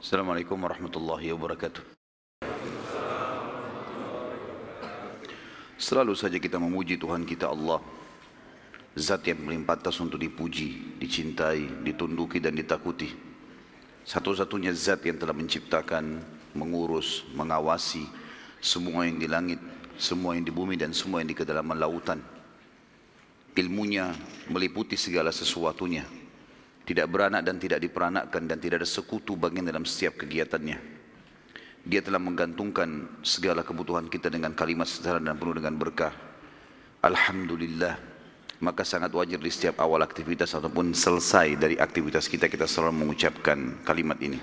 Assalamualaikum warahmatullahi wabarakatuh. Selalu saja kita memuji Tuhan kita Allah. Zat yang paling pantas untuk dipuji, dicintai, ditunduki dan ditakuti. Satu-satunya zat yang telah menciptakan, mengurus, mengawasi semua yang di langit, semua yang di bumi dan semua yang di kedalaman lautan. Ilmunya meliputi segala sesuatunya. Tidak beranak dan tidak diperanakkan dan tidak ada sekutu bagian dalam setiap kegiatannya. Dia telah menggantungkan segala kebutuhan kita dengan kalimat sederhana dan penuh dengan berkah. Alhamdulillah. Maka sangat wajar di setiap awal aktivitas ataupun selesai dari aktivitas kita kita selalu mengucapkan kalimat ini.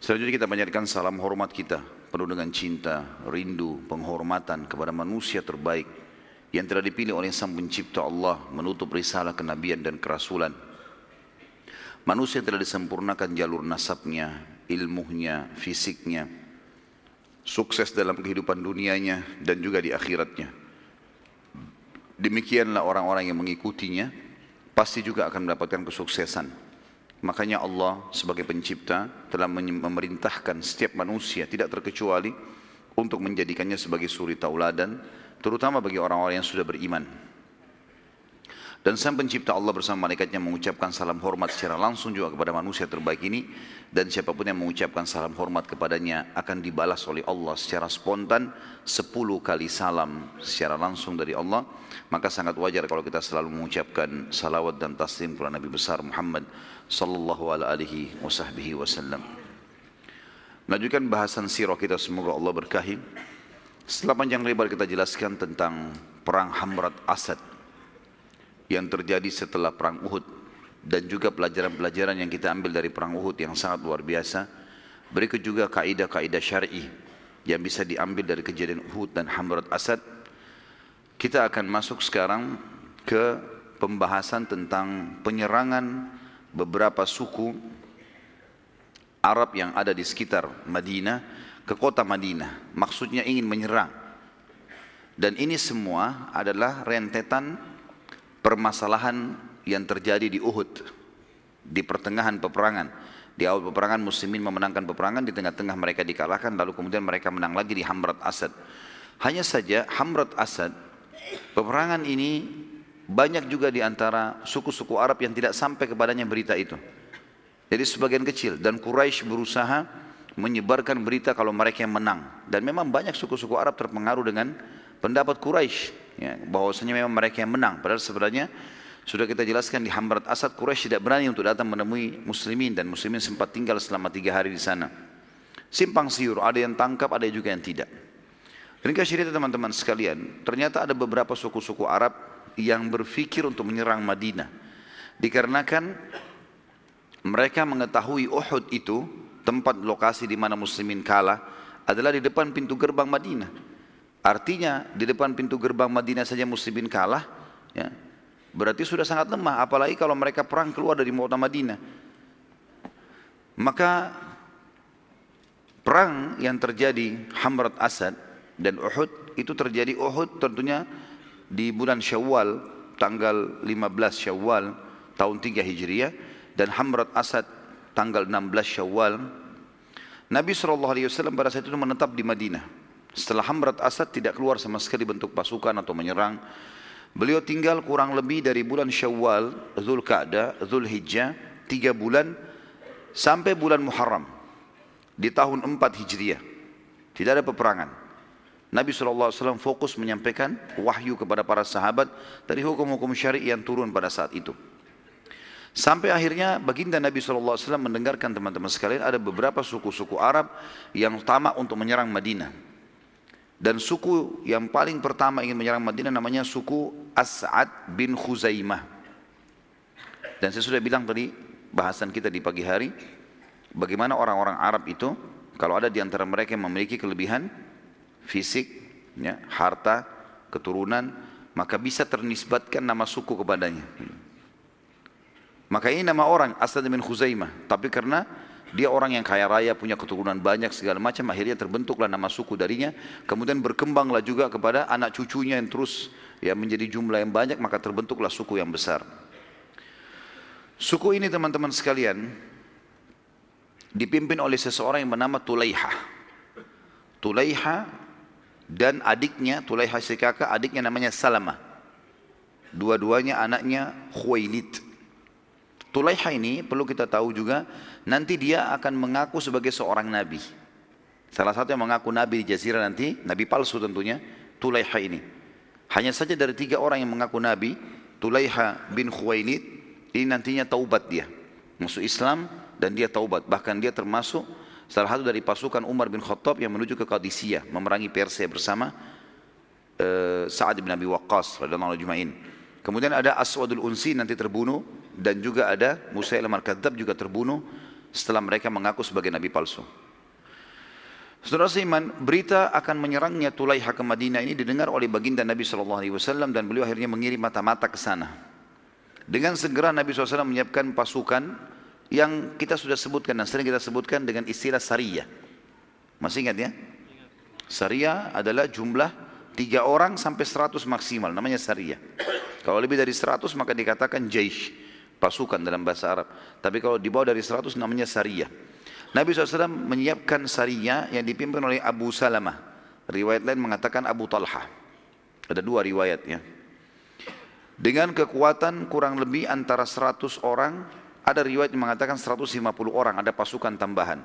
Selanjutnya kita panjatkan salam hormat kita penuh dengan cinta, rindu, penghormatan kepada manusia terbaik yang telah dipilih oleh Sang Pencipta Allah menutup risalah kenabian dan kerasulan. Manusia telah disempurnakan jalur nasabnya, ilmunya, fisiknya, sukses dalam kehidupan dunianya dan juga di akhiratnya. Demikianlah orang-orang yang mengikutinya pasti juga akan mendapatkan kesuksesan. Makanya Allah sebagai pencipta telah memerintahkan setiap manusia tidak terkecuali untuk menjadikannya sebagai suri tauladan terutama bagi orang-orang yang sudah beriman. Dan sang pencipta Allah bersama malaikatnya mengucapkan salam hormat secara langsung juga kepada manusia terbaik ini. Dan siapa pun yang mengucapkan salam hormat kepadanya akan dibalas oleh Allah secara spontan sepuluh kali salam secara langsung dari Allah. Maka sangat wajar kalau kita selalu mengucapkan salawat dan taslim kepada Nabi besar Muhammad sallallahu alaihi wasallam. Melanjutkan bahasan sirah kita semoga Allah berkahi. Setelah panjang lebar kita jelaskan tentang perang Hamrat Asad yang terjadi setelah perang Uhud dan juga pelajaran-pelajaran yang kita ambil dari perang Uhud yang sangat luar biasa. Berikut juga kaidah-kaidah syar'i yang bisa diambil dari kejadian Uhud dan Hamrat Asad. Kita akan masuk sekarang ke pembahasan tentang penyerangan beberapa suku Arab yang ada di sekitar Madinah ke kota Madinah. Maksudnya ingin menyerang. Dan ini semua adalah rentetan permasalahan yang terjadi di Uhud di pertengahan peperangan. Di awal peperangan muslimin memenangkan peperangan di tengah-tengah mereka dikalahkan lalu kemudian mereka menang lagi di Hamrat Asad. Hanya saja Hamrat Asad peperangan ini banyak juga di antara suku-suku Arab yang tidak sampai kepadanya berita itu. Jadi sebagian kecil dan Quraisy berusaha menyebarkan berita kalau mereka yang menang. Dan memang banyak suku-suku Arab terpengaruh dengan pendapat Quraisy ya, bahwasanya memang mereka yang menang. Padahal sebenarnya sudah kita jelaskan di Hamrat Asad Quraisy tidak berani untuk datang menemui muslimin dan muslimin sempat tinggal selama tiga hari di sana. Simpang siur, ada yang tangkap, ada juga yang tidak. Ringkas cerita teman-teman sekalian, ternyata ada beberapa suku-suku Arab yang berfikir untuk menyerang Madinah. Dikarenakan mereka mengetahui Uhud itu tempat lokasi di mana muslimin kalah adalah di depan pintu gerbang Madinah. Artinya di depan pintu gerbang Madinah saja muslimin kalah, ya, berarti sudah sangat lemah. Apalagi kalau mereka perang keluar dari kota Madinah. Maka perang yang terjadi Hamrat Asad dan Uhud itu terjadi Uhud tentunya di bulan Syawal tanggal 15 Syawal tahun 3 Hijriah dan Hamrat Asad tanggal 16 Syawal Nabi SAW pada saat itu menetap di Madinah setelah Hamrat Asad tidak keluar sama sekali bentuk pasukan atau menyerang, beliau tinggal kurang lebih dari bulan Syawal, Zul Qa'dah, Zul Hijjah, tiga bulan sampai bulan Muharram di tahun 4 Hijriah. Tidak ada peperangan. Nabi SAW fokus menyampaikan wahyu kepada para sahabat dari hukum-hukum syari yang turun pada saat itu. Sampai akhirnya baginda Nabi SAW mendengarkan teman-teman sekalian ada beberapa suku-suku Arab yang tamak untuk menyerang Madinah. Dan suku yang paling pertama ingin menyerang Madinah namanya suku As'ad bin Khuzaimah. Dan saya sudah bilang tadi bahasan kita di pagi hari, bagaimana orang-orang Arab itu kalau ada di antara mereka yang memiliki kelebihan fisik, ya, harta, keturunan, maka bisa ternisbatkan nama suku kepadanya. Maka ini nama orang Asad bin Khuzaimah, tapi karena dia orang yang kaya raya, punya keturunan banyak segala macam, akhirnya terbentuklah nama suku darinya. Kemudian berkembanglah juga kepada anak cucunya yang terus ya menjadi jumlah yang banyak, maka terbentuklah suku yang besar. Suku ini teman-teman sekalian, dipimpin oleh seseorang yang bernama Tulaiha. Tulaiha dan adiknya, Tulaiha si kakak, adiknya namanya Salama. Dua-duanya anaknya Khuwailid. Tulaiha ini perlu kita tahu juga, nanti dia akan mengaku sebagai seorang nabi. Salah satu yang mengaku nabi di jazirah nanti, nabi palsu tentunya, Tulaiha ini. Hanya saja dari tiga orang yang mengaku nabi, Tulaiha bin Khuwailid, ini nantinya taubat dia. Masuk Islam, dan dia taubat. Bahkan dia termasuk salah satu dari pasukan Umar bin Khattab yang menuju ke Qadisiyah memerangi Persia bersama uh, Sa'ad bin Abi Waqqas radhiyallahu anhu Kemudian ada Aswadul Unsi nanti terbunuh dan juga ada Musailamah al-Kadzab juga terbunuh setelah mereka mengaku sebagai nabi palsu. Saudara seiman, berita akan menyerangnya Tulaiha ke Madinah ini didengar oleh baginda Nabi SAW dan beliau akhirnya mengirim mata-mata ke sana. Dengan segera Nabi SAW menyiapkan pasukan yang kita sudah sebutkan dan sering kita sebutkan dengan istilah Sariyah. Masih ingat ya? Sariyah adalah jumlah tiga orang sampai seratus maksimal, namanya Sariyah. Kalau lebih dari seratus maka dikatakan Jaish, pasukan dalam bahasa Arab. Tapi kalau di bawah dari seratus namanya Sariyah. Nabi SAW menyiapkan Sariyah yang dipimpin oleh Abu Salamah. Riwayat lain mengatakan Abu Talha. Ada dua riwayat ya. Dengan kekuatan kurang lebih antara seratus orang ada riwayat yang mengatakan 150 orang, ada pasukan tambahan.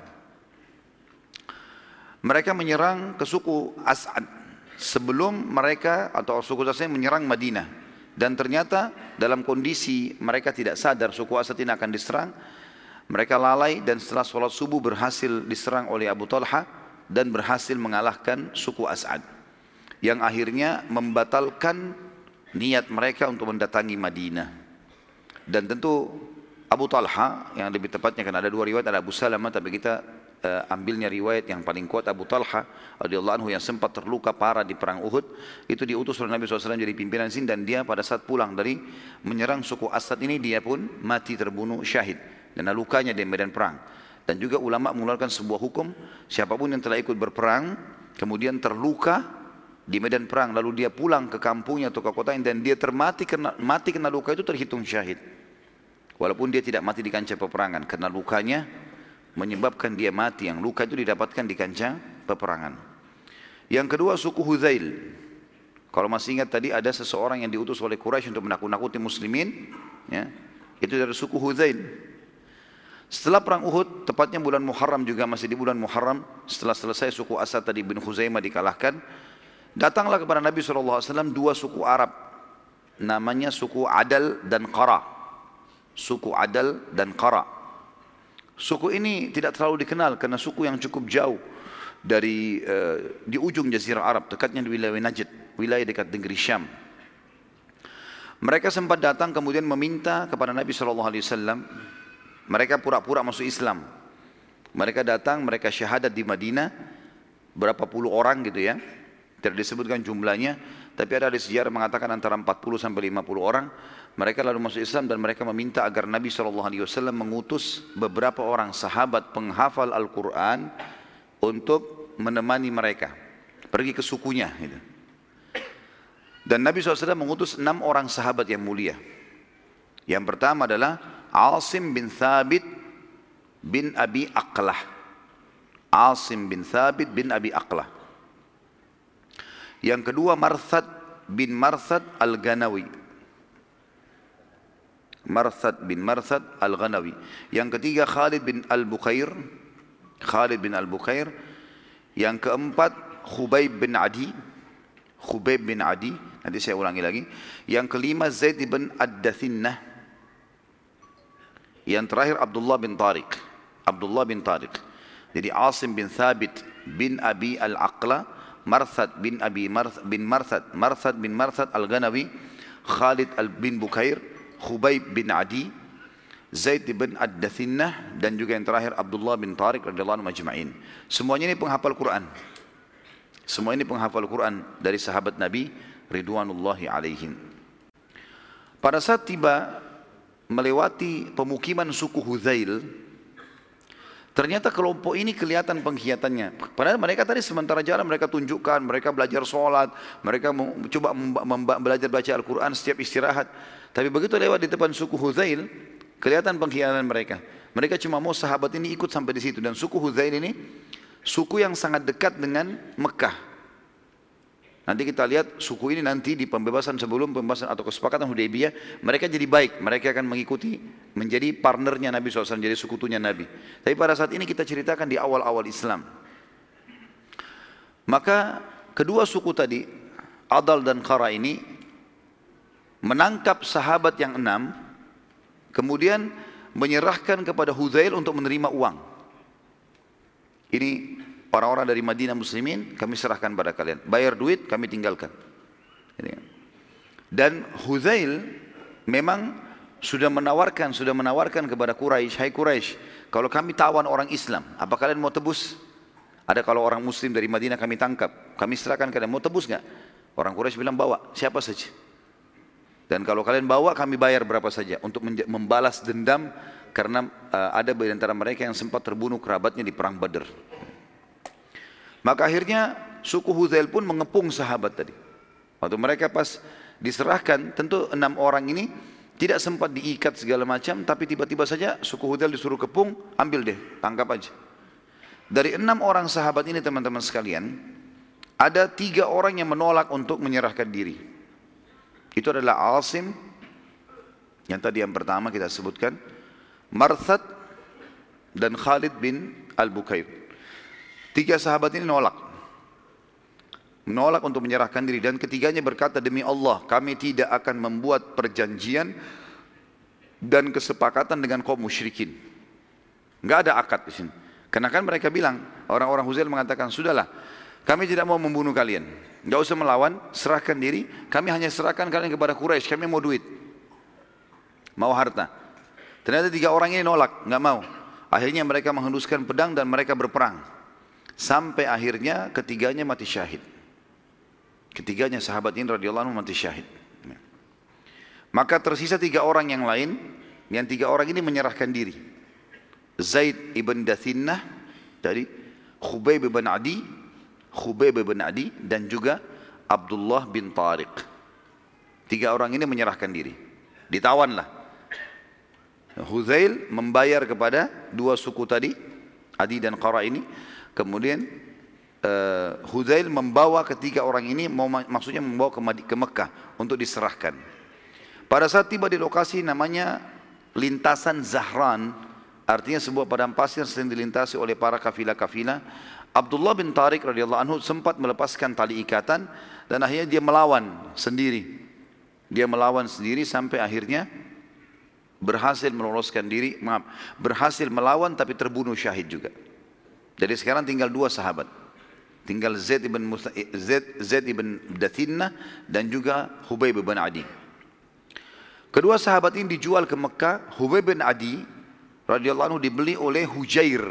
Mereka menyerang ke suku As'ad sebelum mereka atau suku As'ad menyerang Madinah. Dan ternyata dalam kondisi mereka tidak sadar suku As'ad ini akan diserang. Mereka lalai dan setelah sholat subuh berhasil diserang oleh Abu Talha dan berhasil mengalahkan suku As'ad. Yang akhirnya membatalkan niat mereka untuk mendatangi Madinah. Dan tentu Abu Talha yang lebih tepatnya kan ada dua riwayat ada Abu Salamah tapi kita uh, ambilnya riwayat yang paling kuat Abu Talha radhiyallahu anhu yang sempat terluka parah di perang Uhud. Itu diutus oleh Nabi SAW jadi pimpinan sini dan dia pada saat pulang dari menyerang suku Asad ini dia pun mati terbunuh syahid. Dan lukanya di medan perang. Dan juga ulama mengeluarkan sebuah hukum siapa pun yang telah ikut berperang kemudian terluka di medan perang lalu dia pulang ke kampungnya atau ke kotanya dan dia termati kena mati kena luka itu terhitung syahid. Walaupun dia tidak mati di kancah peperangan karena lukanya menyebabkan dia mati. Yang luka itu didapatkan di kancah peperangan. Yang kedua suku Huzail. Kalau masih ingat tadi ada seseorang yang diutus oleh Quraisy untuk menakut-nakuti muslimin. Ya, itu dari suku Huzail. Setelah perang Uhud, tepatnya bulan Muharram juga masih di bulan Muharram, setelah selesai suku Asad tadi bin Huzaimah dikalahkan, datanglah kepada Nabi SAW dua suku Arab, namanya suku Adal dan Qara suku Adal dan Qara. Suku ini tidak terlalu dikenal karena suku yang cukup jauh dari uh, di ujung jazirah Arab, dekatnya di wilayah Najd, wilayah dekat negeri Syam. Mereka sempat datang kemudian meminta kepada Nabi SAW. Mereka pura-pura masuk Islam. Mereka datang, mereka syahadat di Madinah, berapa puluh orang gitu ya. Tidak disebutkan jumlahnya, tapi ada di sejarah mengatakan antara 40 sampai 50 orang. Mereka lalu masuk Islam dan mereka meminta agar Nabi SAW mengutus beberapa orang sahabat penghafal Al-Quran untuk menemani mereka. Pergi ke sukunya. Gitu. Dan Nabi SAW mengutus enam orang sahabat yang mulia. Yang pertama adalah Asim bin Thabit bin Abi Aqlah. Asim bin Thabit bin Abi Aqlah. Yang kedua Marthad bin Marthad Al-Ganawi. Marthad bin Marthad Al-Ghanawi. Yang ketiga Khalid bin Al-Bukhair. Khalid bin Al-Bukhair. Yang keempat Khubayb bin Adi. Khubayb bin Adi. Nanti saya ulangi lagi. Yang kelima Zaid bin Ad-Dathinnah. Yang terakhir Abdullah bin Tariq. Abdullah bin Tariq. Jadi Asim bin Thabit bin Abi Al-Aqla. Marthad bin Abi Marthad bin Marthad. Marthad bin Marthad Al-Ghanawi. Khalid bin Bukhair. Khubayb bin Adi, Zaid bin Ad-Dathinnah dan juga yang terakhir Abdullah bin Tariq radhiyallahu anhu majma'in. Semuanya ini penghafal Quran. Semua ini penghafal Quran dari sahabat Nabi ridwanullahi alaihim. Pada saat tiba melewati pemukiman suku Huzail, Ternyata kelompok ini kelihatan pengkhianatannya. Padahal mereka tadi sementara jalan mereka tunjukkan, mereka belajar sholat, mereka coba belajar baca Al-Quran setiap istirahat. Tapi begitu lewat di depan suku Huzail, kelihatan pengkhianatan mereka. Mereka cuma mau sahabat ini ikut sampai di situ dan suku Huzail ini suku yang sangat dekat dengan Mekah. Nanti kita lihat suku ini nanti di pembebasan sebelum pembebasan atau kesepakatan Hudaybiyah, mereka jadi baik, mereka akan mengikuti menjadi partnernya Nabi SAW, jadi sekutunya Nabi. Tapi pada saat ini kita ceritakan di awal-awal Islam. Maka kedua suku tadi, Adal dan Khara ini menangkap sahabat yang enam, kemudian menyerahkan kepada Huzail untuk menerima uang. Ini orang-orang dari Madinah muslimin kami serahkan pada kalian. Bayar duit kami tinggalkan. Dan Huzail memang sudah menawarkan, sudah menawarkan kepada Quraisy, hai Quraisy, kalau kami tawan orang Islam, apa kalian mau tebus? Ada kalau orang Muslim dari Madinah kami tangkap, kami serahkan kalian, mau tebus nggak? Orang Quraisy bilang bawa, siapa saja. Dan kalau kalian bawa, kami bayar berapa saja untuk membalas dendam karena uh, ada di antara mereka yang sempat terbunuh kerabatnya di perang Badr. Maka akhirnya suku Huzail pun mengepung sahabat tadi. Waktu mereka pas diserahkan, tentu enam orang ini tidak sempat diikat segala macam, tapi tiba-tiba saja suku Huzail disuruh kepung, ambil deh, tangkap aja. Dari enam orang sahabat ini teman-teman sekalian, ada tiga orang yang menolak untuk menyerahkan diri. Itu adalah Asim, yang tadi yang pertama kita sebutkan, Marthad, dan Khalid bin Al-Bukair. Tiga sahabat ini nolak. Menolak untuk menyerahkan diri. Dan ketiganya berkata, demi Allah kami tidak akan membuat perjanjian dan kesepakatan dengan kaum musyrikin. Enggak ada akad di sini. Karena kan mereka bilang, orang-orang Huzail mengatakan, sudahlah, kami tidak mau membunuh kalian. Enggak usah melawan, serahkan diri. Kami hanya serahkan kalian kepada Quraisy. Kami mau duit. Mau harta. Ternyata tiga orang ini nolak, enggak mau. Akhirnya mereka menghembuskan pedang dan mereka berperang. Sampai akhirnya ketiganya mati syahid. Ketiganya sahabat ini radhiyallahu anhu mati syahid. Ya. Maka tersisa tiga orang yang lain, yang tiga orang ini menyerahkan diri. Zaid ibn Dathinnah dari Khubayb ibn Adi, Khubayb ibn Adi dan juga Abdullah bin Tariq. Tiga orang ini menyerahkan diri. Ditawanlah. Huzail membayar kepada dua suku tadi, Adi dan Qara ini Kemudian uh, Huzail membawa ketiga orang ini mau maksudnya membawa ke, ke Mekah untuk diserahkan. Pada saat tiba di lokasi namanya lintasan Zahran, artinya sebuah padang pasir sering dilintasi oleh para kafilah-kafilah. Abdullah bin Tariq radhiyallahu anhu sempat melepaskan tali ikatan dan akhirnya dia melawan sendiri. Dia melawan sendiri sampai akhirnya berhasil meloloskan diri, maaf, berhasil melawan tapi terbunuh syahid juga. Jadi sekarang tinggal dua sahabat. Tinggal Zaid ibn, Zaid, Zaid ibn Dathinna dan juga Hubayb ibn Adi. Kedua sahabat ini dijual ke Mekah. Hubayb bin Adi radhiyallahu anhu dibeli oleh Hujair.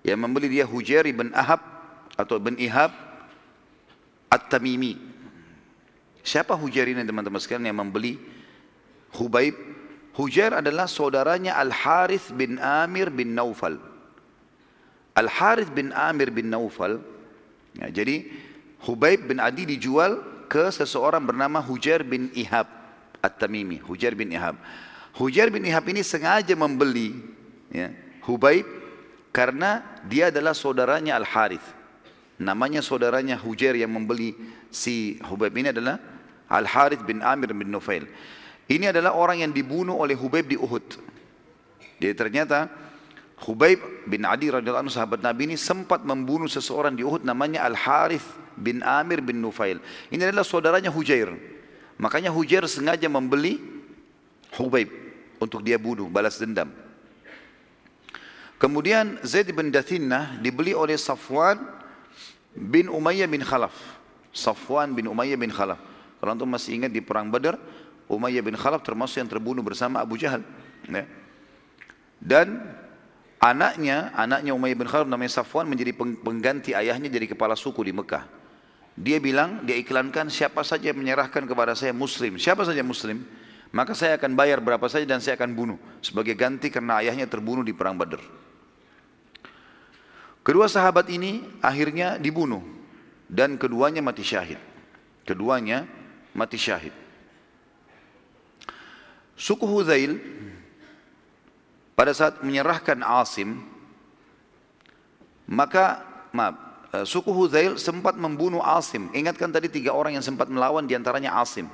Yang membeli dia Hujair ibn Ahab atau ibn Ihab At-Tamimi. Siapa Hujair ini teman-teman sekalian yang membeli Hubayb? Hujair adalah saudaranya Al-Harith bin Amir bin Naufal. Al-Harith bin Amir bin Naufal, ya, jadi Hubaib bin Adi dijual ke seseorang bernama Hujair bin Ihab At-Tamimi, Hujair bin Ihab. Hujair bin Ihab ini sengaja membeli ya, Hubaib karena dia adalah saudaranya Al-Harith. Namanya saudaranya Hujair yang membeli si Hubaib ini adalah Al-Harith bin Amir bin Nufail. Ini adalah orang yang dibunuh oleh Hubaib di Uhud. Jadi ternyata Khubayb bin Adi radhiyallahu anhu sahabat Nabi ini sempat membunuh seseorang di Uhud namanya Al Harith bin Amir bin Nufail. Ini adalah saudaranya Hujair. Makanya Hujair sengaja membeli Khubayb untuk dia bunuh, balas dendam. Kemudian Zaid bin Dathinnah dibeli oleh Safwan bin Umayyah bin Khalaf. Safwan bin Umayyah bin Khalaf. Kalau antum masih ingat di perang Badar, Umayyah bin Khalaf termasuk yang terbunuh bersama Abu Jahal. Ya. Dan Anaknya, anaknya Umayyah bin Khalaf namanya Safwan menjadi pengganti ayahnya jadi kepala suku di Mekah. Dia bilang, dia iklankan siapa saja yang menyerahkan kepada saya muslim. Siapa saja muslim, maka saya akan bayar berapa saja dan saya akan bunuh. Sebagai ganti karena ayahnya terbunuh di perang Badr. Kedua sahabat ini akhirnya dibunuh. Dan keduanya mati syahid. Keduanya mati syahid. Suku Huzail pada saat menyerahkan Asim, maka maaf, eh, suku Huzail sempat membunuh Asim. Ingatkan tadi tiga orang yang sempat melawan di antaranya Asim.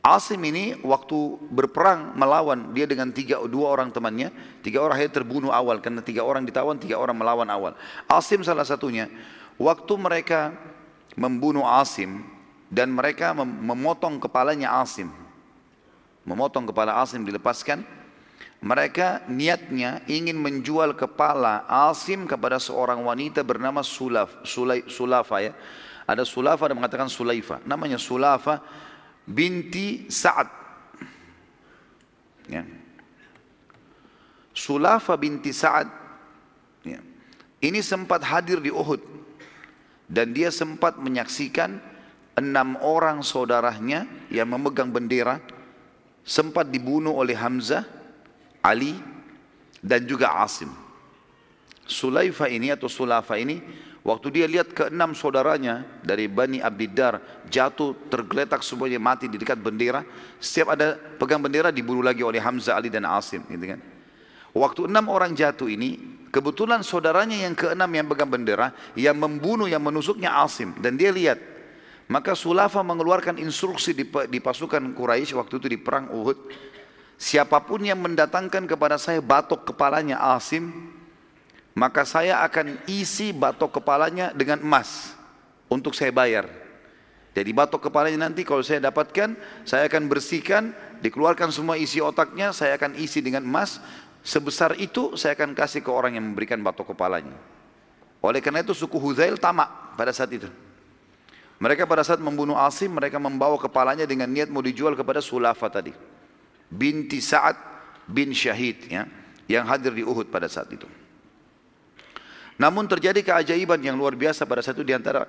Asim ini waktu berperang melawan dia dengan tiga dua orang temannya, tiga orang akhirnya terbunuh awal karena tiga orang ditawan, tiga orang melawan awal. Asim salah satunya. Waktu mereka membunuh Asim dan mereka memotong kepalanya Asim, memotong kepala Asim dilepaskan, mereka niatnya ingin menjual kepala Asim kepada seorang wanita bernama Sulaf, Sulai, Sulafa ya. Ada Sulafa dan mengatakan Sulaifa. Namanya Sulafa binti Sa'ad. Ya. Sulafa binti Sa'ad. Ya. Ini sempat hadir di Uhud. Dan dia sempat menyaksikan enam orang saudaranya yang memegang bendera. Sempat dibunuh oleh Hamzah Ali dan juga Asim. Sulaifa ini atau Sulafa ini waktu dia lihat keenam saudaranya dari Bani Abdiddar jatuh tergeletak semuanya mati di dekat bendera setiap ada pegang bendera dibunuh lagi oleh Hamzah Ali dan Asim gitu kan. Waktu enam orang jatuh ini kebetulan saudaranya yang keenam yang pegang bendera yang membunuh yang menusuknya Asim. Dan dia lihat maka Sulafa mengeluarkan instruksi di, di pasukan Quraisy waktu itu di perang Uhud Siapa pun yang mendatangkan kepada saya batok kepalanya Asim, maka saya akan isi batok kepalanya dengan emas untuk saya bayar. Jadi batok kepalanya nanti kalau saya dapatkan, saya akan bersihkan, dikeluarkan semua isi otaknya, saya akan isi dengan emas. Sebesar itu saya akan kasih ke orang yang memberikan batok kepalanya. Oleh karena itu suku Huzail tamak pada saat itu. Mereka pada saat membunuh Asim, mereka membawa kepalanya dengan niat mau dijual kepada Sulafa tadi binti Sa'ad bin Syahid ya, yang hadir di Uhud pada saat itu. Namun terjadi keajaiban yang luar biasa pada saat itu di antara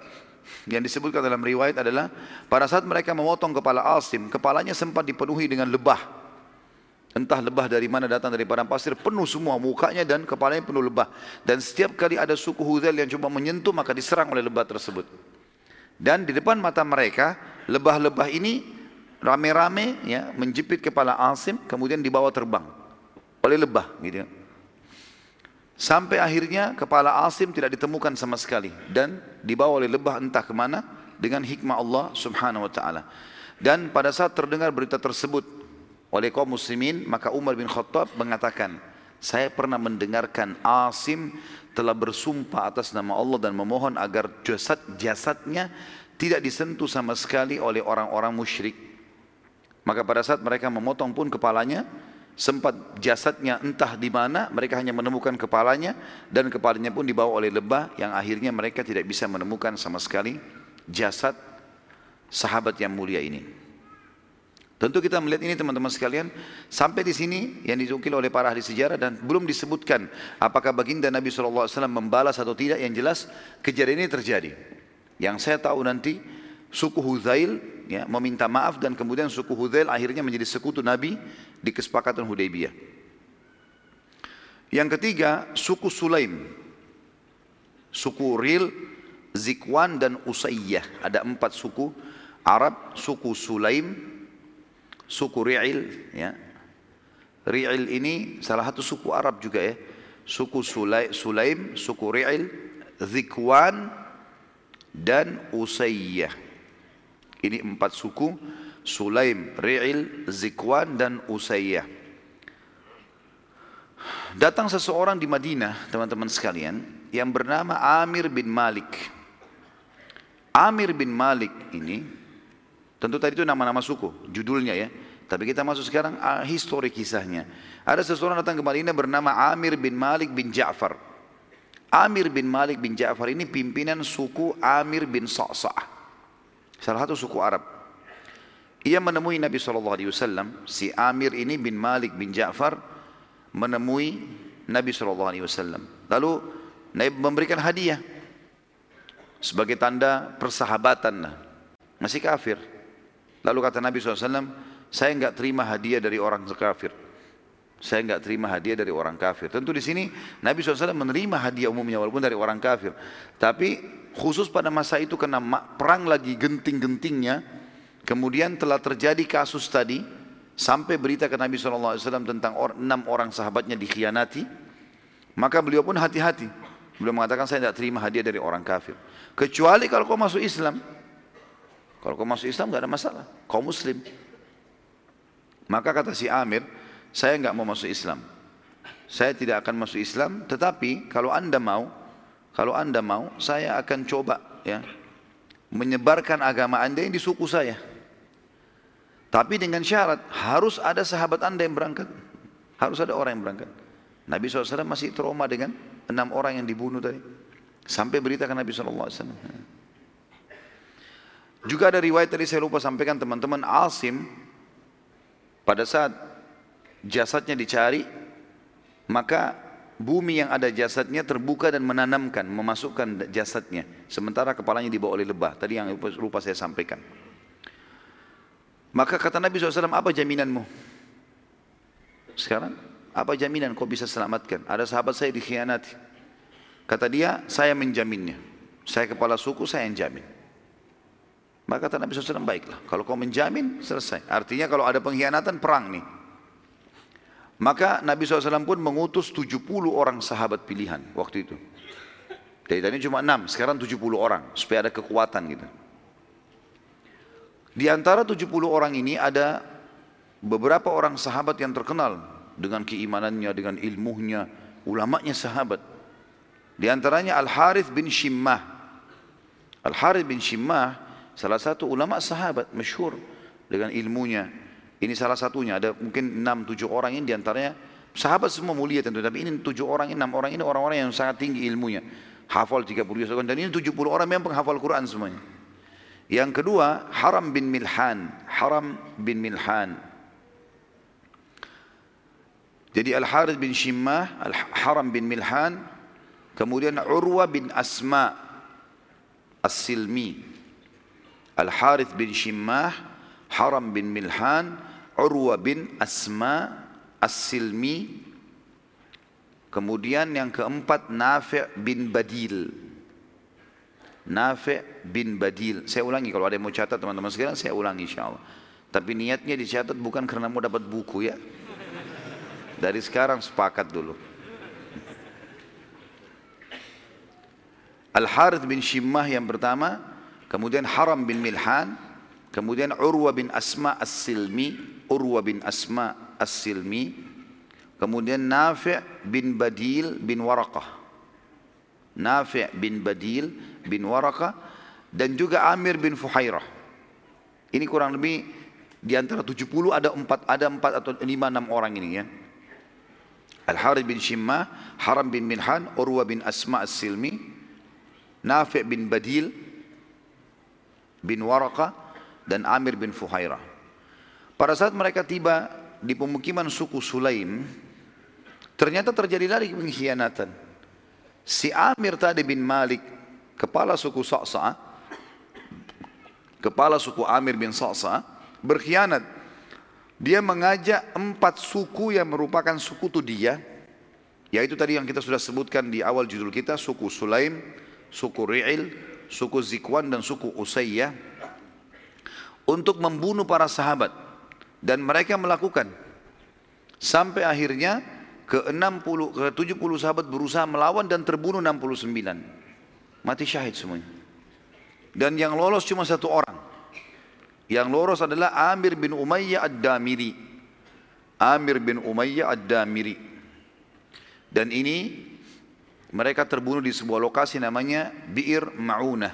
yang disebutkan dalam riwayat adalah pada saat mereka memotong kepala Asim, kepalanya sempat dipenuhi dengan lebah. Entah lebah dari mana datang dari padang pasir, penuh semua mukanya dan kepalanya penuh lebah. Dan setiap kali ada suku Huzail yang coba menyentuh maka diserang oleh lebah tersebut. Dan di depan mata mereka, lebah-lebah ini rame-rame ya menjepit kepala Asim kemudian dibawa terbang oleh lebah gitu ya. Sampai akhirnya kepala Asim tidak ditemukan sama sekali dan dibawa oleh lebah entah ke mana dengan hikmah Allah subhanahu wa ta'ala. Dan pada saat terdengar berita tersebut oleh kaum muslimin maka Umar bin Khattab mengatakan saya pernah mendengarkan Asim telah bersumpah atas nama Allah dan memohon agar jasad-jasadnya tidak disentuh sama sekali oleh orang-orang musyrik maka pada saat mereka memotong pun kepalanya, sempat jasadnya entah di mana, mereka hanya menemukan kepalanya dan kepalanya pun dibawa oleh lebah yang akhirnya mereka tidak bisa menemukan sama sekali jasad sahabat yang mulia ini. Tentu kita melihat ini teman-teman sekalian sampai di sini yang diukil oleh para ahli sejarah dan belum disebutkan apakah baginda Nabi SAW membalas atau tidak yang jelas kejadian ini terjadi. Yang saya tahu nanti suku Huzail ya, meminta maaf dan kemudian suku Hudzail akhirnya menjadi sekutu Nabi di kesepakatan Hudaybiyah. Yang ketiga, suku Sulaim. Suku Ril, Zikwan dan Usayyah. Ada empat suku Arab, suku Sulaim, suku Ri'il. Ya. Ri'il ini salah satu suku Arab juga ya. Suku Sulaim, suku Ri'il, Zikwan, dan Usayyah. Ini empat suku, Sulaim, Ri'il, Zikwan, dan Usayyah. Datang seseorang di Madinah, teman-teman sekalian, yang bernama Amir bin Malik. Amir bin Malik ini, tentu tadi itu nama-nama suku, judulnya ya. Tapi kita masuk sekarang uh, histori kisahnya. Ada seseorang datang ke Madinah bernama Amir bin Malik bin Ja'far. Amir bin Malik bin Ja'far ini pimpinan suku Amir bin Sa'sa'ah salah satu suku Arab. Ia menemui Nabi SAW, si Amir ini bin Malik bin Ja'far menemui Nabi SAW. Lalu Nabi memberikan hadiah sebagai tanda persahabatan. Masih kafir. Lalu kata Nabi SAW, saya enggak terima hadiah dari orang kafir. Saya enggak terima hadiah dari orang kafir. Tentu di sini Nabi SAW menerima hadiah umumnya walaupun dari orang kafir. Tapi khusus pada masa itu karena perang lagi genting-gentingnya, kemudian telah terjadi kasus tadi sampai berita ke Nabi SAW tentang or, enam orang sahabatnya dikhianati, maka beliau pun hati-hati. Beliau mengatakan saya tidak terima hadiah dari orang kafir. Kecuali kalau kau masuk Islam. Kalau kau masuk Islam tidak ada masalah. Kau Muslim. Maka kata si Amir, saya nggak mau masuk Islam. Saya tidak akan masuk Islam, tetapi kalau anda mau, kalau anda mau, saya akan coba ya menyebarkan agama anda yang di suku saya. Tapi dengan syarat harus ada sahabat anda yang berangkat. Harus ada orang yang berangkat. Nabi SAW masih trauma dengan enam orang yang dibunuh tadi. Sampai beritakan Nabi SAW. Juga ada riwayat tadi saya lupa sampaikan teman-teman Asim pada saat jasadnya dicari maka bumi yang ada jasadnya terbuka dan menanamkan memasukkan jasadnya sementara kepalanya dibawa oleh lebah tadi yang lupa saya sampaikan maka kata Nabi SAW, apa jaminanmu? Sekarang, apa jaminan kau bisa selamatkan? Ada sahabat saya dikhianati. Kata dia, saya menjaminnya. Saya kepala suku, saya yang jamin. Maka kata Nabi SAW, baiklah. Kalau kau menjamin, selesai. Artinya kalau ada pengkhianatan, perang nih. Maka Nabi SAW pun mengutus 70 orang sahabat pilihan waktu itu. Dari tadi cuma 6, sekarang 70 orang. Supaya ada kekuatan gitu. Di antara 70 orang ini ada beberapa orang sahabat yang terkenal dengan keimanannya, dengan ilmunya, ulamanya sahabat. Di antaranya Al-Harith bin Shimmah. Al-Harith bin Shimmah salah satu ulama sahabat masyhur dengan ilmunya. Ini salah satunya, ada mungkin 6-7 orang ini di antaranya sahabat semua mulia tentu, tapi ini 7 orang ini, 6 orang ini orang-orang yang sangat tinggi ilmunya. Hafal 30 dan ini 70 orang memang penghafal Quran semuanya. Yang kedua, Haram bin Milhan. Haram bin Milhan. Jadi Al-Harith bin Shimmah, Al-Haram bin Milhan, kemudian Urwa bin Asma As-Silmi. Al-Harith bin Shimmah, Haram bin Milhan, Urwa bin Asma As-Silmi. Kemudian yang keempat Nafi' bin Badil. Nafi' bin Badil. Saya ulangi kalau ada yang mau catat teman-teman sekalian saya ulangi insya Allah. Tapi niatnya dicatat bukan karena mau dapat buku ya. Dari sekarang sepakat dulu. Al-Harith bin Shimmah yang pertama, kemudian Haram bin Milhan, kemudian Urwa bin Asma As-Silmi, Urwa bin Asma As-Silmi, kemudian Nafi' bin Badil bin Waraqah. Nafi' bin Badil bin Waraqah dan juga Amir bin Fuhairah. Ini kurang lebih di antara 70 ada empat ada empat atau lima enam orang ini ya. Al Harith bin Shimmah, Haram bin Minhan, Urwa bin Asma As-Silmi, Nafi' bin Badil bin Waraqah dan Amir bin Fuhairah. Pada saat mereka tiba di pemukiman suku Sulaim, ternyata terjadi lagi pengkhianatan. Si Amir tadi bin Malik, kepala suku Sa'sa, kepala suku Amir bin Sa'sa, berkhianat. Dia mengajak empat suku yang merupakan suku dia, yaitu tadi yang kita sudah sebutkan di awal judul kita, suku Sulaim, suku Ri'il, suku Zikwan dan suku Usayyah, untuk membunuh para sahabat. Dan mereka melakukan. Sampai akhirnya ke 60 ke 70 sahabat berusaha melawan dan terbunuh 69. Mati syahid semuanya. Dan yang lolos cuma satu orang. Yang lolos adalah Amir bin Umayyah Ad-Damiri. Amir bin Umayyah Ad-Damiri. Dan ini mereka terbunuh di sebuah lokasi namanya Bi'ir Ma'unah.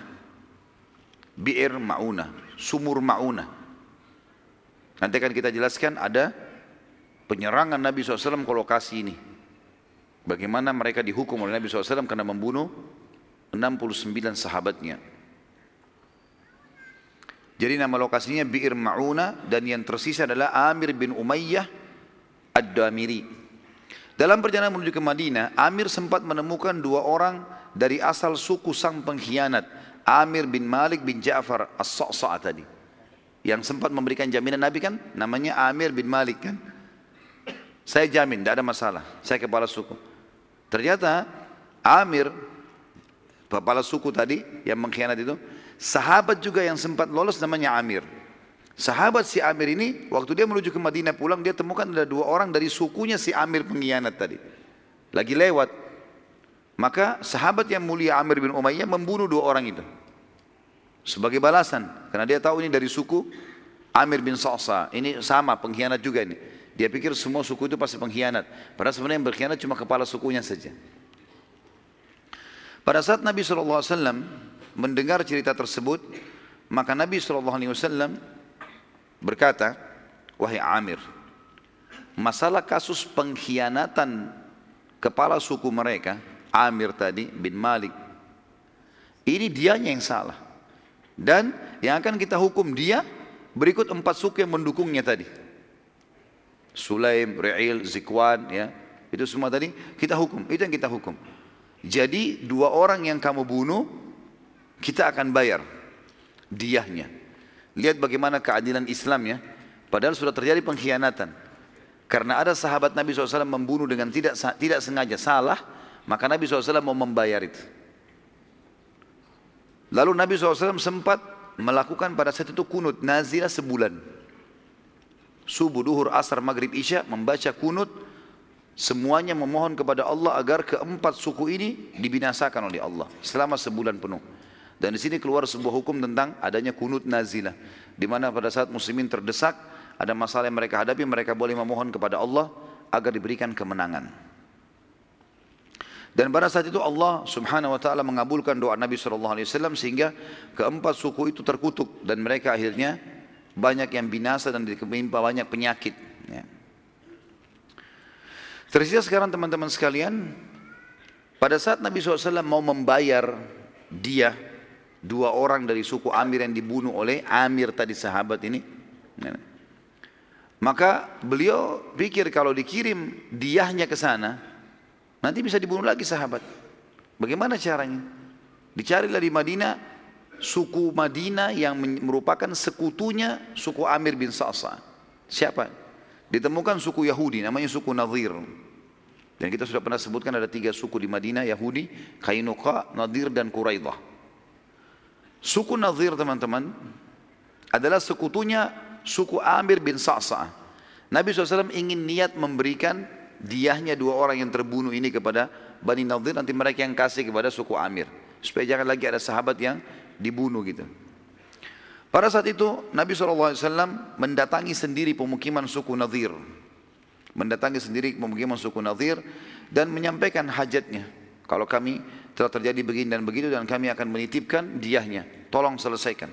Bi'ir Ma'unah, sumur Ma'unah. Nanti akan kita jelaskan ada penyerangan Nabi SAW ke lokasi ini. Bagaimana mereka dihukum oleh Nabi SAW karena membunuh 69 sahabatnya. Jadi nama lokasinya Bi'ir Ma'una dan yang tersisa adalah Amir bin Umayyah Ad-Damiri. Dalam perjalanan menuju ke Madinah, Amir sempat menemukan dua orang dari asal suku sang pengkhianat. Amir bin Malik bin Ja'far As-Sa'sa' tadi. Yang sempat memberikan jaminan Nabi kan, namanya Amir bin Malik kan. Saya jamin, tidak ada masalah. Saya kepala suku. Ternyata Amir, kepala suku tadi yang mengkhianat itu, sahabat juga yang sempat lolos namanya Amir. Sahabat si Amir ini waktu dia menuju ke Madinah pulang dia temukan ada dua orang dari sukunya si Amir pengkhianat tadi. Lagi lewat. Maka sahabat yang mulia Amir bin Umayyah membunuh dua orang itu. Sebagai balasan. Karena dia tahu ini dari suku Amir bin Sa'sa. Ini sama pengkhianat juga ini. Dia pikir semua suku itu pasti pengkhianat. Padahal sebenarnya yang berkhianat cuma kepala sukunya saja. Pada saat Nabi SAW mendengar cerita tersebut, maka Nabi SAW berkata, Wahai Amir, masalah kasus pengkhianatan kepala suku mereka, Amir tadi bin Malik, ini dianya yang salah. Dan yang akan kita hukum dia berikut empat suku yang mendukungnya tadi. Sulaim, Re'il, Zikwan, ya. Itu semua tadi kita hukum, itu yang kita hukum. Jadi dua orang yang kamu bunuh, kita akan bayar diahnya. Lihat bagaimana keadilan Islam ya. Padahal sudah terjadi pengkhianatan. Karena ada sahabat Nabi SAW membunuh dengan tidak tidak sengaja salah, maka Nabi SAW mau membayar itu. Lalu Nabi SAW sempat melakukan pada saat itu kunut nazilah sebulan. Subuh, duhur, asar, maghrib, isya membaca kunut semuanya memohon kepada Allah agar keempat suku ini dibinasakan oleh Allah selama sebulan penuh. Dan di sini keluar sebuah hukum tentang adanya kunut nazilah. Di mana pada saat muslimin terdesak, ada masalah yang mereka hadapi, mereka boleh memohon kepada Allah agar diberikan kemenangan. Dan pada saat itu Allah subhanahu wa ta'ala mengabulkan doa Nabi SAW sehingga keempat suku itu terkutuk dan mereka akhirnya banyak yang binasa dan dikemimpa banyak penyakit. Ya. Tersisa sekarang teman-teman sekalian, pada saat Nabi SAW mau membayar dia dua orang dari suku Amir yang dibunuh oleh Amir tadi sahabat ini. Maka beliau pikir kalau dikirim diahnya ke sana, nanti bisa dibunuh lagi sahabat. Bagaimana caranya? Dicarilah di Madinah suku Madinah yang merupakan sekutunya suku Amir bin Sa'sa. Siapa? Ditemukan suku Yahudi namanya suku Nadir. Dan kita sudah pernah sebutkan ada tiga suku di Madinah Yahudi, Kainuqa, Nadir dan Quraidah. Suku Nazir teman-teman adalah sekutunya suku Amir bin Sa'sa. Nabi SAW ingin niat memberikan diahnya dua orang yang terbunuh ini kepada Bani Nadir nanti mereka yang kasih kepada suku Amir supaya jangan lagi ada sahabat yang dibunuh gitu. Pada saat itu Nabi SAW mendatangi sendiri pemukiman suku Nadir. Mendatangi sendiri pemukiman suku Nadir dan menyampaikan hajatnya. Kalau kami telah terjadi begini dan begitu dan kami akan menitipkan diahnya. Tolong selesaikan.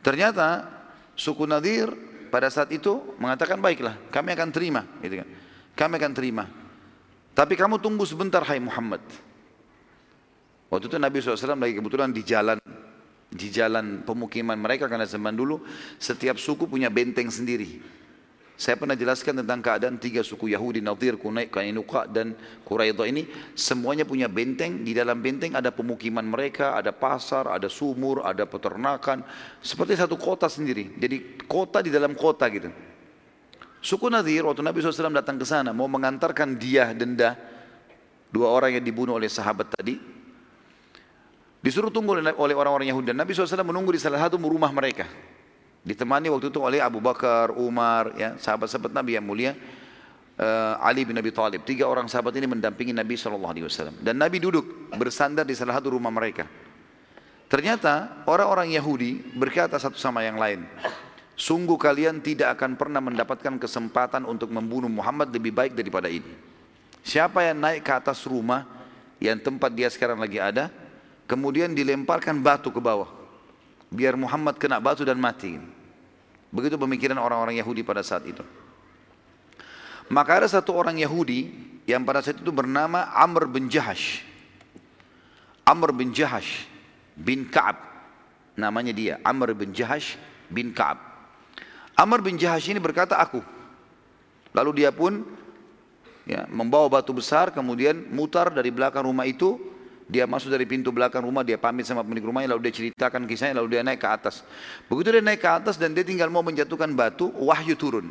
Ternyata suku Nadir pada saat itu mengatakan baiklah kami akan terima. Gitu kan. Kami akan terima. Tapi kamu tunggu sebentar hai Muhammad. Waktu itu Nabi SAW lagi kebetulan di jalan di jalan pemukiman mereka karena zaman dulu setiap suku punya benteng sendiri. Saya pernah jelaskan tentang keadaan tiga suku Yahudi, Nadir, Kainuqa dan Quraidah ini. Semuanya punya benteng, di dalam benteng ada pemukiman mereka, ada pasar, ada sumur, ada peternakan. Seperti satu kota sendiri. Jadi kota di dalam kota gitu. Suku Nadir, waktu Nabi SAW datang ke sana, mau mengantarkan dia denda, dua orang yang dibunuh oleh sahabat tadi, disuruh tunggu oleh orang-orang Yahudi. Dan Nabi SAW menunggu di salah satu rumah mereka. Ditemani waktu itu oleh Abu Bakar, Umar, ya, sahabat-sahabat Nabi yang mulia, uh, Ali bin Abi Thalib. Tiga orang sahabat ini mendampingi Nabi SAW. Dan Nabi duduk bersandar di salah satu rumah mereka. Ternyata orang-orang Yahudi berkata satu sama yang lain, Sungguh kalian tidak akan pernah mendapatkan kesempatan untuk membunuh Muhammad lebih baik daripada ini. Siapa yang naik ke atas rumah yang tempat dia sekarang lagi ada, kemudian dilemparkan batu ke bawah. Biar Muhammad kena batu dan mati. Begitu pemikiran orang-orang Yahudi pada saat itu. Maka ada satu orang Yahudi yang pada saat itu bernama Amr bin Jahash. Amr bin Jahash bin Ka'ab. Namanya dia, Amr bin Jahash bin Ka'ab. Amr bin Jahash ini berkata, aku. Lalu dia pun ya, membawa batu besar, kemudian mutar dari belakang rumah itu, dia masuk dari pintu belakang rumah, dia pamit sama pemilik rumahnya, lalu dia ceritakan kisahnya, lalu dia naik ke atas. Begitu dia naik ke atas dan dia tinggal mau menjatuhkan batu, wahyu turun.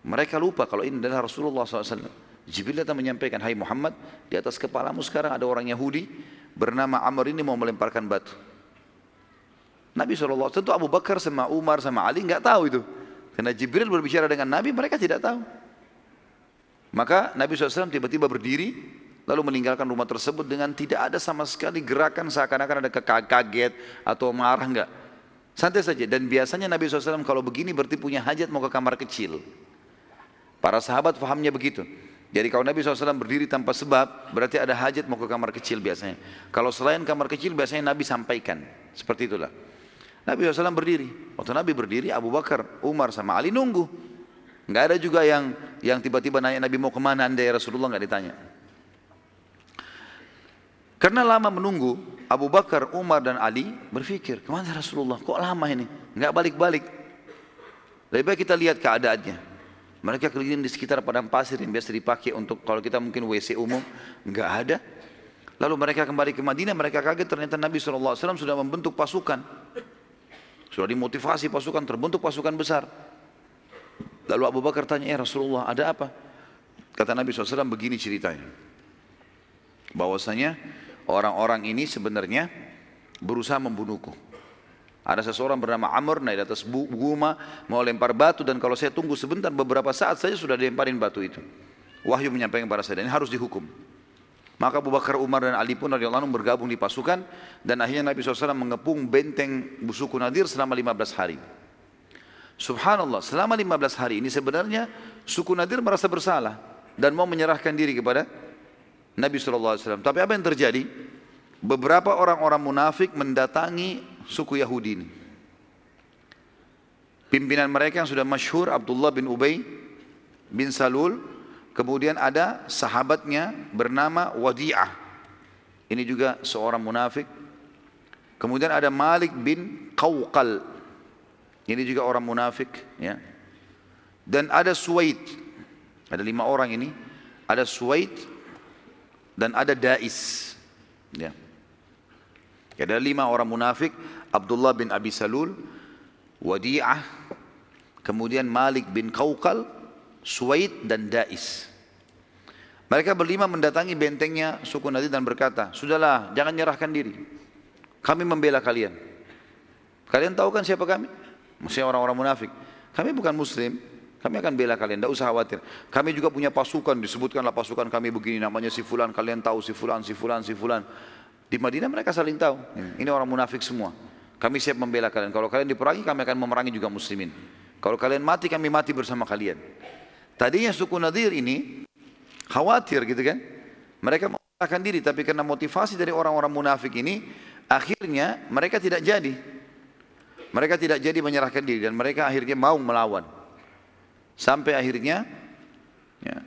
Mereka lupa kalau ini adalah Rasulullah SAW. Jibril datang menyampaikan, Hai Muhammad, di atas kepalamu sekarang ada orang Yahudi bernama Amr ini mau melemparkan batu. Nabi SAW, tentu Abu Bakar sama Umar sama Ali nggak tahu itu. Karena Jibril berbicara dengan Nabi, mereka tidak tahu. Maka Nabi SAW tiba-tiba berdiri, lalu meninggalkan rumah tersebut dengan tidak ada sama sekali gerakan seakan-akan ada kaget atau marah enggak. Santai saja. Dan biasanya Nabi SAW kalau begini berarti punya hajat mau ke kamar kecil. Para sahabat fahamnya begitu. Jadi kalau Nabi SAW berdiri tanpa sebab, berarti ada hajat mau ke kamar kecil biasanya. Kalau selain kamar kecil biasanya Nabi sampaikan. Seperti itulah. Nabi SAW berdiri. Waktu Nabi berdiri, Abu Bakar, Umar sama Ali nunggu. Nggak ada juga yang yang tiba-tiba nanya Nabi mau ke mana anda ya Rasulullah nggak ditanya. Karena lama menunggu, Abu Bakar, Umar dan Ali berpikir, ke mana Rasulullah? Kok lama ini? Nggak balik-balik. Lebih baik kita lihat keadaannya. Mereka keliling di sekitar padang pasir yang biasa dipakai untuk kalau kita mungkin WC umum, enggak ada. Lalu mereka kembali ke Madinah, mereka kaget ternyata Nabi SAW sudah membentuk pasukan. Sudah dimotivasi pasukan, terbentuk pasukan besar. Lalu Abu Bakar tanya, ya Rasulullah ada apa? Kata Nabi SAW begini ceritanya. Bahwasanya orang-orang ini sebenarnya berusaha membunuhku. Ada seseorang bernama Amr naik di atas guma mau lempar batu dan kalau saya tunggu sebentar beberapa saat saja sudah dilemparin batu itu. Wahyu menyampaikan kepada saya dan ini harus dihukum. Maka Abu Bakar, Umar dan Ali pun radhiyallahu anhu bergabung di pasukan dan akhirnya Nabi SAW mengepung benteng Busuku Nadir selama 15 hari. Subhanallah, selama 15 hari ini sebenarnya suku Nadir merasa bersalah dan mau menyerahkan diri kepada Nabi SAW. Tapi apa yang terjadi? Beberapa orang-orang munafik mendatangi suku Yahudi ini. Pimpinan mereka yang sudah masyhur Abdullah bin Ubay bin Salul, kemudian ada sahabatnya bernama Wadi'ah. Ini juga seorang munafik. Kemudian ada Malik bin Qawqal. Ini juga orang munafik, ya. Dan ada Suwaid. Ada lima orang ini. Ada Suwaid dan ada Dais. Ya. Ada lima orang munafik Abdullah bin Abi Salul, Wadi'ah, kemudian Malik bin Qawqal, Suwaid dan Dais. Mereka berlima mendatangi bentengnya suku Nadir dan berkata, Sudahlah, jangan nyerahkan diri. Kami membela kalian. Kalian tahu kan siapa kami? Maksudnya orang-orang munafik. Kami bukan muslim, kami akan bela kalian, tidak usah khawatir. Kami juga punya pasukan, disebutkanlah pasukan kami begini, namanya si Fulan, kalian tahu si Fulan, si Fulan, si Fulan. Di Madinah mereka saling tahu. Ini orang munafik semua. Kami siap membela kalian. Kalau kalian diperangi, kami akan memerangi juga muslimin. Kalau kalian mati, kami mati bersama kalian. Tadinya suku Nadir ini khawatir gitu kan. Mereka menyerahkan diri, tapi karena motivasi dari orang-orang munafik ini, akhirnya mereka tidak jadi. Mereka tidak jadi menyerahkan diri dan mereka akhirnya mau melawan. Sampai akhirnya ya,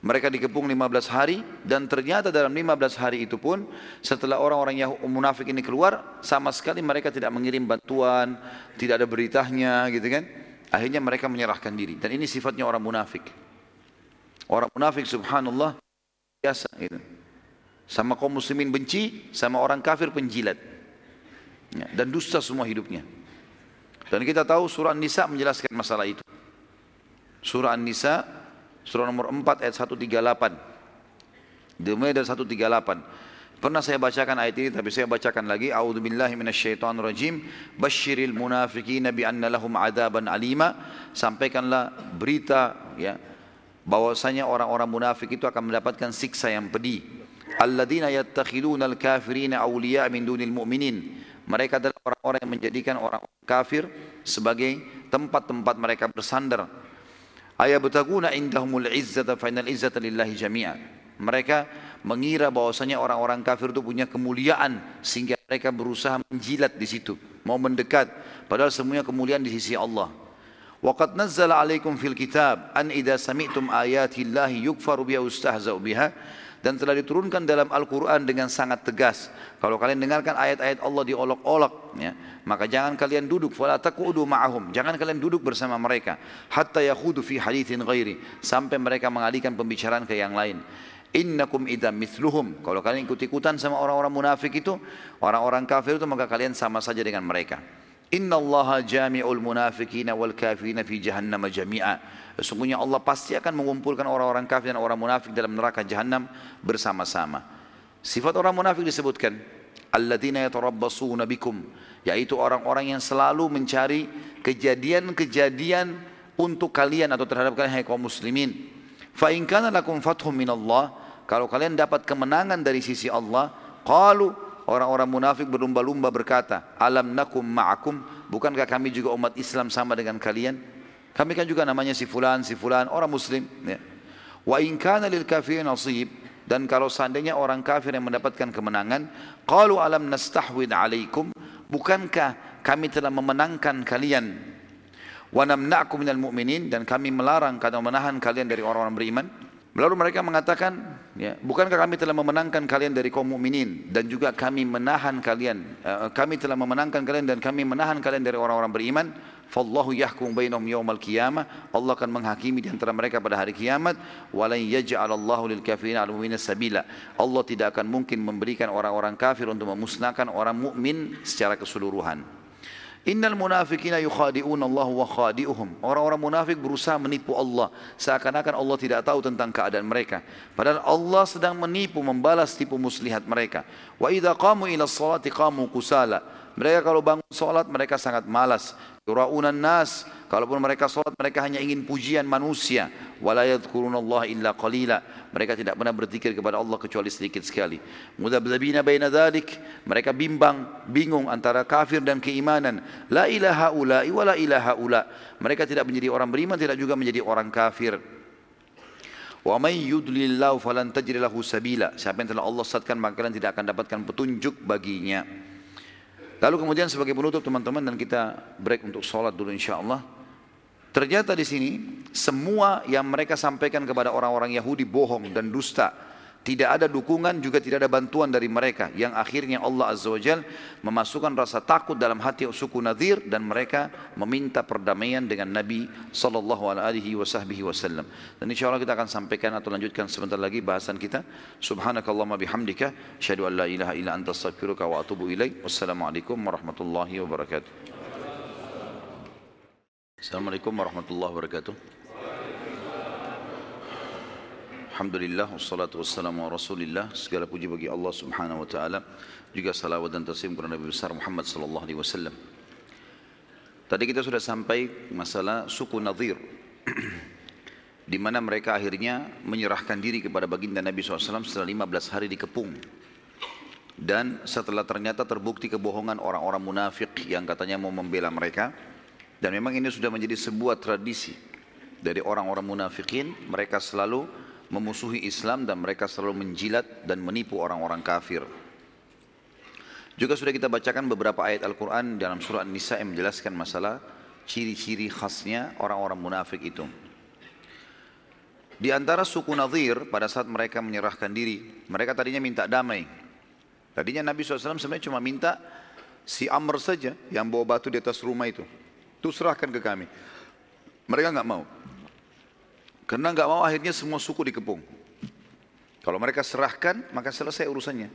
mereka dikepung 15 hari dan ternyata dalam 15 hari itu pun setelah orang-orang yang munafik ini keluar sama sekali mereka tidak mengirim bantuan, tidak ada beritanya gitu kan. Akhirnya mereka menyerahkan diri dan ini sifatnya orang munafik. Orang munafik subhanallah biasa gitu. Sama kaum muslimin benci, sama orang kafir penjilat. Ya, dan dusta semua hidupnya. Dan kita tahu surah An-Nisa menjelaskan masalah itu. Surah An-Nisa Surah nomor 4 ayat 138. Dimulai dari 138. Pernah saya bacakan ayat ini tapi saya bacakan lagi. A'udzubillahi minasyaitonirrajim. Basyiril munafiqin bi anna lahum adaban alima. Sampaikanlah berita ya bahwasanya orang-orang munafik itu akan mendapatkan siksa yang pedih. Alladzina yattakhiduna al-kafirina awliya min dunil mu'minin. Mereka adalah orang-orang yang menjadikan orang kafir sebagai tempat-tempat mereka bersandar Ayabtaguna indahumul izzata fa innal izzata lillahi jami'a. Mereka mengira bahwasanya orang-orang kafir itu punya kemuliaan sehingga mereka berusaha menjilat di situ, mau mendekat padahal semuanya kemuliaan di sisi Allah. Waqad nazzala alaikum fil kitab an idza sami'tum ayati llahi yukfaru biha ustahza'u biha dan telah diturunkan dalam Al-Quran dengan sangat tegas. Kalau kalian dengarkan ayat-ayat Allah diolok-olok, ya, maka jangan kalian duduk, fala taqudu ma'ahum. Jangan kalian duduk bersama mereka, hatta yakhudu fi hadithin ghairi, sampai mereka mengalihkan pembicaraan ke yang lain. Innakum idam mithluhum. Kalau kalian ikut-ikutan sama orang-orang munafik itu, orang-orang kafir itu, maka kalian sama saja dengan mereka. Inna Allah jami'ul munafikina wal kafirina fi jahannam jami'a. Sesungguhnya Allah pasti akan mengumpulkan orang-orang kafir dan orang munafik dalam neraka jahannam bersama-sama. Sifat orang munafik disebutkan alladzina yatarabbasuna bikum yaitu orang-orang yang selalu mencari kejadian-kejadian untuk kalian atau terhadap kalian hai kaum muslimin fa lakum fathum min Allah kalau kalian dapat kemenangan dari sisi Allah qalu orang-orang munafik berlumba-lumba berkata alam nakum ma'akum? Bukankah kami juga umat Islam sama dengan kalian? Kami kan juga namanya si fulan si fulan orang muslim ya. wa in lil kafirin nasib. Dan kalau seandainya orang kafir yang mendapatkan kemenangan, qalu alam nastahwid alaikum, bukankah kami telah memenangkan kalian wa namna'kum minal mu'minin dan kami melarang atau menahan kalian dari orang-orang beriman? Lalu mereka mengatakan, ya, bukankah kami telah memenangkan kalian dari kaum mukminin dan juga kami menahan kalian, uh, kami telah memenangkan kalian dan kami menahan kalian dari orang-orang beriman? Fallahu yahkum bainahum yawmal qiyamah. Allah akan menghakimi di antara mereka pada hari kiamat. Walan yaj'alallahu lil kafirin al sabila. Allah tidak akan mungkin memberikan orang-orang kafir untuk memusnahkan orang mukmin secara keseluruhan. Innal munafiqina yukhadi'un Allah wa khadi'uhum. Orang-orang munafik berusaha menipu Allah. Seakan-akan Allah tidak tahu tentang keadaan mereka. Padahal Allah sedang menipu, membalas tipu muslihat mereka. Wa idha qamu ila salati qamu kusala. Mereka kalau bangun salat mereka sangat malas. Yura'unan nas, kalaupun mereka sholat mereka hanya ingin pujian manusia. Wala Allah illa qalila. Mereka tidak pernah berzikir kepada Allah kecuali sedikit sekali. Mudabdabina baina dhalik, mereka bimbang, bingung antara kafir dan keimanan. La ilaha ula'i wa la ilaha ula. Mereka tidak menjadi orang beriman, tidak juga menjadi orang kafir. Wa may yudlillahu falan tajri lahu sabila. Siapa yang telah Allah sesatkan maka kalian tidak akan dapatkan petunjuk baginya. Lalu kemudian sebagai penutup teman-teman dan kita break untuk sholat dulu insya Allah. Ternyata di sini semua yang mereka sampaikan kepada orang-orang Yahudi bohong dan dusta. Tidak ada dukungan juga tidak ada bantuan dari mereka yang akhirnya Allah Azza wa Jal memasukkan rasa takut dalam hati suku Nadir dan mereka meminta perdamaian dengan Nabi sallallahu alaihi wasallam. Dan insyaallah kita akan sampaikan atau lanjutkan sebentar lagi bahasan kita. Subhanakallahumma bihamdika asyhadu an la ilaha illa anta astaghfiruka wa atubu ilaik. Wassalamualaikum warahmatullahi wabarakatuh. Assalamualaikum warahmatullahi wabarakatuh. Alhamdulillah wassalatu wassalamu ala Rasulillah. Segala puji bagi Allah Subhanahu wa taala. Juga salawat dan taslim kepada Nabi besar Muhammad sallallahu alaihi wasallam. Tadi kita sudah sampai masalah suku Nadir. Di mana mereka akhirnya menyerahkan diri kepada baginda Nabi SAW setelah 15 hari dikepung. Dan setelah ternyata terbukti kebohongan orang-orang munafik yang katanya mau membela mereka. Dan memang ini sudah menjadi sebuah tradisi dari orang-orang munafikin. Mereka selalu memusuhi Islam dan mereka selalu menjilat dan menipu orang-orang kafir. Juga sudah kita bacakan beberapa ayat Al-Quran dalam surah An-Nisa yang menjelaskan masalah ciri-ciri khasnya orang-orang munafik itu. Di antara suku Nadir pada saat mereka menyerahkan diri, mereka tadinya minta damai. Tadinya Nabi SAW sebenarnya cuma minta si Amr saja yang bawa batu di atas rumah itu. Itu serahkan ke kami. Mereka nggak mau. Karena nggak mau akhirnya semua suku dikepung. Kalau mereka serahkan, maka selesai urusannya.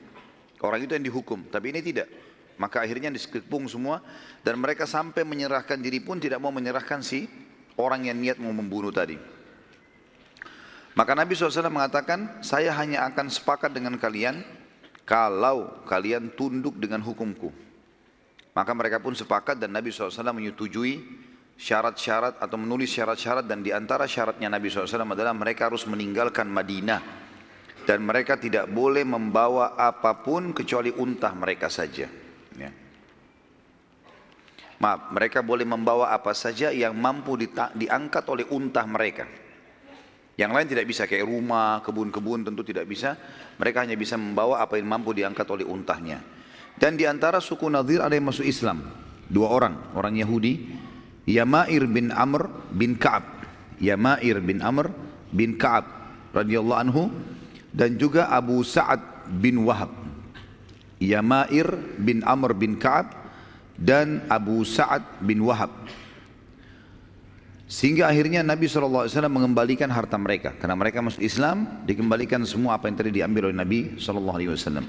Orang itu yang dihukum, tapi ini tidak. Maka akhirnya dikepung semua dan mereka sampai menyerahkan diri pun tidak mau menyerahkan si orang yang niat mau membunuh tadi. Maka Nabi SAW mengatakan, saya hanya akan sepakat dengan kalian kalau kalian tunduk dengan hukumku. Maka mereka pun sepakat dan Nabi SAW menyetujui syarat-syarat atau menulis syarat-syarat dan di antara syaratnya Nabi SAW adalah mereka harus meninggalkan Madinah dan mereka tidak boleh membawa apa pun kecuali untah mereka saja. Ya. Maaf, mereka boleh membawa apa saja yang mampu diangkat oleh untah mereka. Yang lain tidak bisa kayak rumah, kebun-kebun tentu tidak bisa. Mereka hanya bisa membawa apa yang mampu diangkat oleh untahnya. Dan di antara suku Nadir ada yang masuk Islam. Dua orang, orang Yahudi Yamair bin Amr bin Ka'ab. Yamair bin Amr bin Ka'ab radhiyallahu anhu dan juga Abu Sa'ad bin Wahab. Yamair bin Amr bin Ka'ab dan Abu Sa'ad bin Wahab. Sehingga akhirnya Nabi SAW mengembalikan harta mereka. Karena mereka masuk Islam, dikembalikan semua apa yang tadi diambil oleh Nabi SAW.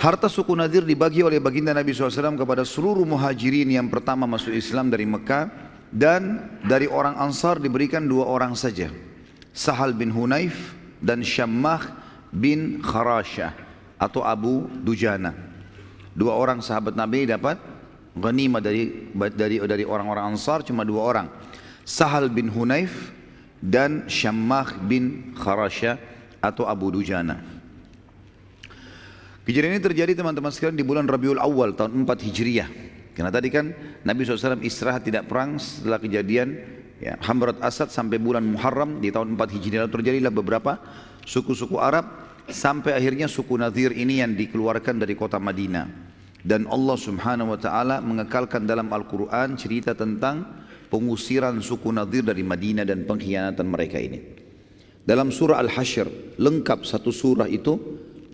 Harta suku Nadir dibagi oleh baginda Nabi SAW kepada seluruh muhajirin yang pertama masuk Islam dari Mekah dan dari orang Ansar diberikan dua orang saja. Sahal bin Hunayf dan Syammah bin Kharashah. atau Abu Dujana. Dua orang sahabat Nabi dapat ghanimah dari dari dari orang-orang Ansar cuma dua orang. Sahal bin Hunayf dan Syammah bin Kharasha atau Abu Dujana. Kejadian ini terjadi teman-teman sekalian di bulan Rabiul Awal tahun 4 Hijriah. Karena tadi kan Nabi SAW istirahat tidak perang setelah kejadian ya, Hamrat Asad sampai bulan Muharram di tahun 4 Hijriah. Lalu terjadilah beberapa suku-suku Arab sampai akhirnya suku Nadir ini yang dikeluarkan dari kota Madinah. Dan Allah subhanahu wa ta'ala mengekalkan dalam Al-Quran cerita tentang pengusiran suku Nadir dari Madinah dan pengkhianatan mereka ini. Dalam surah Al-Hashr, lengkap satu surah itu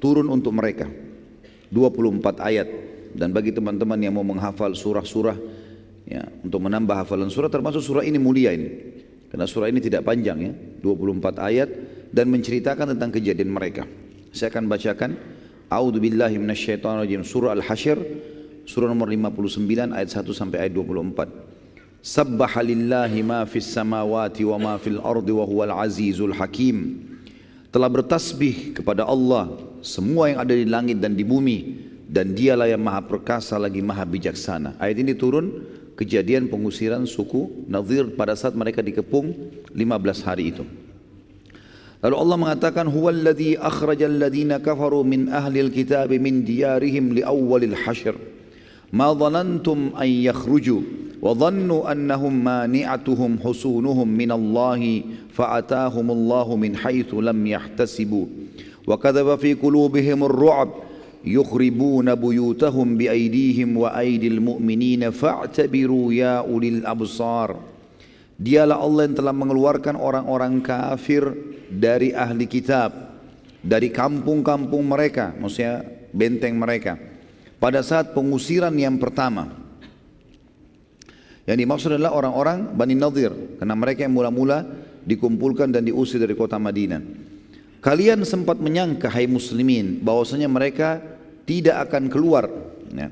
turun untuk mereka. 24 ayat. Dan bagi teman-teman yang mau menghafal surah-surah, ya, untuk menambah hafalan surah, termasuk surah ini mulia ini. Karena surah ini tidak panjang ya, 24 ayat dan menceritakan tentang kejadian mereka. Saya akan bacakan A'udzu billahi minasyaitonir surah Al-Hasyr surah nomor 59 ayat 1 sampai ayat 24. Sabbaha lillahi ma fis samawati wa ma fil ardi wa huwal azizul hakim. Telah bertasbih kepada Allah semua yang ada di langit dan di bumi dan dialah yang maha perkasa lagi maha bijaksana. Ayat ini turun kejadian pengusiran suku Nadir pada saat mereka dikepung 15 hari itu. Lalu Allah mengatakan huwallazi akhrajal ladina kafaru min ahli alkitab min diyarihim li awwalil hashr. Ma dhanantum an yakhruju wa dhannu annahum mani'atuhum husunuhum min Allah fa'atahum Allah min haythu lam yahtasibu. وكذب في قلوبهم الرعب يخربون بيوتهم بأيديهم وأيدي المؤمنين فاعتبروا يا أولي الأبصار. Dialah Allah yang telah mengeluarkan orang-orang kafir dari ahli kitab dari kampung-kampung mereka maksudnya benteng mereka. Pada saat pengusiran yang pertama yang dimaksud adalah orang-orang Bani Nadir karena mereka yang mula-mula dikumpulkan dan diusir dari kota Madinah. Kalian sempat menyangka, hai muslimin, bahwasanya mereka tidak akan keluar. Ya.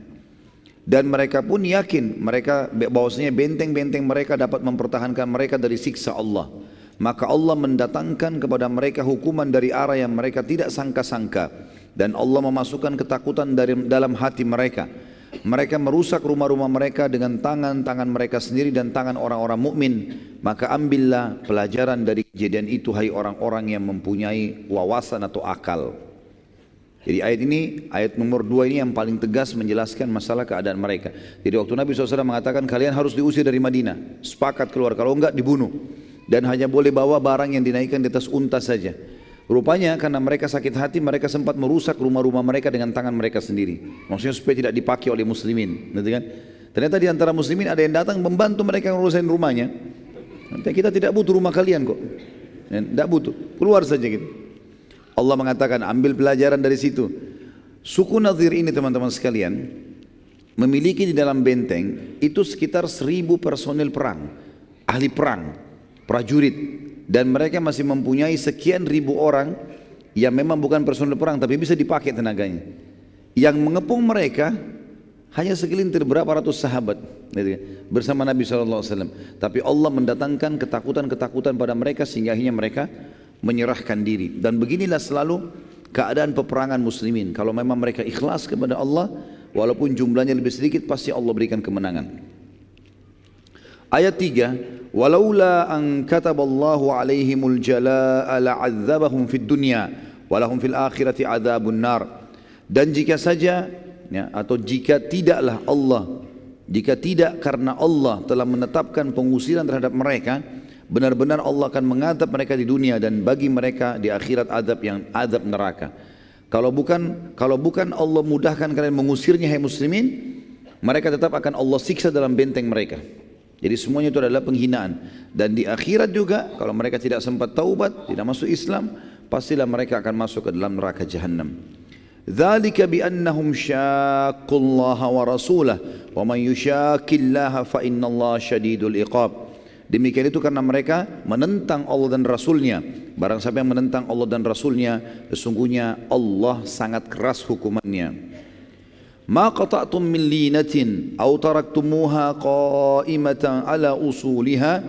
Dan mereka pun yakin mereka bahwasanya benteng-benteng mereka dapat mempertahankan mereka dari siksa Allah. Maka Allah mendatangkan kepada mereka hukuman dari arah yang mereka tidak sangka-sangka. Dan Allah memasukkan ketakutan dari dalam hati mereka. Mereka merusak rumah-rumah mereka dengan tangan-tangan mereka sendiri dan tangan orang-orang mukmin. Maka ambillah pelajaran dari kejadian itu hai orang-orang yang mempunyai wawasan atau akal. Jadi ayat ini, ayat nomor dua ini yang paling tegas menjelaskan masalah keadaan mereka. Jadi waktu Nabi SAW mengatakan kalian harus diusir dari Madinah. Sepakat keluar, kalau enggak dibunuh. Dan hanya boleh bawa barang yang dinaikkan di atas unta saja. Rupanya karena mereka sakit hati, mereka sempat merusak rumah-rumah mereka dengan tangan mereka sendiri. Maksudnya supaya tidak dipakai oleh muslimin. Nanti kan? Ternyata di antara muslimin ada yang datang membantu mereka ngurusin rumahnya. Nanti kita tidak butuh rumah kalian kok. Tidak butuh, keluar saja gitu. Allah mengatakan ambil pelajaran dari situ. Suku Nadir ini teman-teman sekalian memiliki di dalam benteng itu sekitar seribu personil perang, ahli perang, prajurit dan mereka masih mempunyai sekian ribu orang yang memang bukan personil perang tapi bisa dipakai tenaganya. Yang mengepung mereka hanya segelintir berapa ratus sahabat gitu kan, bersama Nabi SAW. Tapi Allah mendatangkan ketakutan-ketakutan pada mereka sehingga akhirnya mereka menyerahkan diri dan beginilah selalu keadaan peperangan muslimin kalau memang mereka ikhlas kepada Allah walaupun jumlahnya lebih sedikit pasti Allah berikan kemenangan ayat 3 walaula an kataballahu alaihimul jalaa la'adzabahum fid dunya walahum fil akhirati adzabun nar dan jika saja ya, atau jika tidaklah Allah jika tidak karena Allah telah menetapkan pengusiran terhadap mereka benar-benar Allah akan mengadab mereka di dunia dan bagi mereka di akhirat adab yang adab neraka. Kalau bukan kalau bukan Allah mudahkan kalian mengusirnya hai muslimin, mereka tetap akan Allah siksa dalam benteng mereka. Jadi semuanya itu adalah penghinaan. Dan di akhirat juga kalau mereka tidak sempat taubat, tidak masuk Islam, pastilah mereka akan masuk ke dalam neraka jahanam. Dzalika bi annahum syaqqullaha wa rasulah wa man yushaqillaha fa innallaha syadidul. Demikian itu karena mereka menentang Allah dan Rasulnya. Barang siapa yang menentang Allah dan Rasulnya, sesungguhnya Allah sangat keras hukumannya. Qata'tum min linatin aw taraktumuha qa'imatan ala usuliha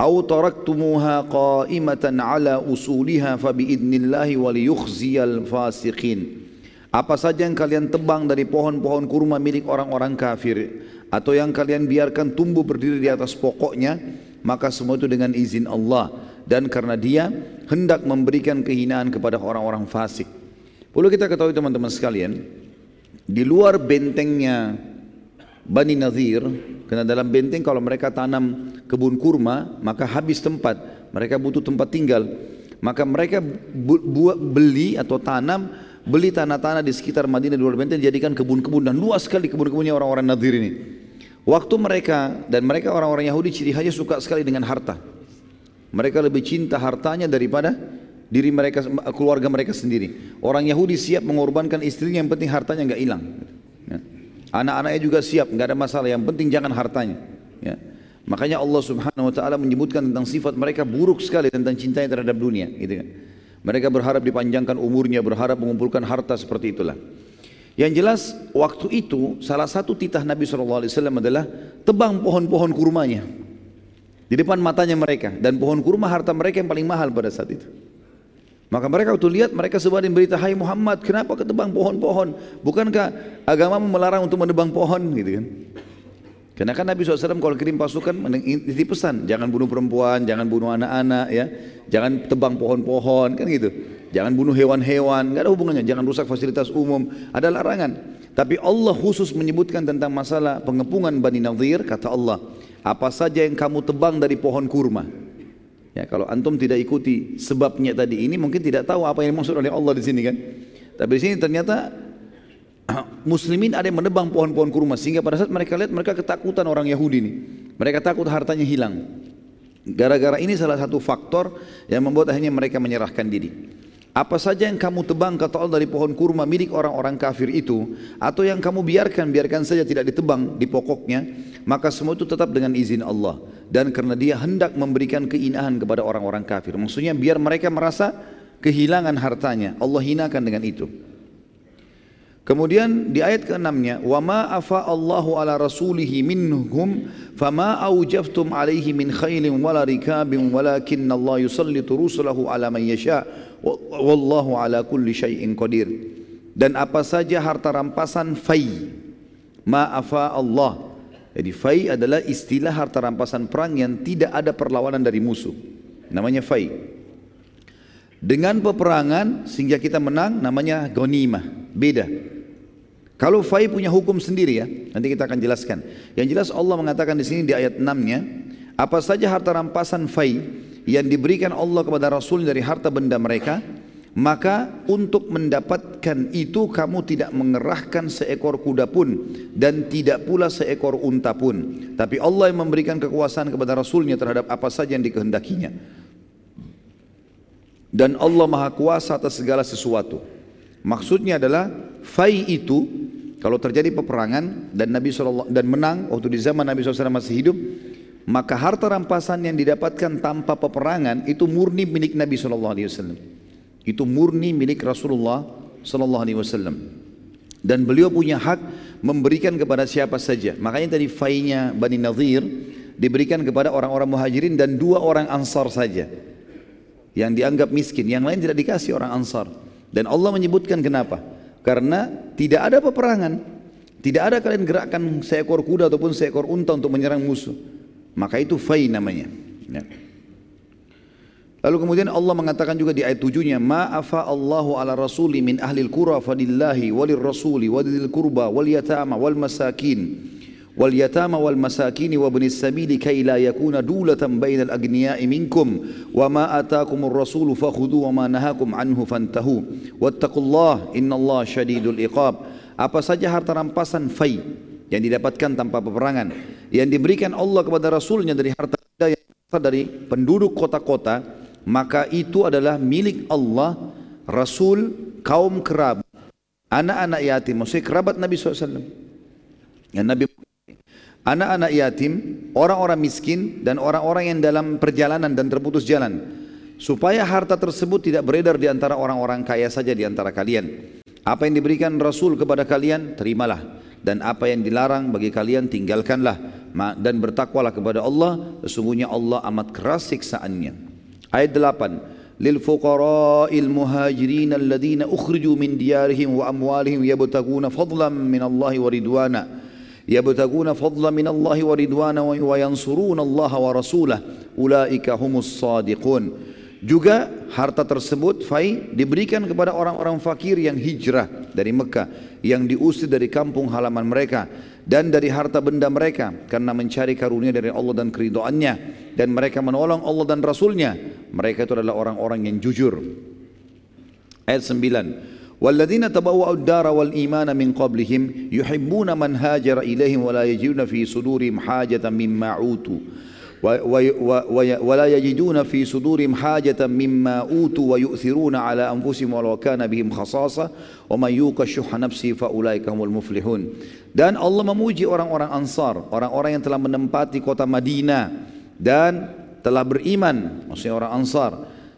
aw taraktumuha qa'imatan ala usuliha fa biidnillahi wa liyukhziyal fasiqin. Apa saja yang kalian tebang dari pohon-pohon kurma milik orang-orang kafir atau yang kalian biarkan tumbuh berdiri di atas pokoknya, maka semua itu dengan izin Allah dan karena Dia hendak memberikan kehinaan kepada orang-orang fasik. Perlu kita ketahui teman-teman sekalian, di luar bentengnya Bani Nazir, karena dalam benteng kalau mereka tanam kebun kurma, maka habis tempat, mereka butuh tempat tinggal. Maka mereka buat beli atau tanam beli tanah-tanah di sekitar Madinah di luar benteng jadikan kebun-kebun dan luas sekali kebun-kebunnya orang-orang Nadir ini. Waktu mereka dan mereka orang-orang Yahudi ciri khasnya suka sekali dengan harta. Mereka lebih cinta hartanya daripada diri mereka keluarga mereka sendiri. Orang Yahudi siap mengorbankan istrinya yang penting hartanya nggak hilang. Ya. Anak-anaknya juga siap nggak ada masalah yang penting jangan hartanya. Ya. Makanya Allah Subhanahu Wa Taala menyebutkan tentang sifat mereka buruk sekali tentang cintanya terhadap dunia. Gitu kan. Mereka berharap dipanjangkan umurnya, berharap mengumpulkan harta seperti itulah. Yang jelas waktu itu salah satu titah Nabi SAW adalah tebang pohon-pohon kurmanya. Di depan matanya mereka. Dan pohon kurma harta mereka yang paling mahal pada saat itu. Maka mereka waktu lihat mereka sebarin berita Hai Muhammad kenapa ketebang pohon-pohon Bukankah agama melarang untuk menebang pohon gitu kan karena kan Nabi SAW kalau kirim pasukan ini pesan, jangan bunuh perempuan, jangan bunuh anak-anak ya, jangan tebang pohon-pohon kan gitu. Jangan bunuh hewan-hewan, nggak ada hubungannya. Jangan rusak fasilitas umum, ada larangan. Tapi Allah khusus menyebutkan tentang masalah pengepungan Bani Nadir, kata Allah, apa saja yang kamu tebang dari pohon kurma. Ya, kalau antum tidak ikuti sebabnya tadi ini mungkin tidak tahu apa yang dimaksud oleh Allah di sini kan. Tapi di sini ternyata muslimin ada yang menebang pohon-pohon kurma sehingga pada saat mereka lihat mereka ketakutan orang Yahudi ini. Mereka takut hartanya hilang. Gara-gara ini salah satu faktor yang membuat akhirnya mereka menyerahkan diri. Apa saja yang kamu tebang kata Allah dari pohon kurma milik orang-orang kafir itu atau yang kamu biarkan biarkan saja tidak ditebang di pokoknya maka semua itu tetap dengan izin Allah. Dan karena dia hendak memberikan keinahan kepada orang-orang kafir. Maksudnya biar mereka merasa kehilangan hartanya Allah hinakan dengan itu. Kemudian di ayat ke-6-nya, "Wa ma afa Allahu ala rasulihi minhum fama aujaftum alaihi min khailin wala rikabin walakin Allah yusallitu rusulahu ala man yasha wallahu ala kulli syai'in qadir." Dan apa saja harta rampasan fai ma afa Allah. Jadi fai adalah istilah harta rampasan perang yang tidak ada perlawanan dari musuh. Namanya fai. Dengan peperangan sehingga kita menang namanya ghanimah. Beda. Kalau fai punya hukum sendiri ya, nanti kita akan jelaskan. Yang jelas Allah mengatakan di sini di ayat 6-nya, apa saja harta rampasan fai yang diberikan Allah kepada Rasul dari harta benda mereka, maka untuk mendapatkan itu kamu tidak mengerahkan seekor kuda pun dan tidak pula seekor unta pun. Tapi Allah yang memberikan kekuasaan kepada Rasulnya terhadap apa saja yang dikehendakinya. Dan Allah maha kuasa atas segala sesuatu. Maksudnya adalah fai itu kalau terjadi peperangan dan Nabi SAW dan menang waktu di zaman Nabi SAW masih hidup, maka harta rampasan yang didapatkan tanpa peperangan itu murni milik Nabi SAW. Itu murni milik Rasulullah SAW. Dan beliau punya hak memberikan kepada siapa saja. Makanya tadi fainya Bani Nadir diberikan kepada orang-orang muhajirin dan dua orang ansar saja. Yang dianggap miskin, yang lain tidak dikasih orang ansar. Dan Allah menyebutkan kenapa? Karena tidak ada peperangan. Tidak ada kalian gerakkan seekor kuda ataupun seekor unta untuk menyerang musuh. Maka itu fai namanya. Ya. Lalu kemudian Allah mengatakan juga di ayat tujuhnya, Ma afa Allahu ala rasuli min ahli al-qura fadillahi walir rasuli wadil kurba wal yatama wal masakin wal yatama wal masakin wa ibnis sabili kay la yakuna dulatan bainal agniya'i minkum wa ma atakumur rasulu fakhudhu wa ma nahakum anhu fantahu wattaqullah innallaha syadidul iqab apa saja harta rampasan fai yang didapatkan tanpa peperangan yang diberikan Allah kepada Rasulnya dari harta yang dari penduduk kota-kota maka itu adalah milik Allah Rasul kaum kerabat anak-anak yatim maksudnya kerabat Nabi SAW yang Nabi anak-anak yatim orang-orang miskin dan orang-orang yang dalam perjalanan dan terputus jalan supaya harta tersebut tidak beredar di antara orang-orang kaya saja di antara kalian. Apa yang diberikan Rasul kepada kalian, terimalah. dan apa yang dilarang bagi kalian tinggalkanlah. Dan bertakwalah kepada Allah sesungguhnya Allah amat keras siksaannya. Ayat 8 lil fuqara'il muhajirin alladhina ukhriju min diyarihim wa amwalihim yabtaguna fadlan min Allah wa ridwana. Yabtaguna fadlan min Allah wa ridwana wa yansuruna Allah wa rasulah ulaika humus sadiqun. Juga harta tersebut fai diberikan kepada orang-orang fakir yang hijrah dari Mekah, yang diusir dari kampung halaman mereka dan dari harta benda mereka karena mencari karunia dari Allah dan keridoannya dan mereka menolong Allah dan Rasulnya. Mereka itu adalah orang-orang yang jujur. Ayat 9. والذين تبوأوا الدار والإيمان من قبلهم يحبون من هاجر إليهم ولا يجدون في صدورهم حاجة مما أوتوا ولا يجدون في صدورهم حاجة مما أوتوا ويؤثرون على أنفسهم ولو كان بهم خصاصة ومن يوق شح نفسه فأولئك هم المفلحون dan Allah memuji orang-orang Ansar orang-orang yang telah menempati kota Madinah dan telah beriman maksudnya orang Ansar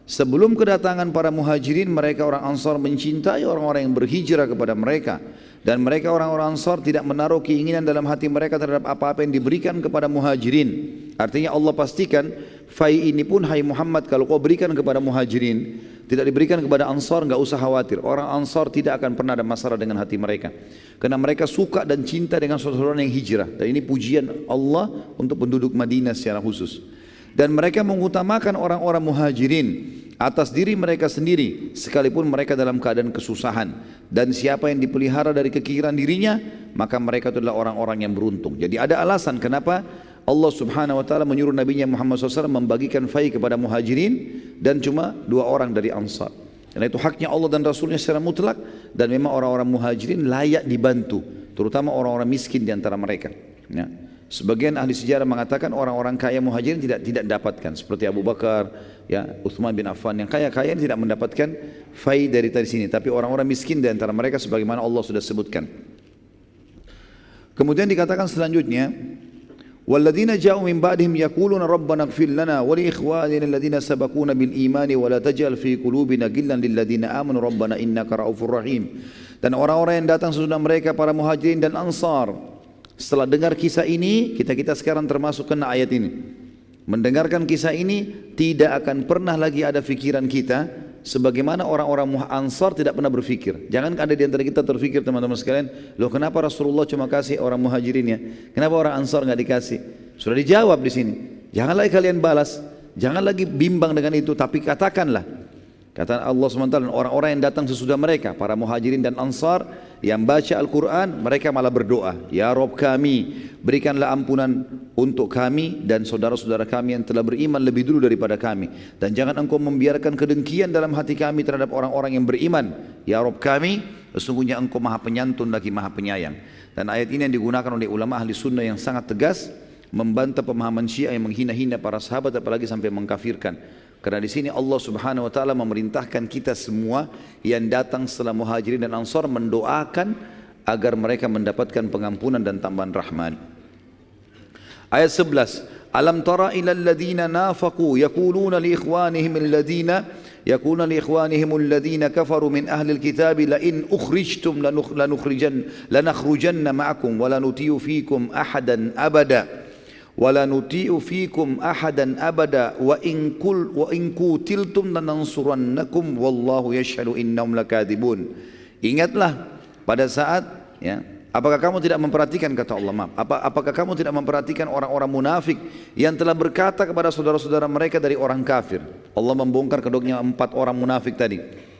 sebelum kedatangan para muhajirin mereka orang Ansar mencintai orang-orang yang berhijrah kepada mereka dan mereka orang-orang Ansar tidak menaruh keinginan dalam hati mereka terhadap apa-apa yang diberikan kepada muhajirin. Artinya Allah pastikan, fai ini pun hai Muhammad kalau kau berikan kepada muhajirin, tidak diberikan kepada Ansar, enggak usah khawatir. Orang Ansar tidak akan pernah ada masalah dengan hati mereka. Karena mereka suka dan cinta dengan saudara yang hijrah. Dan ini pujian Allah untuk penduduk Madinah secara khusus. Dan mereka mengutamakan orang-orang muhajirin atas diri mereka sendiri sekalipun mereka dalam keadaan kesusahan. Dan siapa yang dipelihara dari kekiran dirinya maka mereka itu adalah orang-orang yang beruntung. Jadi ada alasan kenapa Allah subhanahu wa ta'ala menyuruh Nabi Muhammad SAW membagikan fai kepada muhajirin dan cuma dua orang dari ansar. Karena itu haknya Allah dan Rasulnya secara mutlak dan memang orang-orang muhajirin layak dibantu terutama orang-orang miskin di antara mereka. Ya. Sebagian ahli sejarah mengatakan orang-orang kaya muhajirin tidak tidak dapatkan seperti Abu Bakar, ya Uthman bin Affan yang kaya-kaya tidak mendapatkan fai dari tadi sini, tapi orang-orang miskin di antara mereka sebagaimana Allah sudah sebutkan. Kemudian dikatakan selanjutnya, والذين جاءوا من بعدهم يقولون ربنا اغفر لنا ولإخواننا الذين سبقونا بالإيمان ولا تجعل في قلوبنا غلا للذين آمنوا ربنا إنك رؤوف رحيم dan orang-orang yang datang sesudah mereka para muhajirin dan ansar setelah dengar kisah ini, kita-kita sekarang termasuk kena ayat ini. Mendengarkan kisah ini, tidak akan pernah lagi ada fikiran kita sebagaimana orang-orang Ansar tidak pernah berfikir. Jangan ada di antara kita terfikir teman-teman sekalian, loh kenapa Rasulullah cuma kasih orang muhajirin ya? Kenapa orang Ansar nggak dikasih? Sudah dijawab di sini. Jangan lagi kalian balas, jangan lagi bimbang dengan itu, tapi katakanlah Kata Allah SWT, orang-orang yang datang sesudah mereka, para muhajirin dan ansar, yang baca Al-Quran, mereka malah berdoa, Ya Rob kami, berikanlah ampunan untuk kami dan saudara-saudara kami yang telah beriman lebih dulu daripada kami. Dan jangan engkau membiarkan kedengkian dalam hati kami terhadap orang-orang yang beriman. Ya Rob kami, sesungguhnya engkau maha penyantun lagi maha penyayang. Dan ayat ini yang digunakan oleh ulama ahli sunnah yang sangat tegas, membantah pemahaman syiah yang menghina-hina para sahabat apalagi sampai mengkafirkan. Karena di sini Allah Subhanahu wa taala memerintahkan kita semua yang datang setelah Muhajirin dan Ansor mendoakan agar mereka mendapatkan pengampunan dan tambahan rahmat. Ayat 11. Alam tara ila alladhina nafaqu yaquluna li ikhwanihim alladhina yaquluna li ikhwanihim alladhina kafaru min ahli alkitabi la in ukhrijtum lanukhrijan lanakhrujanna ma'akum wa la nutiyu abada wala nuti'u fikum ahadan abada wa in kul wa in kutiltum lanansurannakum wallahu yashhadu innahum ingatlah pada saat ya apakah kamu tidak memperhatikan kata Allah maaf apa apakah kamu tidak memperhatikan orang-orang munafik yang telah berkata kepada saudara-saudara mereka dari orang kafir? Allah membongkar kedoknya empat orang munafik tadi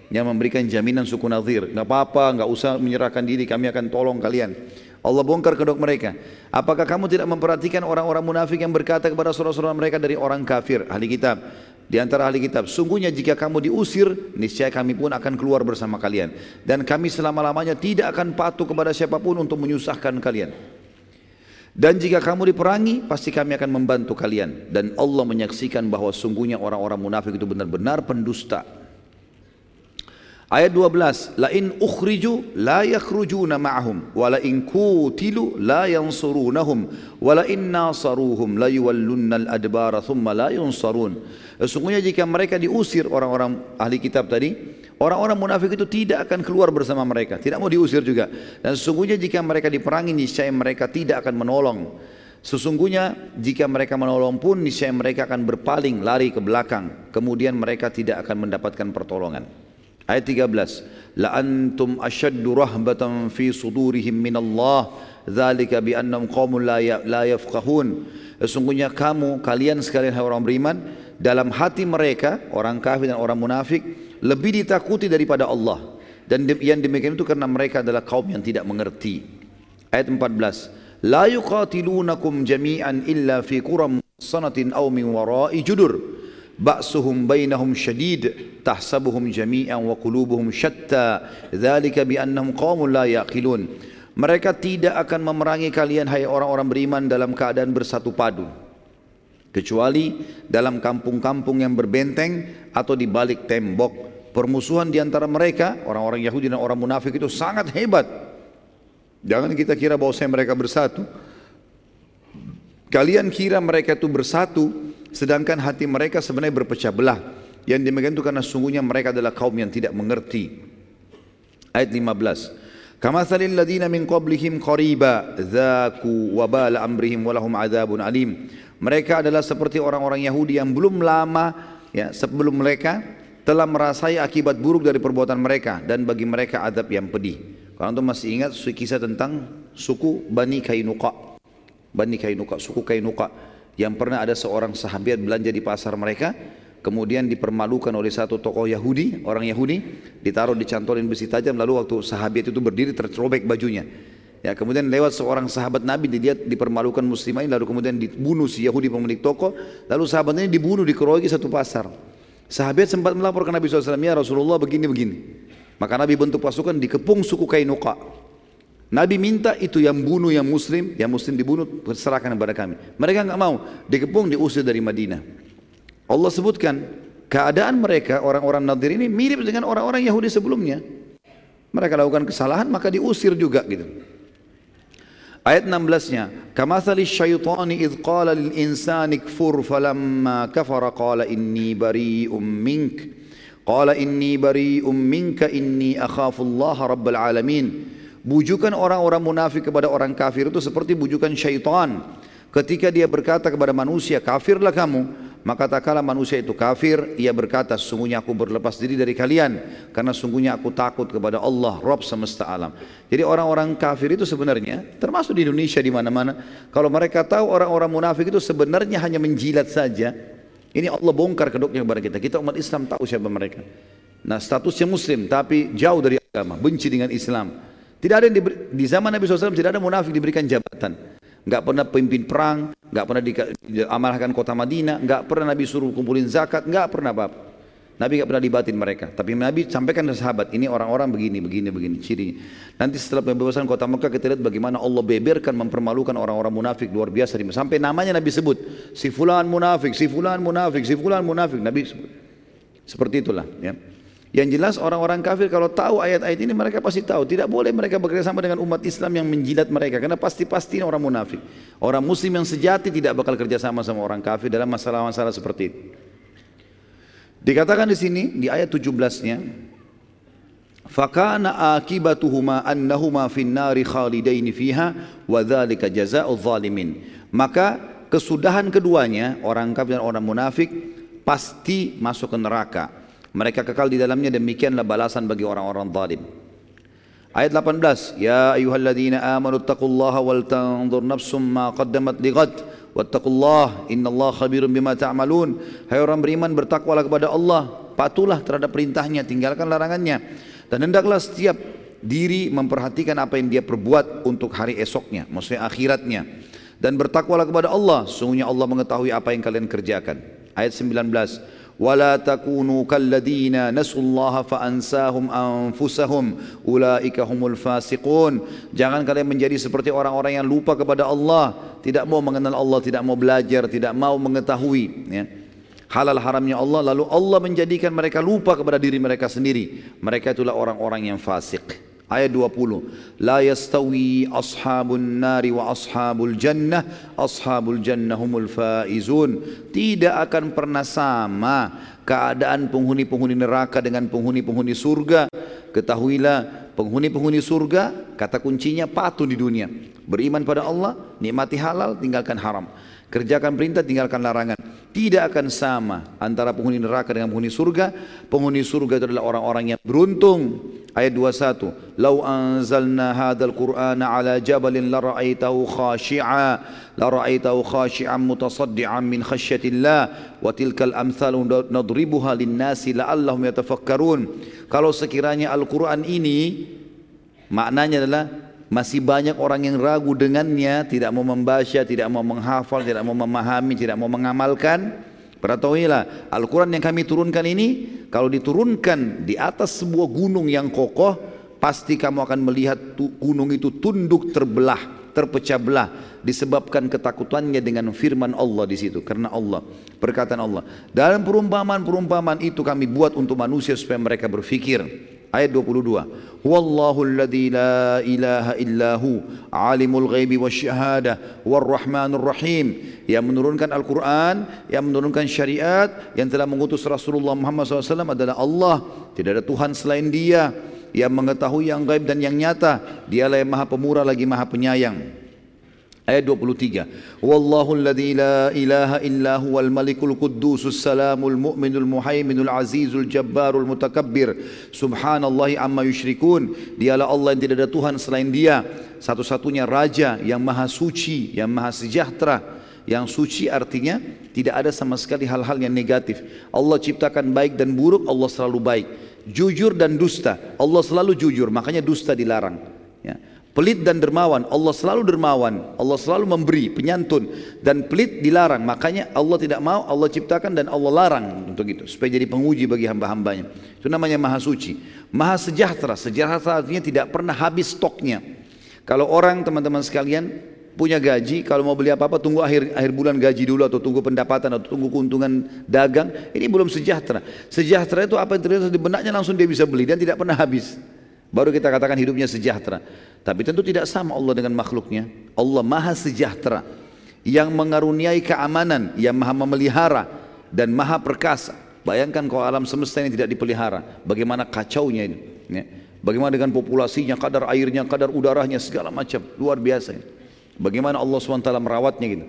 yang memberikan jaminan suku Nazir nggak apa-apa nggak usah menyerahkan diri kami akan tolong kalian Allah bongkar kedok mereka. Apakah kamu tidak memperhatikan orang-orang munafik yang berkata kepada saudara-saudara mereka dari orang kafir, ahli kitab? Di antara ahli kitab, sungguhnya jika kamu diusir, niscaya kami pun akan keluar bersama kalian. Dan kami selama-lamanya tidak akan patuh kepada siapa pun untuk menyusahkan kalian. Dan jika kamu diperangi, pasti kami akan membantu kalian. Dan Allah menyaksikan bahwa sungguhnya orang-orang munafik itu benar-benar pendusta. Ayat 12, la in ukhriju la yakhrujuna ma'ahum wa la in kutilu la yansurunahum wa la in nasaruhum la yuwallunna al-adbara thumma la yunsarun. Sesungguhnya jika mereka diusir orang-orang ahli kitab tadi, orang-orang munafik itu tidak akan keluar bersama mereka, tidak mau diusir juga. Dan sesungguhnya jika mereka diperangi niscaya mereka tidak akan menolong Sesungguhnya jika mereka menolong pun niscaya mereka akan berpaling lari ke belakang kemudian mereka tidak akan mendapatkan pertolongan. Ayat 13 La antum ashaddu rahbatan fi sudurihim min Allah dzalika bi annahum qaumun la ya, la yafqahun. Sesungguhnya kamu kalian sekalian orang beriman dalam hati mereka orang kafir dan orang munafik lebih ditakuti daripada Allah. Dan yang demikian itu karena mereka adalah kaum yang tidak mengerti. Ayat 14 La yuqatilunakum jami'an illa fi quram sanatin aw min wara'i judur ba'suhum bainahum syadid tahsabuhum jami'an wa qulubuhum syatta dzalika bi annahum qaumun la mereka tidak akan memerangi kalian hai orang-orang beriman dalam keadaan bersatu padu. Kecuali dalam kampung-kampung yang berbenteng atau di balik tembok. Permusuhan di antara mereka orang-orang Yahudi dan orang munafik itu sangat hebat. Jangan kita kira bahwa mereka bersatu. Kalian kira mereka itu bersatu Sedangkan hati mereka sebenarnya berpecah belah. Yang demikian itu karena sungguhnya mereka adalah kaum yang tidak mengerti. Ayat 15. Kama salil ladina min qablihim qariba dhaku wabala amrihim walahum adzabun alim. Mereka adalah seperti orang-orang Yahudi yang belum lama ya sebelum mereka telah merasai akibat buruk dari perbuatan mereka dan bagi mereka adab yang pedih. Kalau antum masih ingat kisah tentang suku Bani Kainuqa. Bani Kainuqa, suku Kainuqa yang pernah ada seorang sahabat belanja di pasar mereka kemudian dipermalukan oleh satu tokoh Yahudi orang Yahudi ditaruh dicantolin besi tajam lalu waktu sahabat itu berdiri tercobek bajunya. Ya kemudian lewat seorang sahabat Nabi dia dipermalukan muslimah lalu kemudian dibunuh si Yahudi pemilik toko lalu sahabat ini dibunuh dikeroyoki satu pasar. Sahabat sempat melapor ke Nabi SAW ya Rasulullah begini begini. Maka Nabi bentuk pasukan dikepung suku Kainuqa Nabi minta itu yang bunuh yang muslim, yang muslim dibunuh, serahkan kepada kami. Mereka enggak mau, dikepung, diusir dari Madinah. Allah sebutkan keadaan mereka orang-orang Nadir ini mirip dengan orang-orang Yahudi sebelumnya. Mereka lakukan kesalahan maka diusir juga gitu. Ayat 16-nya, "Kamathali syaitani idh qala lil insani kfur falamma kafara qala inni bari'um mink." Qala inni bari'um minka inni akhafu Allah rabbal alamin. Bujukan orang-orang munafik kepada orang kafir itu seperti bujukan syaitan. Ketika dia berkata kepada manusia, kafirlah kamu. Maka tak kala manusia itu kafir, ia berkata, sungguhnya aku berlepas diri dari kalian. Karena sungguhnya aku takut kepada Allah, Rabb semesta alam. Jadi orang-orang kafir itu sebenarnya, termasuk di Indonesia di mana-mana. Kalau mereka tahu orang-orang munafik itu sebenarnya hanya menjilat saja. Ini Allah bongkar kedoknya kepada kita. Kita umat Islam tahu siapa mereka. Nah statusnya muslim tapi jauh dari agama, benci dengan Islam. Tidak ada yang diberi, di zaman Nabi SAW tidak ada munafik diberikan jabatan. Enggak pernah pemimpin perang, enggak pernah diamalkan kota Madinah, enggak pernah Nabi suruh kumpulin zakat, enggak pernah apa-apa. Nabi enggak pernah dibatin mereka. Tapi Nabi sampaikan ke sahabat, ini orang-orang begini, begini, begini cirinya. Nanti setelah pembebasan kota Mekah kita lihat bagaimana Allah beberkan mempermalukan orang-orang munafik luar biasa. Sampai namanya Nabi sebut, si fulan munafik, si fulan munafik, si fulan munafik. Nabi sebut. Seperti itulah. Ya. Yang jelas orang-orang kafir kalau tahu ayat-ayat ini mereka pasti tahu. Tidak boleh mereka bekerjasama dengan umat Islam yang menjilat mereka. Karena pasti-pasti orang munafik. Orang muslim yang sejati tidak bakal kerjasama sama orang kafir dalam masalah-masalah seperti itu. Dikatakan di sini di ayat 17-nya Fakana akibatuhuma annahuma fin nari khalidaini fiha wa dzalika jazaa'u zalimin. Maka kesudahan keduanya orang kafir dan orang munafik pasti masuk ke neraka mereka kekal di dalamnya demikianlah balasan bagi orang-orang zalim. Ayat 18, Ya ayuhalladzina amanu taqullaha wal tanzur nafsum ma qaddamat lighad wattaqullah innallaha khabirun bima ta'malun. Hai orang beriman bertakwalah kepada Allah, patulah terhadap perintahnya, tinggalkan larangannya. Dan hendaklah setiap diri memperhatikan apa yang dia perbuat untuk hari esoknya, maksudnya akhiratnya. Dan bertakwalah kepada Allah, sungguhnya Allah mengetahui apa yang kalian kerjakan. Ayat 19, ولا تكونوا كالذين نسوا الله فأنساهم أنفسهم أولئك هم الفاسقون jangan kalian menjadi seperti orang-orang yang lupa kepada Allah tidak mau mengenal Allah tidak mau belajar tidak mau mengetahui ya. halal haramnya Allah lalu Allah menjadikan mereka lupa kepada diri mereka sendiri mereka itulah orang-orang yang fasik Ayat 20. La yastawi ashabun nari wa ashabul jannah. Ashabul jannah humul faizun. Tidak akan pernah sama keadaan penghuni-penghuni neraka dengan penghuni-penghuni surga. Ketahuilah penghuni-penghuni surga Kata kuncinya patuh di dunia. Beriman pada Allah, nikmati halal, tinggalkan haram. Kerjakan perintah, tinggalkan larangan. Tidak akan sama antara penghuni neraka dengan penghuni surga. Penghuni surga itu adalah orang-orang yang beruntung. Ayat 21. Lau anzalna hadzal Qur'ana ala jabalin la ra'aitahu khashi'a la ra'aitahu khashi'an mutasaddian min khasyatillah wa tilkal amthalu nadribuha lin-nasi la'allahum yatafakkarun. Kalau sekiranya Al-Qur'an ini maknanya adalah masih banyak orang yang ragu dengannya, tidak mau membaca, tidak mau menghafal, tidak mau memahami, tidak mau mengamalkan. Perhatikanlah, Al-Quran yang kami turunkan ini, kalau diturunkan di atas sebuah gunung yang kokoh, pasti kamu akan melihat gunung itu tunduk terbelah, terpecah belah, disebabkan ketakutannya dengan firman Allah di situ. Karena Allah, perkataan Allah. Dalam perumpamaan-perumpamaan itu kami buat untuk manusia supaya mereka berfikir. Ayat 22. Wallahu alladhi la ilaha illahu alimul ghaibi wasyahadah warrahmanur rahim. Yang menurunkan Al-Quran, yang menurunkan syariat, yang telah mengutus Rasulullah Muhammad SAW adalah Allah. Tidak ada Tuhan selain dia. Yang mengetahui yang gaib dan yang nyata. Dialah yang maha pemurah lagi maha penyayang. Ayat 23. Wallahu alladhi la ilaha illa huwal malikul quddusus salamul mu'minul muhaiminul azizul jabbarul mutakabbir. Subhanallahi amma yushrikun. Dialah Allah yang tidak ada Tuhan selain dia. Satu-satunya raja yang maha suci, yang maha sejahtera. Yang suci artinya tidak ada sama sekali hal-hal yang negatif. Allah ciptakan baik dan buruk, Allah selalu baik. Jujur dan dusta, Allah selalu jujur, makanya dusta dilarang. Ya. Pelit dan dermawan, Allah selalu dermawan, Allah selalu memberi, penyantun dan pelit dilarang. Makanya Allah tidak mau, Allah ciptakan dan Allah larang untuk itu supaya jadi penguji bagi hamba-hambanya. Itu namanya maha suci. Maha sejahtera, sejahtera artinya tidak pernah habis stoknya. Kalau orang teman-teman sekalian punya gaji, kalau mau beli apa-apa tunggu akhir akhir bulan gaji dulu atau tunggu pendapatan atau tunggu keuntungan dagang, ini belum sejahtera. Sejahtera itu apa yang terjadi di benaknya langsung dia bisa beli dan tidak pernah habis. Baru kita katakan hidupnya sejahtera. Tapi tentu tidak sama Allah dengan makhluknya. Allah maha sejahtera. Yang mengaruniai keamanan, yang maha memelihara dan maha perkasa. Bayangkan kalau alam semesta ini tidak dipelihara. Bagaimana kacaunya ini. Ya. Bagaimana dengan populasinya, kadar airnya, kadar udaranya, segala macam. Luar biasa. Bagaimana Allah SWT merawatnya gitu.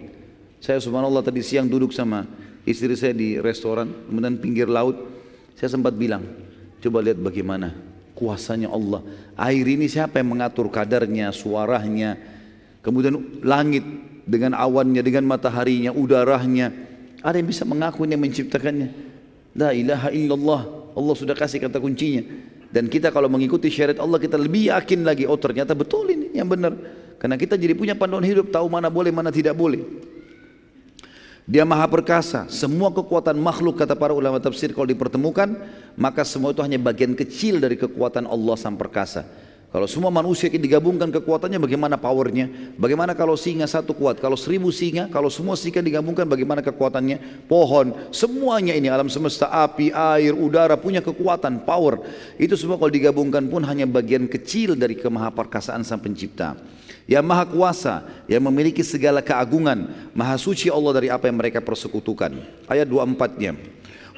Saya subhanallah tadi siang duduk sama istri saya di restoran, kemudian pinggir laut. Saya sempat bilang, coba lihat bagaimana kuasanya Allah. Air ini siapa yang mengatur kadarnya, suaranya, kemudian langit dengan awannya, dengan mataharinya, udaranya. Ada yang bisa mengaku yang menciptakannya. La ilaha illallah. Allah sudah kasih kata kuncinya. Dan kita kalau mengikuti syariat Allah kita lebih yakin lagi. Oh ternyata betul ini yang benar. Karena kita jadi punya panduan hidup. Tahu mana boleh mana tidak boleh. Dia maha perkasa. Semua kekuatan makhluk kata para ulama tafsir kalau dipertemukan, maka semua itu hanya bagian kecil dari kekuatan Allah sang perkasa. Kalau semua manusia digabungkan kekuatannya bagaimana powernya? Bagaimana kalau singa satu kuat? Kalau seribu singa, kalau semua singa digabungkan bagaimana kekuatannya? Pohon, semuanya ini alam semesta, api, air, udara punya kekuatan, power. Itu semua kalau digabungkan pun hanya bagian kecil dari kemahaperkasaan sang pencipta yang maha kuasa, yang memiliki segala keagungan, maha suci Allah dari apa yang mereka persekutukan. Ayat 24-nya.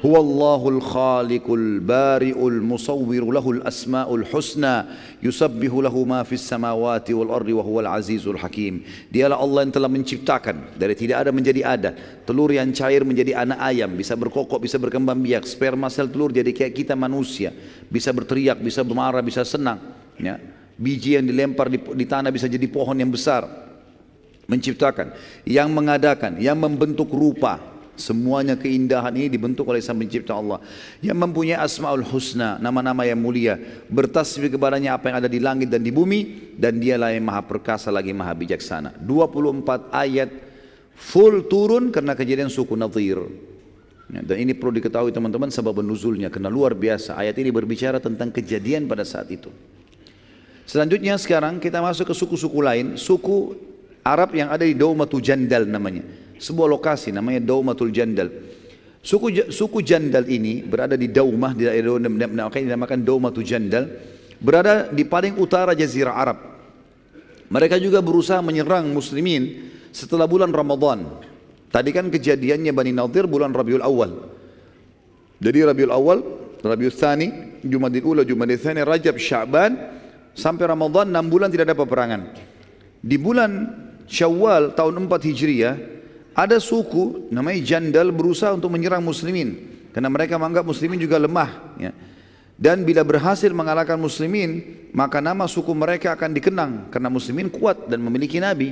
Huwallahul khaliqul bari'ul musawwiru lahul asma'ul husna yusabbihu lahu ma fis samawati wal ardi wa huwal azizul hakim. Dialah Allah yang telah menciptakan dari tidak ada menjadi ada. Telur yang cair menjadi anak ayam, bisa berkokok, bisa berkembang biak. Sperma sel telur jadi kayak kita manusia, bisa berteriak, bisa bermarah, bisa senang, ya. Biji yang dilempar di, di tanah bisa jadi pohon yang besar. Menciptakan, yang mengadakan, yang membentuk rupa. Semuanya keindahan ini dibentuk oleh Sang Pencipta Allah. Yang mempunyai asmaul husna, nama-nama yang mulia. Bertasbih kepadanya apa yang ada di langit dan di bumi. Dan dialah yang maha perkasa lagi maha bijaksana. 24 ayat full turun karena kejadian suku Nadir. Ya, dan ini perlu diketahui teman-teman sebab nuzulnya karena luar biasa. Ayat ini berbicara tentang kejadian pada saat itu. Selanjutnya sekarang kita masuk ke suku-suku lain, suku Arab yang ada di Daumatul Jandal namanya. Sebuah lokasi namanya Daumatul Jandal. Suku suku Jandal ini berada di Daumah di daerah dinamakan Daumatul Jandal, berada di paling utara jazirah Arab. Mereka juga berusaha menyerang muslimin setelah bulan Ramadan. Tadi kan kejadiannya Bani Nadir bulan Rabiul Awal. Jadi Rabiul Awal, Rabiul Thani, Jumadil Ula, Jumadil Thani, Rajab, Sya'ban, sampai Ramadan 6 bulan tidak ada peperangan. Di bulan Syawal tahun 4 Hijriah ada suku namanya Jandal berusaha untuk menyerang muslimin karena mereka menganggap muslimin juga lemah ya. Dan bila berhasil mengalahkan muslimin, maka nama suku mereka akan dikenang karena muslimin kuat dan memiliki nabi.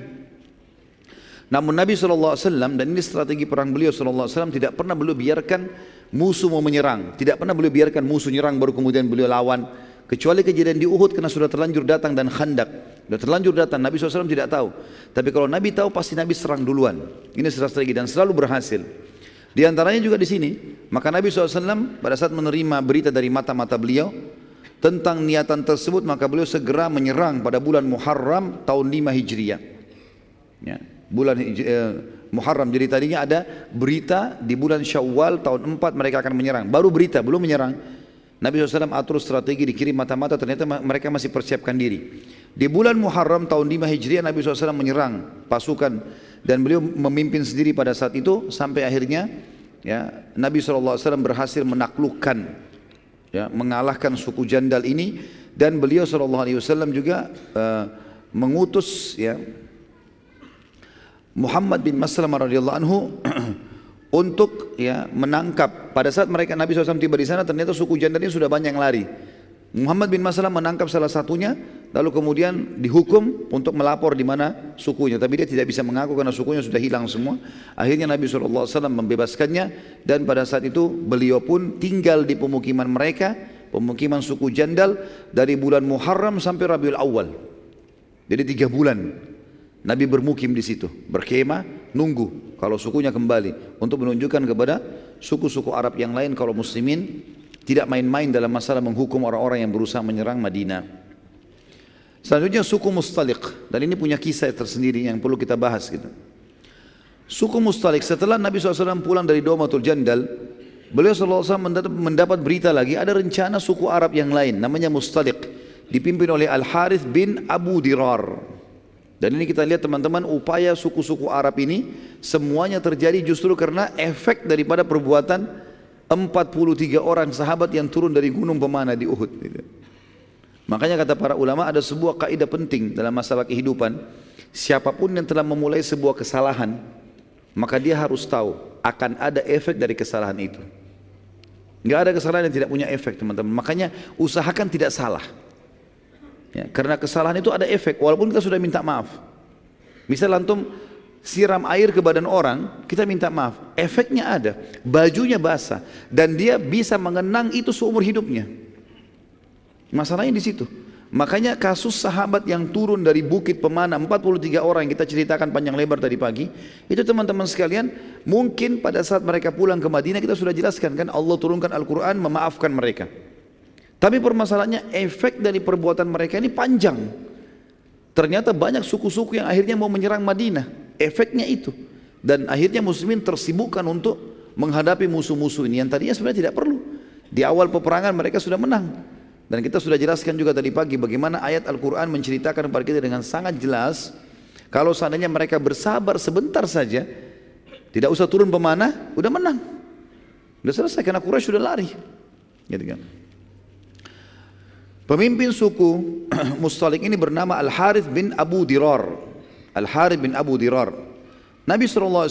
Namun Nabi SAW dan ini strategi perang beliau SAW tidak pernah beliau biarkan musuh mau menyerang. Tidak pernah beliau biarkan musuh menyerang baru kemudian beliau lawan. Kecuali kejadian di Uhud karena sudah terlanjur datang dan khandak. Sudah terlanjur datang, Nabi SAW tidak tahu. Tapi kalau Nabi tahu pasti Nabi serang duluan. Ini strategi dan selalu berhasil. Di antaranya juga di sini, maka Nabi SAW pada saat menerima berita dari mata-mata beliau tentang niatan tersebut, maka beliau segera menyerang pada bulan Muharram tahun 5 Hijriah. Ya, bulan eh, Muharram. Jadi tadinya ada berita di bulan Syawal tahun 4 mereka akan menyerang. Baru berita, belum menyerang. Nabi SAW atur strategi dikirim mata-mata ternyata mereka masih persiapkan diri. Di bulan Muharram tahun 5 Hijriah Nabi SAW menyerang pasukan dan beliau memimpin sendiri pada saat itu sampai akhirnya ya Nabi SAW berhasil menaklukkan ya mengalahkan suku Jandal ini dan beliau SAW juga uh, mengutus ya Muhammad bin Maslamah radhiyallahu anhu untuk ya menangkap. Pada saat mereka Nabi SAW tiba di sana ternyata suku ini sudah banyak yang lari. Muhammad bin Maslamah menangkap salah satunya lalu kemudian dihukum untuk melapor di mana sukunya. Tapi dia tidak bisa mengaku karena sukunya sudah hilang semua. Akhirnya Nabi SAW membebaskannya dan pada saat itu beliau pun tinggal di pemukiman mereka pemukiman suku Jandal dari bulan Muharram sampai Rabiul Awal. Jadi tiga bulan Nabi bermukim di situ berkemah nunggu kalau sukunya kembali untuk menunjukkan kepada suku-suku Arab yang lain kalau muslimin tidak main-main dalam masalah menghukum orang-orang yang berusaha menyerang Madinah Selanjutnya suku Mustalik dan ini punya kisah tersendiri yang perlu kita bahas gitu. Suku Mustalik setelah Nabi SAW pulang dari Domatul Jandal, beliau SAW mendapat berita lagi ada rencana suku Arab yang lain namanya Mustalik dipimpin oleh Al Harith bin Abu Dirar. Dan ini kita lihat teman-teman upaya suku-suku Arab ini semuanya terjadi justru karena efek daripada perbuatan 43 orang sahabat yang turun dari gunung pemana di Uhud. Gitu. Makanya kata para ulama ada sebuah kaidah penting dalam masalah kehidupan. Siapa pun yang telah memulai sebuah kesalahan, maka dia harus tahu akan ada efek dari kesalahan itu. Enggak ada kesalahan yang tidak punya efek teman-teman. Makanya usahakan tidak salah. Ya, karena kesalahan itu ada efek walaupun kita sudah minta maaf. Misal antum siram air ke badan orang, kita minta maaf. Efeknya ada, bajunya basah dan dia bisa mengenang itu seumur hidupnya. Masalahnya di situ. Makanya kasus sahabat yang turun dari bukit pemana 43 orang yang kita ceritakan panjang lebar tadi pagi itu teman-teman sekalian mungkin pada saat mereka pulang ke Madinah kita sudah jelaskan kan Allah turunkan Al-Quran memaafkan mereka tapi permasalahannya efek dari perbuatan mereka ini panjang ternyata banyak suku-suku yang akhirnya mau menyerang Madinah efeknya itu dan akhirnya muslimin tersibukkan untuk menghadapi musuh-musuh ini yang tadinya sebenarnya tidak perlu di awal peperangan mereka sudah menang dan kita sudah jelaskan juga tadi pagi bagaimana ayat Al-Quran menceritakan kepada kita dengan sangat jelas kalau seandainya mereka bersabar sebentar saja tidak usah turun pemanah, udah menang. Udah selesai karena Quraisy sudah lari. Gitu kan. Pemimpin suku Mustalik ini bernama Al-Harith bin Abu Dirar. Al-Harith bin Abu Dirar. Nabi SAW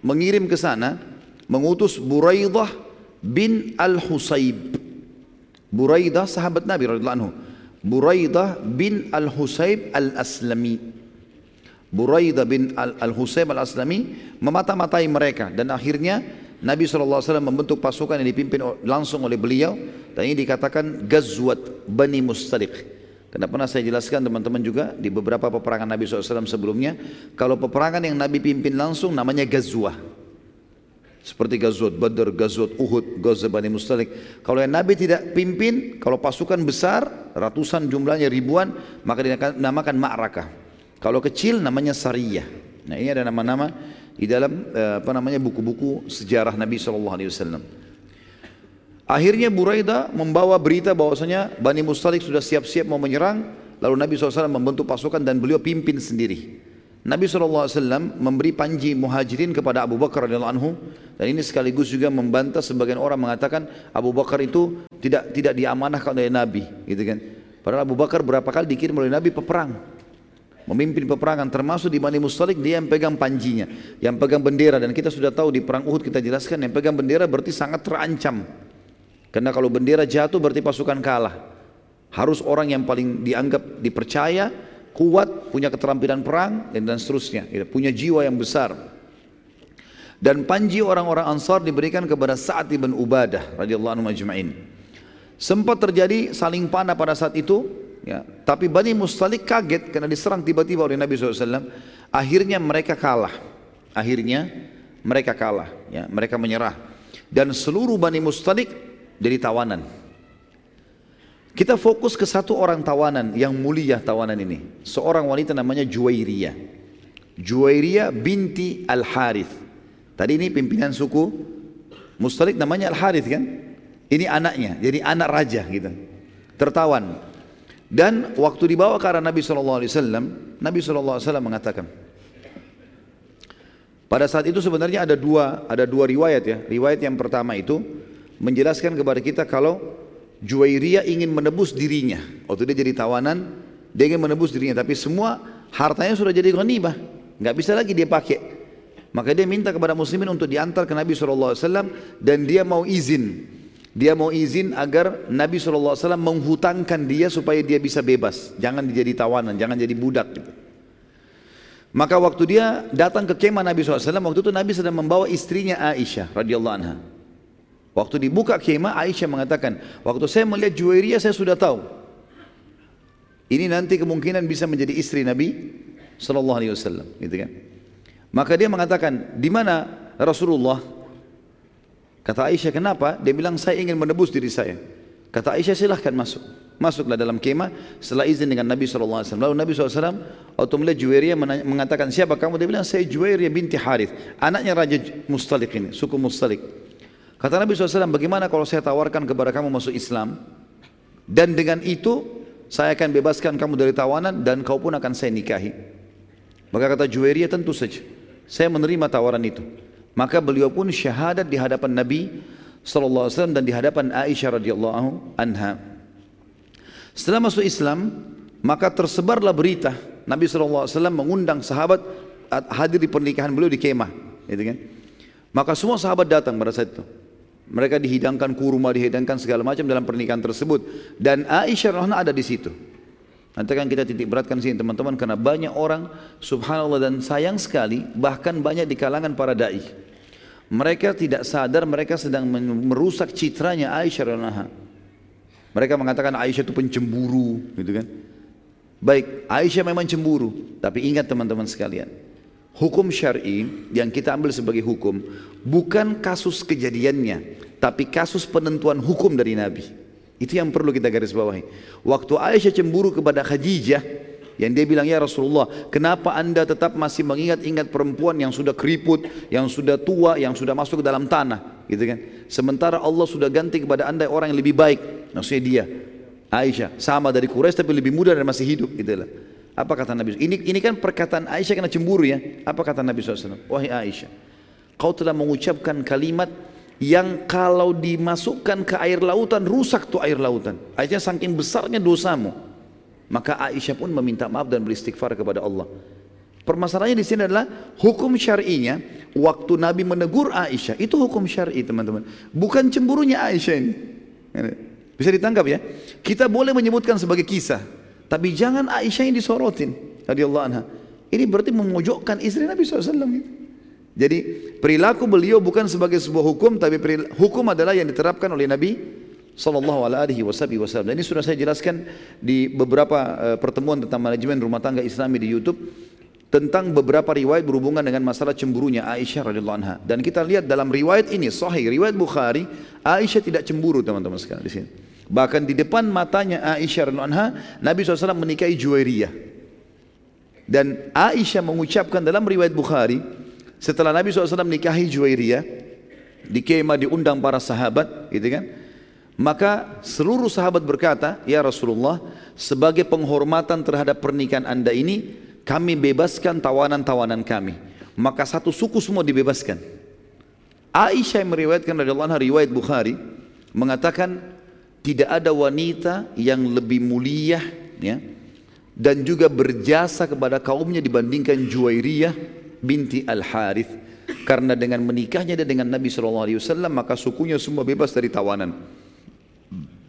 mengirim ke sana mengutus Buraidah bin Al-Husayb. Buraidah sahabat Nabi anhu. Buraidah bin Al-Husayb Al-Aslami. Buraidah bin Al-Husayb Al-Aslami memata-matai mereka dan akhirnya Nabi SAW membentuk pasukan yang dipimpin langsung oleh beliau dan ini dikatakan Gazwat Bani Mustalik. Karena pernah saya jelaskan teman-teman juga di beberapa peperangan Nabi SAW sebelumnya, kalau peperangan yang Nabi pimpin langsung namanya Gazwah. Seperti Gazot Badr, Gazot Uhud, Gazot Bani Mustalik. Kalau yang Nabi tidak pimpin, kalau pasukan besar, ratusan jumlahnya ribuan, maka dinamakan ma'rakah. Kalau kecil namanya sariyah. Nah ini ada nama-nama di dalam eh, apa namanya buku-buku sejarah Nabi SAW. Akhirnya Buraidah membawa berita bahwasanya Bani Mustalik sudah siap-siap mau menyerang. Lalu Nabi SAW membentuk pasukan dan beliau pimpin sendiri. Nabi SAW memberi panji muhajirin kepada Abu Bakar radhiyallahu anhu dan ini sekaligus juga membantah sebagian orang mengatakan Abu Bakar itu tidak tidak diamanahkan oleh Nabi gitu kan Padahal Abu Bakar berapa kali dikirim oleh Nabi peperang. Memimpin peperangan termasuk di Bani Mustalik dia yang pegang panjinya, yang pegang bendera dan kita sudah tahu di perang Uhud kita jelaskan yang pegang bendera berarti sangat terancam. Karena kalau bendera jatuh berarti pasukan kalah. Harus orang yang paling dianggap dipercaya, kuat, punya keterampilan perang dan, dan seterusnya, punya jiwa yang besar. Dan panji orang-orang Ansar diberikan kepada Sa'ad bin Ubadah radhiyallahu anhu majma'in. Sempat terjadi saling panah pada saat itu, ya. Tapi Bani Mustalik kaget karena diserang tiba-tiba oleh Nabi SAW. Akhirnya mereka kalah. Akhirnya mereka kalah, ya. Mereka menyerah. Dan seluruh Bani Mustalik jadi tawanan. Kita fokus ke satu orang tawanan yang mulia tawanan ini. Seorang wanita namanya Juwairiyah. Juwairiyah binti Al-Harith. Tadi ini pimpinan suku Mustalik namanya Al-Harith kan? Ini anaknya, jadi anak raja gitu. Tertawan. Dan waktu dibawa ke arah Nabi SAW, Nabi SAW mengatakan, pada saat itu sebenarnya ada dua ada dua riwayat ya. Riwayat yang pertama itu menjelaskan kepada kita kalau Juwairiyah ingin menebus dirinya. Waktu dia jadi tawanan, dia ingin menebus dirinya. Tapi semua hartanya sudah jadi ghanimah. Nggak bisa lagi dia pakai. Maka dia minta kepada muslimin untuk diantar ke Nabi SAW dan dia mau izin. Dia mau izin agar Nabi SAW menghutangkan dia supaya dia bisa bebas. Jangan jadi tawanan, jangan jadi budak. Gitu. Maka waktu dia datang ke kemah Nabi SAW, waktu itu Nabi sedang membawa istrinya Aisyah radhiyallahu anha. Waktu dibuka kemah Aisyah mengatakan, waktu saya melihat Juwairiyah saya sudah tahu. Ini nanti kemungkinan bisa menjadi istri Nabi sallallahu alaihi wasallam, gitu kan. Maka dia mengatakan, "Di mana Rasulullah?" Kata Aisyah, "Kenapa?" Dia bilang, "Saya ingin menebus diri saya." Kata Aisyah, "Silahkan masuk." Masuklah dalam kemah setelah izin dengan Nabi SAW. Lalu Nabi SAW waktu melihat Juwairiyah mengatakan, siapa kamu? Dia bilang, saya Juwairiyah binti Harith. Anaknya Raja Mustalik ini, suku Mustalik. Kata Nabi SAW, bagaimana kalau saya tawarkan kepada kamu masuk Islam? Dan dengan itu, saya akan bebaskan kamu dari tawanan dan kau pun akan saya nikahi. Maka kata Juwairiyah, tentu saja. Saya menerima tawaran itu. Maka beliau pun syahadat di hadapan Nabi SAW dan di hadapan Aisyah radhiyallahu anha. Setelah masuk Islam, maka tersebarlah berita Nabi SAW mengundang sahabat hadir di pernikahan beliau di kemah, gitu kan? Maka semua sahabat datang pada saat itu. Mereka dihidangkan kurma, dihidangkan segala macam dalam pernikahan tersebut. Dan Aisyah Rahna ada di situ. Nanti kan kita titik beratkan sini teman-teman karena banyak orang subhanallah dan sayang sekali bahkan banyak di kalangan para dai. Mereka tidak sadar mereka sedang merusak citranya Aisyah radhiyallahu mereka mengatakan Aisyah itu pencemburu, gitu kan? Baik, Aisyah memang cemburu, tapi ingat teman-teman sekalian, hukum syar'i yang kita ambil sebagai hukum bukan kasus kejadiannya, tapi kasus penentuan hukum dari Nabi. Itu yang perlu kita garis bawahi. Waktu Aisyah cemburu kepada Khadijah, yang dia bilang, ya Rasulullah, kenapa anda tetap masih mengingat-ingat perempuan yang sudah keriput, yang sudah tua, yang sudah masuk ke dalam tanah, gitu kan? Sementara Allah sudah ganti kepada anda orang yang lebih baik, maksudnya dia, Aisyah, sama dari Quraisy tapi lebih muda dan masih hidup, gitu lah. Apa kata Nabi? Ini ini kan perkataan Aisyah kena cemburu ya. Apa kata Nabi SAW? Wahai Aisyah, kau telah mengucapkan kalimat yang kalau dimasukkan ke air lautan rusak tuh air lautan. Aisyah saking besarnya dosamu. Maka Aisyah pun meminta maaf dan beristighfar kepada Allah. Permasalahannya di sini adalah hukum syar'inya waktu Nabi menegur Aisyah itu hukum syar'i teman-teman. Bukan cemburunya Aisyah ini. Bisa ditangkap ya? Kita boleh menyebutkan sebagai kisah, tapi jangan Aisyah yang disorotin radhiyallahu anha. Ini berarti memojokkan istri Nabi SAW gitu. Jadi perilaku beliau bukan sebagai sebuah hukum, tapi hukum adalah yang diterapkan oleh Nabi Sallallahu alaihi wasallam. Dan ini sudah saya jelaskan di beberapa uh, pertemuan tentang manajemen rumah tangga Islami di YouTube tentang beberapa riwayat berhubungan dengan masalah cemburunya Aisyah radhiyallahu anha. Dan kita lihat dalam riwayat ini sahih riwayat Bukhari, Aisyah tidak cemburu teman-teman sekalian di sini. Bahkan di depan matanya Aisyah radhiyallahu anha, Nabi SAW menikahi Juwairiyah. Dan Aisyah mengucapkan dalam riwayat Bukhari, setelah Nabi SAW menikahi Juwairiyah, di kemah diundang para sahabat, gitu kan? Maka seluruh sahabat berkata, Ya Rasulullah, sebagai penghormatan terhadap pernikahan anda ini, kami bebaskan tawanan-tawanan kami. Maka satu suku semua dibebaskan. Aisyah yang meriwayatkan dari Allah riwayat Bukhari mengatakan tidak ada wanita yang lebih mulia ya dan juga berjasa kepada kaumnya dibandingkan Juwairiyah binti Al-Harith karena dengan menikahnya dia dengan Nabi SAW maka sukunya semua bebas dari tawanan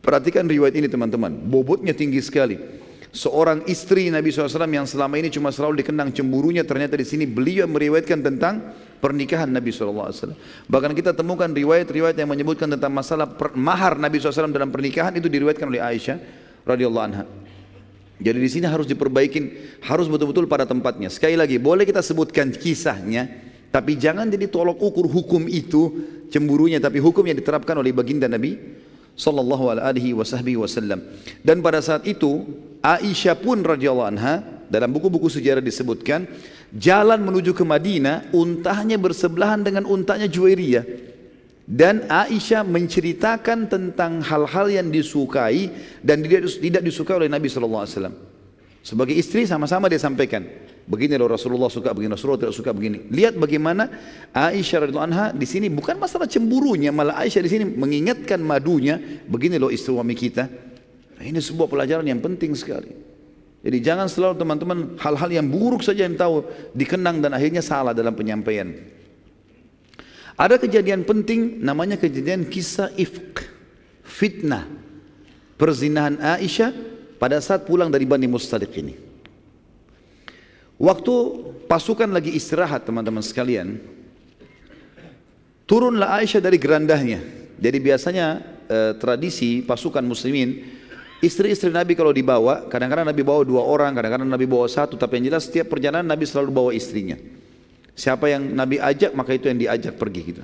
perhatikan riwayat ini teman-teman bobotnya tinggi sekali seorang istri Nabi SAW yang selama ini cuma selalu dikenang cemburunya ternyata di sini beliau meriwayatkan tentang pernikahan Nabi SAW. Bahkan kita temukan riwayat-riwayat yang menyebutkan tentang masalah mahar Nabi SAW dalam pernikahan itu diriwayatkan oleh Aisyah radhiyallahu anha. Jadi di sini harus diperbaikin, harus betul-betul pada tempatnya. Sekali lagi, boleh kita sebutkan kisahnya, tapi jangan jadi tolok ukur hukum itu cemburunya, tapi hukum yang diterapkan oleh baginda Nabi sallallahu alaihi wasallam. Dan pada saat itu Aisyah pun radhiyallahu anha dalam buku-buku sejarah disebutkan jalan menuju ke Madinah, untahnya bersebelahan dengan untahnya Juwairiyah. Dan Aisyah menceritakan tentang hal-hal yang disukai dan tidak disukai oleh Nabi SAW. Sebagai istri sama-sama dia sampaikan. Begini loh Rasulullah suka begini, Rasulullah tidak suka begini. Lihat bagaimana Aisyah radhiyallahu anha di sini bukan masalah cemburunya, malah Aisyah di sini mengingatkan madunya, begini loh istri suami kita. Ini sebuah pelajaran yang penting sekali. Jadi jangan selalu teman-teman hal-hal yang buruk saja yang tahu dikenang dan akhirnya salah dalam penyampaian. Ada kejadian penting namanya kejadian kisah ifk, fitnah, perzinahan Aisyah pada saat pulang dari Bani Mustalik ini. Waktu pasukan lagi istirahat teman-teman sekalian, turunlah Aisyah dari gerandahnya. Jadi biasanya eh, tradisi pasukan muslimin Istri-istri Nabi kalau dibawa, kadang-kadang Nabi bawa dua orang, kadang-kadang Nabi bawa satu, tapi yang jelas setiap perjalanan Nabi selalu bawa istrinya. Siapa yang Nabi ajak, maka itu yang diajak pergi gitu.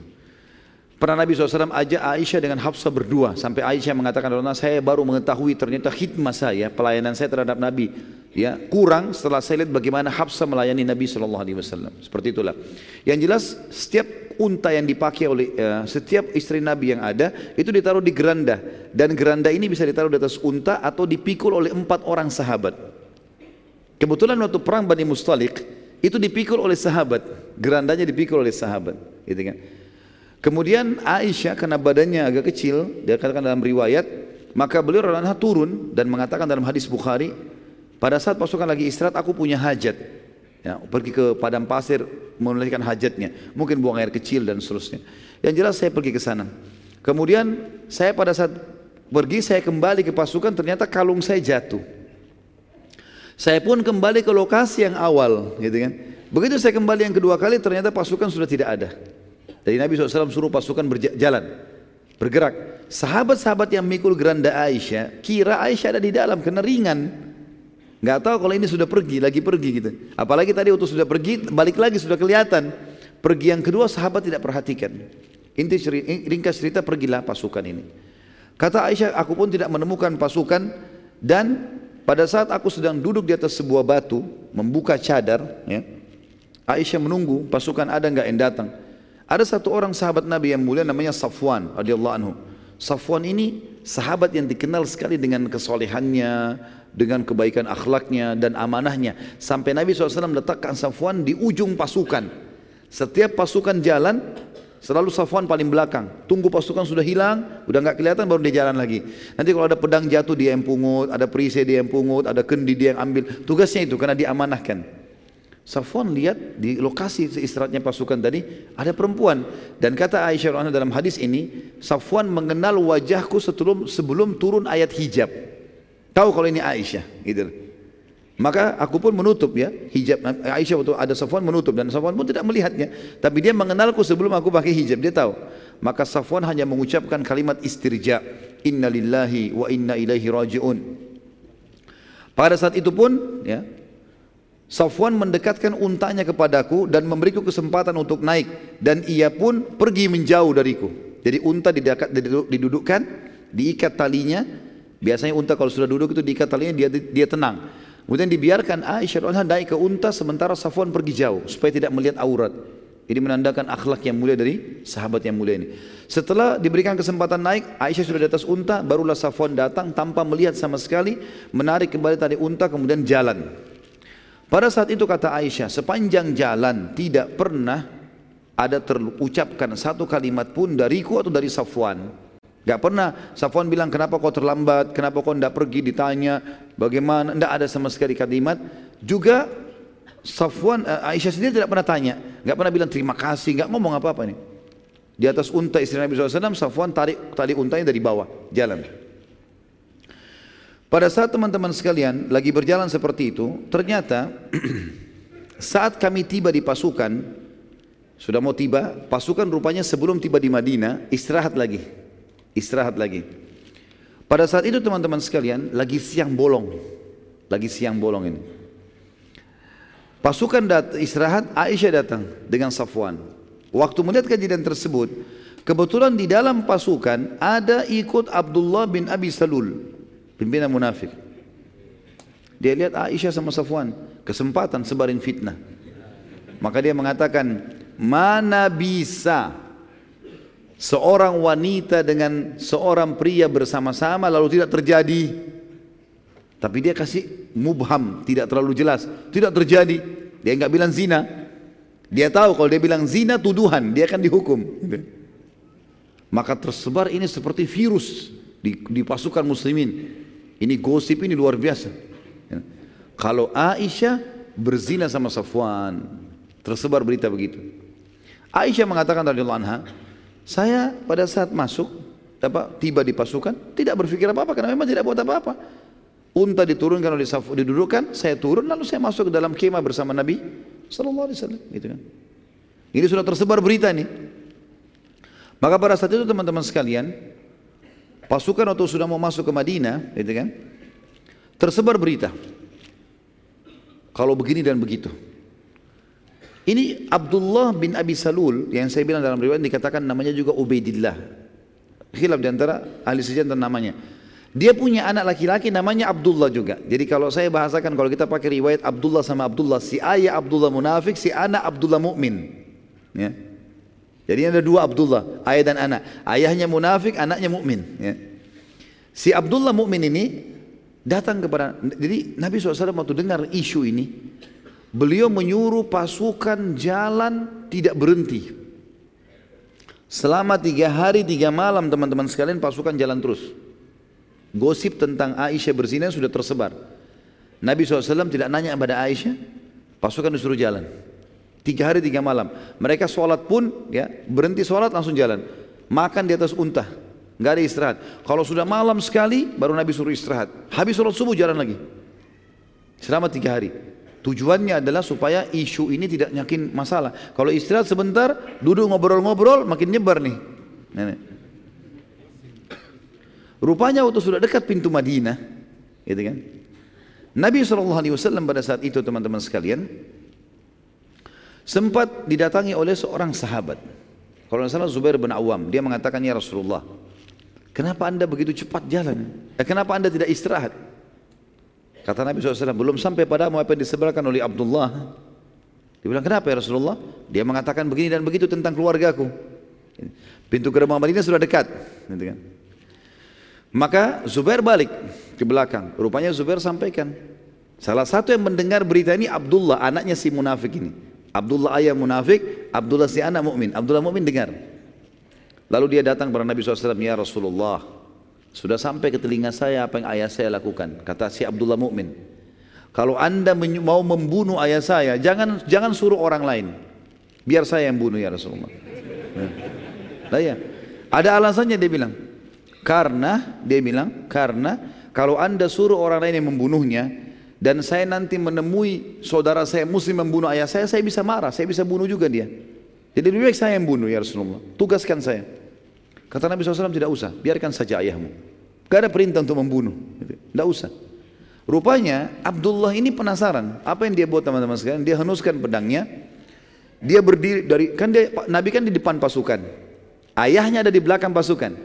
Pernah Nabi SAW ajak Aisyah dengan Hafsah berdua sampai Aisyah mengatakan saya baru mengetahui ternyata khidmah saya pelayanan saya terhadap Nabi. Ya kurang setelah saya lihat bagaimana Hafsah melayani Nabi SAW. Seperti itulah. Yang jelas setiap unta yang dipakai oleh uh, setiap istri Nabi yang ada itu ditaruh di geranda. Dan geranda ini bisa ditaruh di atas unta atau dipikul oleh empat orang sahabat. Kebetulan waktu perang Bani Mustalik itu dipikul oleh sahabat gerandanya dipikul oleh sahabat gitu kan Kemudian Aisyah karena badannya agak kecil, dia katakan dalam riwayat, maka beliau radhiyallahu turun dan mengatakan dalam hadis Bukhari, pada saat pasukan lagi istirahat aku punya hajat. Ya, pergi ke padang pasir menunaikan hajatnya, mungkin buang air kecil dan seterusnya. Yang jelas saya pergi ke sana. Kemudian saya pada saat pergi saya kembali ke pasukan ternyata kalung saya jatuh. Saya pun kembali ke lokasi yang awal, gitu kan. Begitu saya kembali yang kedua kali ternyata pasukan sudah tidak ada. Jadi Nabi SAW suruh pasukan berjalan, bergerak. Sahabat-sahabat yang mikul geranda Aisyah, kira Aisyah ada di dalam, kena ringan. Gak tahu kalau ini sudah pergi, lagi pergi gitu. Apalagi tadi waktu sudah pergi, balik lagi sudah kelihatan. Pergi yang kedua sahabat tidak perhatikan. Inti ringkas cerita pergilah pasukan ini. Kata Aisyah, aku pun tidak menemukan pasukan dan pada saat aku sedang duduk di atas sebuah batu, membuka cadar, ya, Aisyah menunggu pasukan ada nggak yang datang. Ada satu orang sahabat Nabi yang mulia namanya Safwan radhiyallahu anhu. Safwan ini sahabat yang dikenal sekali dengan kesolehannya, dengan kebaikan akhlaknya dan amanahnya. Sampai Nabi SAW letakkan Safwan di ujung pasukan. Setiap pasukan jalan, selalu Safwan paling belakang. Tunggu pasukan sudah hilang, udah nggak kelihatan baru dia jalan lagi. Nanti kalau ada pedang jatuh dia yang pungut, ada perisai dia yang pungut, ada kendi dia yang ambil. Tugasnya itu karena diamanahkan. Safwan lihat di lokasi istirahatnya pasukan tadi ada perempuan dan kata Aisyah dalam hadis ini Safwan mengenal wajahku sebelum sebelum turun ayat hijab. Tahu kalau ini Aisyah gitu. Maka aku pun menutup ya hijab Aisyah waktu ada Safwan menutup dan Safwan pun tidak melihatnya tapi dia mengenalku sebelum aku pakai hijab dia tahu. Maka Safwan hanya mengucapkan kalimat istirja innalillahi wa inna ilaihi rajiun. Pada saat itu pun ya Safwan mendekatkan untanya kepadaku dan memberiku kesempatan untuk naik dan ia pun pergi menjauh dariku. Jadi unta didudukkan, diikat talinya. Biasanya unta kalau sudah duduk itu diikat talinya dia dia tenang. Kemudian dibiarkan Aisyah naik ke unta sementara Safwan pergi jauh supaya tidak melihat aurat. Ini menandakan akhlak yang mulia dari sahabat yang mulia ini. Setelah diberikan kesempatan naik, Aisyah sudah di atas unta, barulah Safwan datang tanpa melihat sama sekali, menarik kembali tali unta kemudian jalan. Pada saat itu kata Aisyah, sepanjang jalan tidak pernah ada terucapkan satu kalimat pun dariku atau dari Safwan. Gak pernah. Safwan bilang kenapa kau terlambat, kenapa kau tidak pergi? Ditanya bagaimana, tidak ada sama sekali kalimat. Juga Safwan, uh, Aisyah sendiri tidak pernah tanya, gak pernah bilang terima kasih, gak ngomong apa-apa nih. Di atas unta istri Nabi SAW, Safwan tarik tali untanya dari bawah, jalan. Pada saat teman-teman sekalian lagi berjalan seperti itu, ternyata saat kami tiba di pasukan, sudah mau tiba, pasukan rupanya sebelum tiba di Madinah, istirahat lagi istirahat lagi. Pada saat itu teman-teman sekalian lagi siang bolong, lagi siang bolong ini. Pasukan dat istirahat, Aisyah datang dengan Safwan. Waktu melihat kejadian tersebut, kebetulan di dalam pasukan ada ikut Abdullah bin Abi Salul, pimpinan munafik. Dia lihat Aisyah sama Safwan, kesempatan sebarin fitnah. Maka dia mengatakan, mana bisa seorang wanita dengan seorang pria bersama-sama lalu tidak terjadi. Tapi dia kasih mubham tidak terlalu jelas. Tidak terjadi. Dia nggak bilang zina. Dia tahu kalau dia bilang zina tuduhan dia akan dihukum. Maka tersebar ini seperti virus di, di pasukan muslimin. Ini gosip ini luar biasa. Kalau Aisyah berzina sama Safwan tersebar berita begitu. Aisyah mengatakan radhiyallahu anha saya pada saat masuk, apa, tiba di pasukan, tidak berpikir apa-apa karena memang tidak buat apa-apa. Unta diturunkan oleh Safu, didudukkan, saya turun lalu saya masuk ke dalam kemah bersama Nabi sallallahu alaihi wasallam, gitu kan. Ini sudah tersebar berita nih. Maka pada saat itu teman-teman sekalian, pasukan waktu sudah mau masuk ke Madinah, gitu kan. Tersebar berita. Kalau begini dan begitu. Ini Abdullah bin Abi Salul yang saya bilang dalam riwayat dikatakan namanya juga Ubaidillah. Khilaf di antara ahli sejarah tentang namanya. Dia punya anak laki-laki namanya Abdullah juga. Jadi kalau saya bahasakan kalau kita pakai riwayat Abdullah sama Abdullah, si ayah Abdullah munafik, si anak Abdullah mukmin. Ya. Jadi ada dua Abdullah, ayah dan anak. Ayahnya munafik, anaknya mukmin. Ya. Si Abdullah mukmin ini datang kepada jadi Nabi SAW waktu dengar isu ini Beliau menyuruh pasukan jalan tidak berhenti. Selama tiga hari tiga malam teman-teman sekalian pasukan jalan terus. Gosip tentang Aisyah berzina sudah tersebar. Nabi SAW tidak nanya kepada Aisyah, pasukan disuruh jalan. Tiga hari tiga malam. Mereka sholat pun ya berhenti sholat langsung jalan. Makan di atas unta, nggak ada istirahat. Kalau sudah malam sekali baru Nabi suruh istirahat. Habis sholat subuh jalan lagi. Selama tiga hari. Tujuannya adalah supaya isu ini tidak nyakin masalah. Kalau istirahat sebentar, duduk ngobrol-ngobrol, makin nyebar nih. Rupanya waktu sudah dekat pintu Madinah, gitu kan? Nabi SAW pada saat itu teman-teman sekalian, sempat didatangi oleh seorang sahabat. Kalau salah Zubair bin Awam, dia mengatakan, Ya Rasulullah, kenapa anda begitu cepat jalan? Eh, kenapa anda tidak istirahat? Kata Nabi SAW, belum sampai padamu apa yang disebarkan oleh Abdullah. Dia bilang, kenapa ya Rasulullah? Dia mengatakan begini dan begitu tentang keluargaku. Pintu gerbang Madinah sudah dekat. Gitu kan. Maka Zubair balik ke belakang. Rupanya Zubair sampaikan. Salah satu yang mendengar berita ini Abdullah, anaknya si munafik ini. Abdullah ayah munafik, Abdullah si anak mukmin. Abdullah mukmin dengar. Lalu dia datang kepada Nabi SAW, Ya Rasulullah, sudah sampai ke telinga saya apa yang ayah saya lakukan. Kata si Abdullah Mukmin. Kalau anda mau membunuh ayah saya, jangan jangan suruh orang lain. Biar saya yang bunuh ya Rasulullah. Nah, ya. Ada alasannya dia bilang. Karena dia bilang karena kalau anda suruh orang lain yang membunuhnya dan saya nanti menemui saudara saya muslim membunuh ayah saya, saya bisa marah, saya bisa bunuh juga dia. Jadi lebih baik saya yang bunuh ya Rasulullah. Tugaskan saya. Kata Nabi SAW tidak usah, biarkan saja ayahmu. Gak ada perintah untuk membunuh. Tidak usah. Rupanya Abdullah ini penasaran. Apa yang dia buat teman-teman sekalian? Dia henuskan pedangnya. Dia berdiri dari kan dia Nabi kan di depan pasukan. Ayahnya ada di belakang pasukan.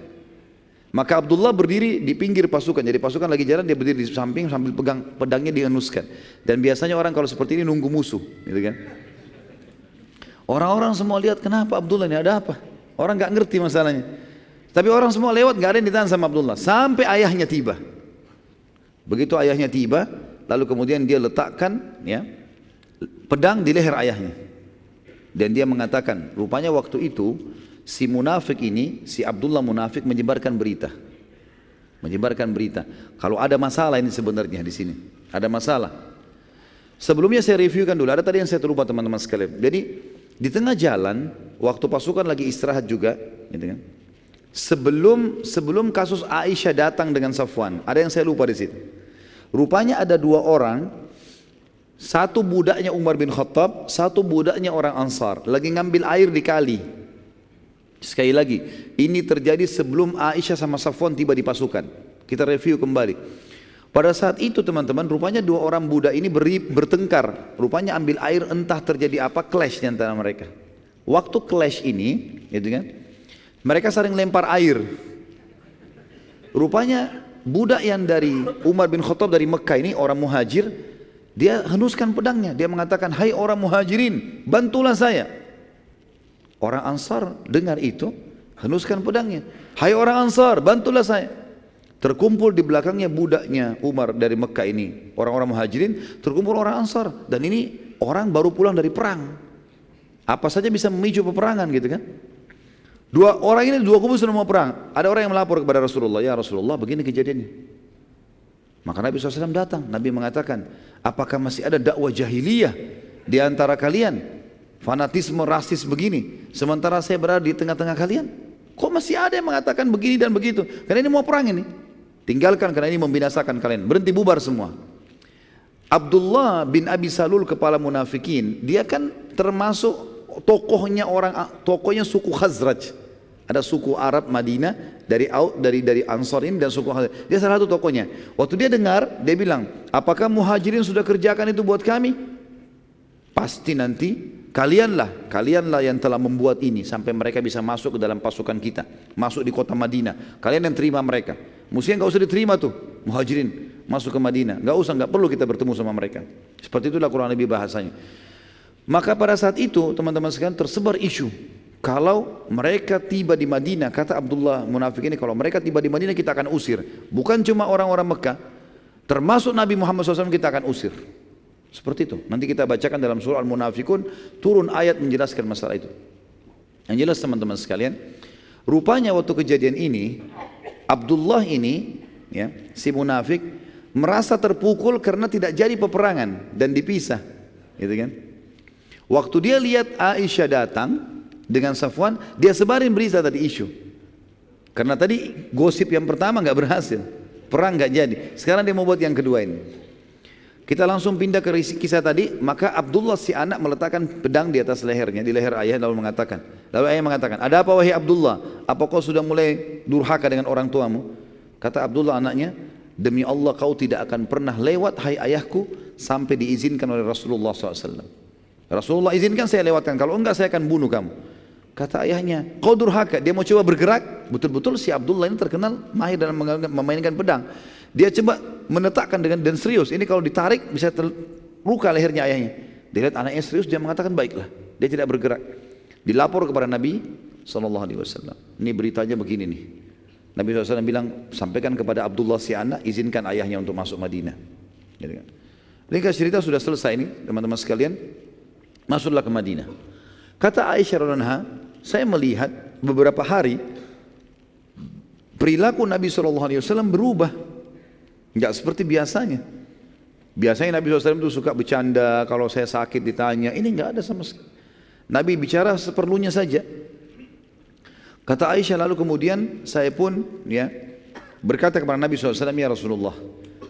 Maka Abdullah berdiri di pinggir pasukan. Jadi pasukan lagi jalan dia berdiri di samping sambil pegang pedangnya dihenuskan. Dan biasanya orang kalau seperti ini nunggu musuh, gitu kan? Orang-orang semua lihat kenapa Abdullah ini ada apa? Orang nggak ngerti masalahnya. Tapi orang semua lewat nggak ada yang ditahan sama Abdullah sampai ayahnya tiba. Begitu ayahnya tiba, lalu kemudian dia letakkan ya pedang di leher ayahnya. Dan dia mengatakan, rupanya waktu itu si munafik ini, si Abdullah munafik menyebarkan berita. Menyebarkan berita. Kalau ada masalah ini sebenarnya di sini. Ada masalah. Sebelumnya saya reviewkan dulu, ada tadi yang saya terlupa teman-teman sekalian. Jadi di tengah jalan, waktu pasukan lagi istirahat juga, gitu kan. Sebelum sebelum kasus Aisyah datang dengan Safwan, ada yang saya lupa di situ. Rupanya ada dua orang, satu budaknya Umar bin Khattab, satu budaknya orang Ansar, lagi ngambil air di kali. Sekali lagi, ini terjadi sebelum Aisyah sama Safwan tiba di pasukan. Kita review kembali. Pada saat itu teman-teman, rupanya dua orang budak ini beri, bertengkar. Rupanya ambil air entah terjadi apa, clash di antara mereka. Waktu clash ini, gitu kan, mereka saling lempar air. Rupanya budak yang dari Umar bin Khattab dari Mekah ini, orang muhajir, dia henuskan pedangnya. Dia mengatakan, hai orang muhajirin, bantulah saya. Orang Ansar dengar itu, henuskan pedangnya. Hai orang Ansar, bantulah saya. Terkumpul di belakangnya budaknya Umar dari Mekah ini. Orang-orang muhajirin, terkumpul orang ansar. Dan ini orang baru pulang dari perang. Apa saja bisa memicu peperangan gitu kan. Dua orang ini dua kubu sudah mau perang. Ada orang yang melapor kepada Rasulullah, ya Rasulullah begini kejadiannya. Maka Nabi SAW datang, Nabi mengatakan, apakah masih ada dakwah jahiliyah di antara kalian? Fanatisme rasis begini, sementara saya berada di tengah-tengah kalian? Kok masih ada yang mengatakan begini dan begitu? Karena ini mau perang ini. Tinggalkan karena ini membinasakan kalian. Berhenti bubar semua. Abdullah bin Abi Salul kepala munafikin, dia kan termasuk tokohnya orang tokohnya suku Khazraj. Ada suku Arab Madinah dari dari dari Ansar dan suku Khazraj. Dia salah satu tokohnya. Waktu dia dengar, dia bilang, "Apakah muhajirin sudah kerjakan itu buat kami?" Pasti nanti kalianlah, kalianlah yang telah membuat ini sampai mereka bisa masuk ke dalam pasukan kita, masuk di kota Madinah. Kalian yang terima mereka. Mestinya nggak usah diterima tuh muhajirin masuk ke Madinah. Nggak usah, nggak perlu kita bertemu sama mereka. Seperti itulah kurang lebih bahasanya. Maka pada saat itu teman-teman sekalian tersebar isu kalau mereka tiba di Madinah, kata Abdullah munafik ini, kalau mereka tiba di Madinah kita akan usir. Bukan cuma orang-orang Mekah, termasuk Nabi Muhammad SAW kita akan usir. Seperti itu. Nanti kita bacakan dalam surah Al-Munafikun, turun ayat menjelaskan masalah itu. Yang jelas teman-teman sekalian, rupanya waktu kejadian ini, Abdullah ini ya, si munafik merasa terpukul karena tidak jadi peperangan dan dipisah, gitu kan? Waktu dia lihat Aisyah datang dengan Safwan, dia sebarin berita tadi isu. Karena tadi gosip yang pertama nggak berhasil, perang nggak jadi. Sekarang dia mau buat yang kedua ini. Kita langsung pindah ke kisah tadi, maka Abdullah si anak meletakkan pedang di atas lehernya, di leher ayah lalu mengatakan, lalu ayah mengatakan, ada apa wahai Abdullah? Apa kau sudah mulai durhaka dengan orang tuamu? Kata Abdullah anaknya, demi Allah kau tidak akan pernah lewat hai ayahku sampai diizinkan oleh Rasulullah SAW. Rasulullah izinkan saya lewatkan, kalau enggak saya akan bunuh kamu. Kata ayahnya, kau durhaka, dia mau coba bergerak, betul-betul si Abdullah ini terkenal mahir dalam memainkan pedang. Dia coba menetakkan dengan dan serius. Ini kalau ditarik bisa terluka lehernya ayahnya. Dia lihat anaknya serius, dia mengatakan baiklah. Dia tidak bergerak. Dilapor kepada Nabi Wasallam. Ini beritanya begini nih. Nabi SAW bilang, sampaikan kepada Abdullah si anak, izinkan ayahnya untuk masuk Madinah. Gitu kan. Ringkas cerita sudah selesai ini, teman-teman sekalian. Masuklah ke Madinah. Kata Aisyah radhiallahu saya melihat beberapa hari perilaku Nabi SAW berubah. Enggak seperti biasanya. Biasanya Nabi SAW itu suka bercanda, kalau saya sakit ditanya, ini enggak ada sama sekali. Nabi bicara seperlunya saja. Kata Aisyah lalu kemudian saya pun ya berkata kepada Nabi SAW, ya Rasulullah,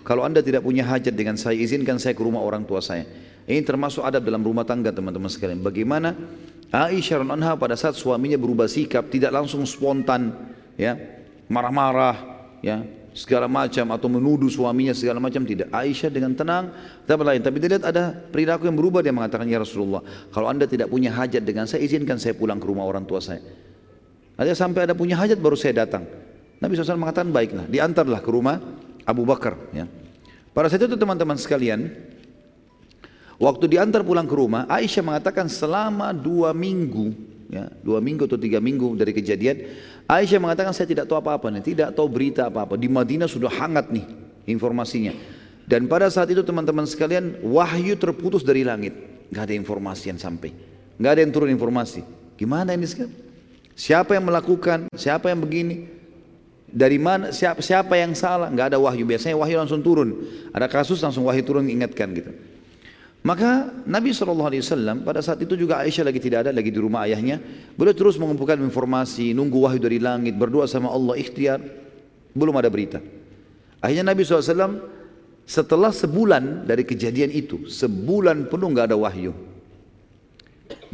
kalau anda tidak punya hajat dengan saya, izinkan saya ke rumah orang tua saya. Ini termasuk adab dalam rumah tangga teman-teman sekalian. Bagaimana Aisyah anha pada saat suaminya berubah sikap, tidak langsung spontan, ya marah-marah, ya segala macam atau menuduh suaminya segala macam tidak. Aisyah dengan tenang tidak lain. Tapi dia lihat ada perilaku yang berubah dia mengatakan ya Rasulullah kalau anda tidak punya hajat dengan saya izinkan saya pulang ke rumah orang tua saya. Ada sampai ada punya hajat baru saya datang. Nabi SAW mengatakan baiklah diantarlah ke rumah Abu Bakar. Ya. Pada saat itu teman-teman sekalian waktu diantar pulang ke rumah Aisyah mengatakan selama dua minggu ya, dua minggu atau tiga minggu dari kejadian Aisyah mengatakan saya tidak tahu apa-apa nih, tidak tahu berita apa-apa. Di Madinah sudah hangat nih informasinya. Dan pada saat itu teman-teman sekalian wahyu terputus dari langit. Gak ada informasi yang sampai. Gak ada yang turun informasi. Gimana ini sekarang? Siapa yang melakukan? Siapa yang begini? Dari mana? Siapa, siapa yang salah? Nggak ada wahyu. Biasanya wahyu langsung turun. Ada kasus langsung wahyu turun ingatkan gitu. Maka Nabi SAW pada saat itu juga Aisyah lagi tidak ada, lagi di rumah ayahnya. Beliau terus mengumpulkan informasi, nunggu wahyu dari langit, berdoa sama Allah, ikhtiar. Belum ada berita. Akhirnya Nabi SAW setelah sebulan dari kejadian itu, sebulan penuh nggak ada wahyu.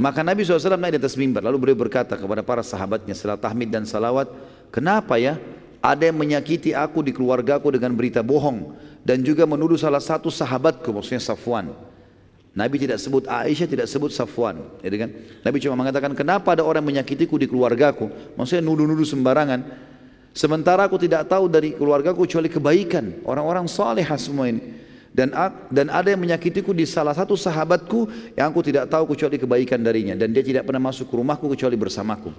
Maka Nabi SAW naik di atas mimbar, lalu beliau berkata kepada para sahabatnya setelah tahmid dan salawat, kenapa ya ada yang menyakiti aku di keluargaku dengan berita bohong dan juga menuduh salah satu sahabatku, maksudnya Safwan. Nabi tidak sebut Aisyah, tidak sebut Safwan. Gitu kan? Nabi cuma mengatakan, kenapa ada orang menyakitiku di keluargaku? Maksudnya nuduh-nuduh sembarangan. Sementara aku tidak tahu dari keluargaku kecuali kebaikan. Orang-orang salehah semua ini. Dan, dan ada yang menyakitiku di salah satu sahabatku yang aku tidak tahu kecuali kebaikan darinya. Dan dia tidak pernah masuk ke rumahku kecuali bersamaku.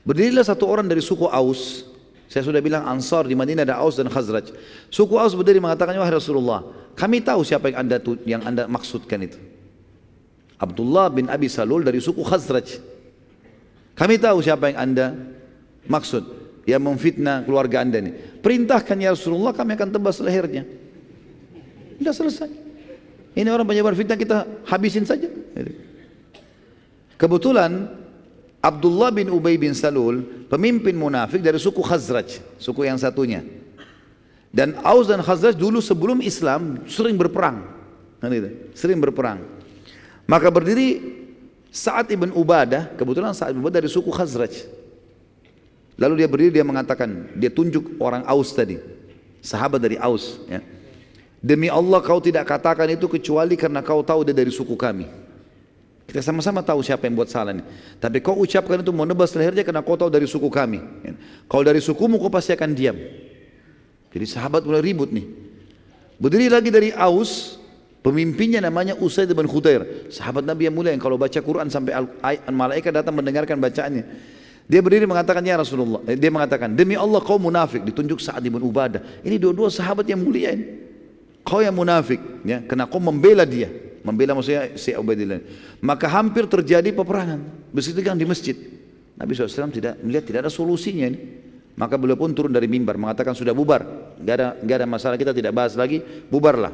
Berdirilah satu orang dari suku Aus. Saya sudah bilang Ansar di Madinah ada Aus dan Khazraj. Suku Aus berdiri mengatakan, Wahai Rasulullah, kami tahu siapa yang anda yang anda maksudkan itu. Abdullah bin Abi Salul dari suku Khazraj. Kami tahu siapa yang anda maksud yang memfitnah keluarga anda ini. Perintahkan ya Rasulullah kami akan tebas lehernya. Sudah selesai. Ini orang penyebar fitnah kita habisin saja. Kebetulan Abdullah bin Ubay bin Salul pemimpin munafik dari suku Khazraj, suku yang satunya. Dan Aus dan Khazraj dulu sebelum Islam sering berperang. Kan sering berperang. Maka berdiri Sa'ad ibn Ubadah, kebetulan Sa'ad ibn Ubadah dari suku Khazraj. Lalu dia berdiri dia mengatakan, dia tunjuk orang Aus tadi. Sahabat dari Aus. Ya. Demi Allah kau tidak katakan itu kecuali karena kau tahu dia dari suku kami. Kita sama-sama tahu siapa yang buat salah ini. Tapi kau ucapkan itu mau nebas lehernya karena kau tahu dari suku kami. Kalau dari sukumu kau pasti akan diam. Jadi sahabat mulai ribut nih. Berdiri lagi dari Aus, pemimpinnya namanya Usaid bin Khudair. Sahabat Nabi yang mulia yang kalau baca Quran sampai malaikat datang mendengarkan bacaannya. Dia berdiri mengatakan ya Rasulullah. Eh, dia mengatakan demi Allah kau munafik. Ditunjuk Sa'ad bin Ubadah. Ini dua-dua sahabat yang mulia ini. Kau yang munafik. Ya, karena kau membela dia. Membela maksudnya si Ubaidillah. Maka hampir terjadi peperangan. Begitu kan di masjid. Nabi SAW tidak melihat tidak ada solusinya ini. Maka beliau pun turun dari mimbar mengatakan sudah bubar, gak ada, gak ada masalah kita tidak bahas lagi, bubarlah.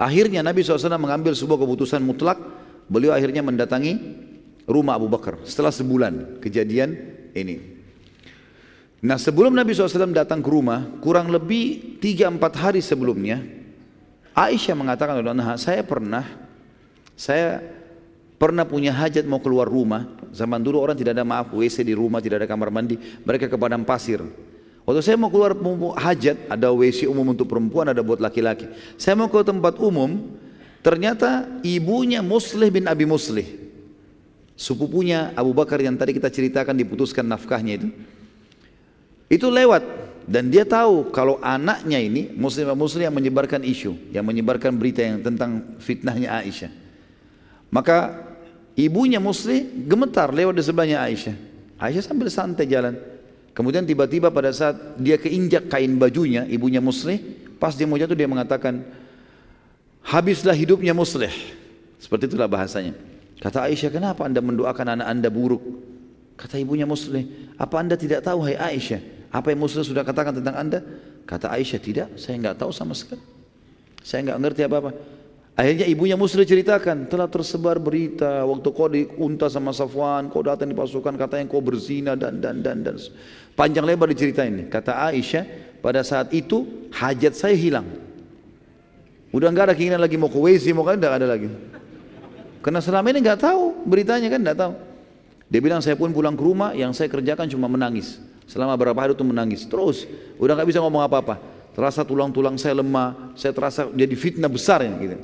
Akhirnya Nabi SAW mengambil sebuah keputusan mutlak, beliau akhirnya mendatangi rumah Abu Bakar setelah sebulan kejadian ini. Nah sebelum Nabi SAW datang ke rumah, kurang lebih 3-4 hari sebelumnya, Aisyah mengatakan, saya pernah, saya pernah punya hajat mau keluar rumah, zaman dulu orang tidak ada maaf WC di rumah, tidak ada kamar mandi, mereka ke padang pasir. Waktu saya mau keluar hajat, ada WC umum untuk perempuan, ada buat laki-laki. Saya mau ke tempat umum, ternyata ibunya Muslih bin Abi Muslih. Sepupunya Abu Bakar yang tadi kita ceritakan diputuskan nafkahnya itu. Itu lewat dan dia tahu kalau anaknya ini Muslim Muslim yang menyebarkan isu, yang menyebarkan berita yang tentang fitnahnya Aisyah. Maka Ibunya Musli gemetar lewat di sebelahnya Aisyah. Aisyah sambil santai jalan. Kemudian tiba-tiba pada saat dia keinjak kain bajunya, ibunya Musli, pas dia mau jatuh dia mengatakan, habislah hidupnya Muslih. Seperti itulah bahasanya. Kata Aisyah, kenapa anda mendoakan anak anda buruk? Kata ibunya Muslih, apa anda tidak tahu hai Aisyah? Apa yang Muslih sudah katakan tentang anda? Kata Aisyah, tidak, saya enggak tahu sama sekali. Saya enggak ngerti apa-apa. Akhirnya ibunya Muslim ceritakan, telah tersebar berita waktu kau diunta sama Safwan, kau datang di pasukan katanya kau berzina dan dan dan dan. Panjang lebar diceritain. Kata Aisyah, pada saat itu hajat saya hilang. Udah nggak ada keinginan lagi mau ke WC, mau kan enggak ada lagi. Karena selama ini nggak tahu beritanya kan nggak tahu. Dia bilang saya pun pulang ke rumah, yang saya kerjakan cuma menangis. Selama berapa hari itu menangis. Terus, udah nggak bisa ngomong apa-apa. Terasa tulang-tulang saya lemah, saya terasa jadi fitnah besar ya gitu.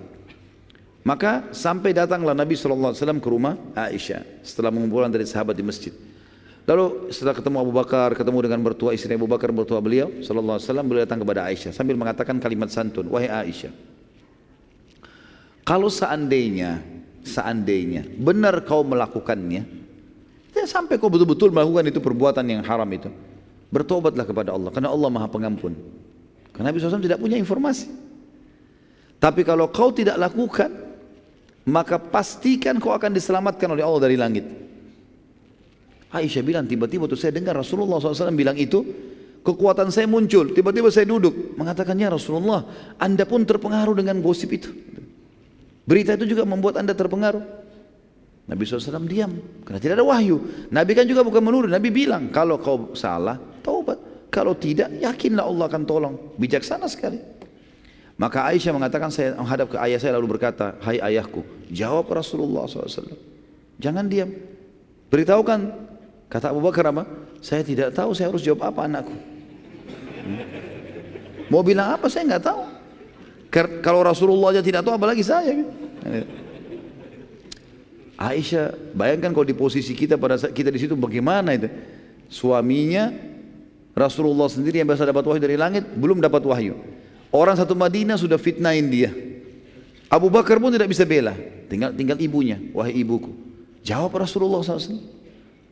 Maka sampai datanglah Nabi SAW ke rumah Aisyah setelah mengumpulkan dari sahabat di masjid. Lalu setelah ketemu Abu Bakar, ketemu dengan mertua istri Abu Bakar, mertua beliau SAW, beliau datang kepada Aisyah sambil mengatakan kalimat santun, wahai Aisyah, kalau seandainya, seandainya benar kau melakukannya, ya sampai kau betul-betul melakukan itu perbuatan yang haram itu, bertobatlah kepada Allah, karena Allah Maha Pengampun. Karena Nabi SAW tidak punya informasi. Tapi kalau kau tidak lakukan, maka pastikan kau akan diselamatkan oleh Allah dari langit. Aisyah bilang tiba-tiba tuh saya dengar Rasulullah SAW bilang itu kekuatan saya muncul tiba-tiba saya duduk mengatakannya Rasulullah anda pun terpengaruh dengan gosip itu berita itu juga membuat anda terpengaruh Nabi SAW diam karena tidak ada wahyu Nabi kan juga bukan menurut Nabi bilang kalau kau salah taubat kalau tidak yakinlah Allah akan tolong bijaksana sekali maka Aisyah mengatakan saya menghadap ke ayah saya lalu berkata hai ayahku jawab Rasulullah SAW jangan diam beritahukan Kata Abu Bakar apa? Saya tidak tahu saya harus jawab apa anakku. Hmm? Mau bilang apa saya nggak tahu. Kalau Rasulullah aja tidak tahu apalagi saya. Aisyah, bayangkan kalau di posisi kita pada saat kita di situ bagaimana itu? Suaminya Rasulullah sendiri yang biasa dapat wahyu dari langit belum dapat wahyu. Orang satu Madinah sudah fitnahin dia. Abu Bakar pun tidak bisa bela. Tinggal tinggal ibunya, wahai ibuku. Jawab Rasulullah SAW.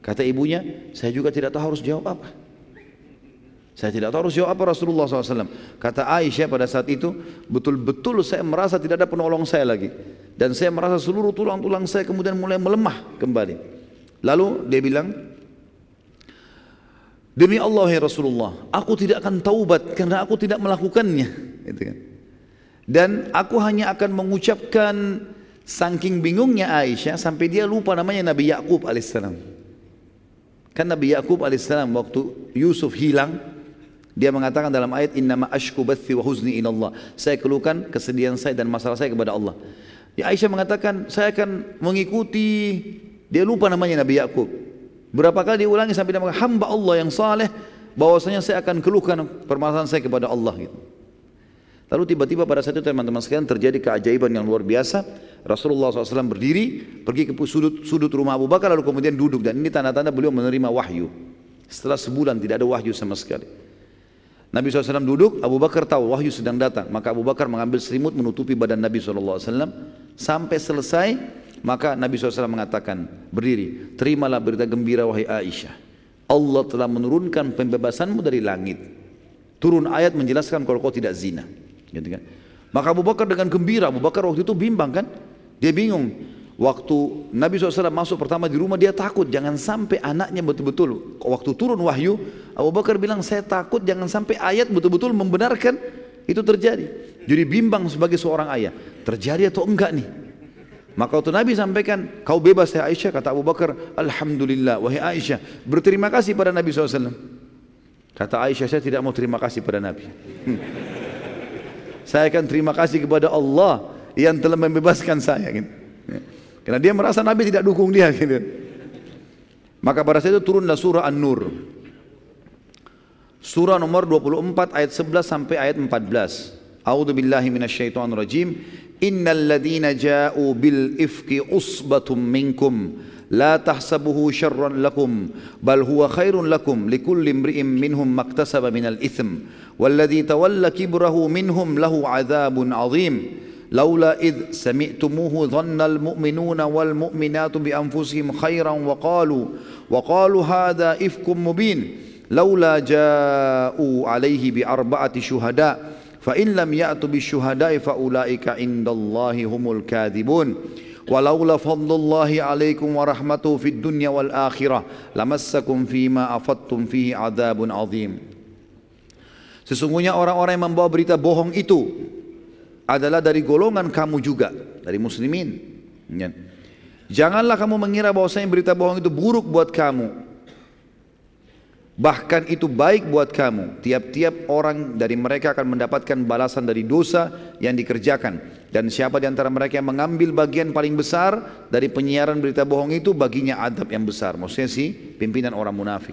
Kata ibunya, saya juga tidak tahu harus jawab apa. Saya tidak tahu harus jawab apa Rasulullah SAW. Kata Aisyah pada saat itu, betul-betul saya merasa tidak ada penolong saya lagi. Dan saya merasa seluruh tulang-tulang saya kemudian mulai melemah kembali. Lalu dia bilang, Demi Allah ya Rasulullah, aku tidak akan taubat karena aku tidak melakukannya. Gitu kan. Dan aku hanya akan mengucapkan saking bingungnya Aisyah sampai dia lupa namanya Nabi Yakub alaihissalam. Kan Nabi Yakub alaihissalam waktu Yusuf hilang, dia mengatakan dalam ayat innama ashku bathi wa huzni Allah. Saya keluhkan kesedihan saya dan masalah saya kepada Allah. Ya Aisyah mengatakan saya akan mengikuti dia lupa namanya Nabi Yakub. Berapa kali diulangi sampai dia mengatakan hamba Allah yang saleh bahwasanya saya akan keluhkan permasalahan saya kepada Allah gitu. Lalu tiba-tiba pada saat itu teman-teman sekalian terjadi keajaiban yang luar biasa. Rasulullah SAW berdiri, pergi ke sudut, sudut rumah Abu Bakar lalu kemudian duduk. Dan ini tanda-tanda beliau menerima wahyu. Setelah sebulan tidak ada wahyu sama sekali. Nabi SAW duduk, Abu Bakar tahu wahyu sedang datang. Maka Abu Bakar mengambil selimut menutupi badan Nabi SAW. Sampai selesai, maka Nabi SAW mengatakan, berdiri, terimalah berita gembira wahai Aisyah. Allah telah menurunkan pembebasanmu dari langit. Turun ayat menjelaskan kalau kau tidak zina. Gitu kan? Maka Abu Bakar dengan gembira, Abu Bakar waktu itu bimbang kan? Dia bingung. Waktu Nabi SAW masuk pertama di rumah dia takut jangan sampai anaknya betul-betul waktu turun wahyu Abu Bakar bilang saya takut jangan sampai ayat betul-betul membenarkan itu terjadi. Jadi bimbang sebagai seorang ayah terjadi atau enggak nih? Maka waktu Nabi sampaikan kau bebas ya Aisyah kata Abu Bakar Alhamdulillah wahai Aisyah berterima kasih pada Nabi SAW. Kata Aisyah saya tidak mau terima kasih pada Nabi. Saya akan terima kasih kepada Allah yang telah membebaskan saya. Gitu. Karena dia merasa Nabi tidak dukung dia gitu. Maka pada saat itu turunlah surah An-Nur. Surah nomor 24 ayat 11 sampai ayat 14. A'udzu billahi minasyaitonir rajim. Innal ladzina ja'u bil ifki usbatum minkum la tahsabuhu syarran lakum bal huwa khairun lakum likulli imri'in minhum maktasaba minal ithm walladzi tawalla kibrahu minhum lahu 'adzabun 'adzim. لولا إذ سمعتموه ظن المؤمنون والمؤمنات بأنفسهم خيرا وقالوا وقالوا هذا إفك مبين. لولا جاءوا عليه بأربعة شهداء فإن لم يأتوا بالشهداء فأولئك عند الله هم الكاذبون. ولولا فضل الله عليكم ورحمته في الدنيا والآخرة لمسكم فيما أفضتم فيه عذاب عظيم. Sesungguhnya orang-orang yang membawa berita bohong itu adalah dari golongan kamu juga, dari muslimin. Ya. Janganlah kamu mengira bahwasanya berita bohong itu buruk buat kamu. Bahkan itu baik buat kamu. Tiap-tiap orang dari mereka akan mendapatkan balasan dari dosa yang dikerjakan. Dan siapa di antara mereka yang mengambil bagian paling besar dari penyiaran berita bohong itu baginya adab yang besar. Maksudnya si pimpinan orang munafik.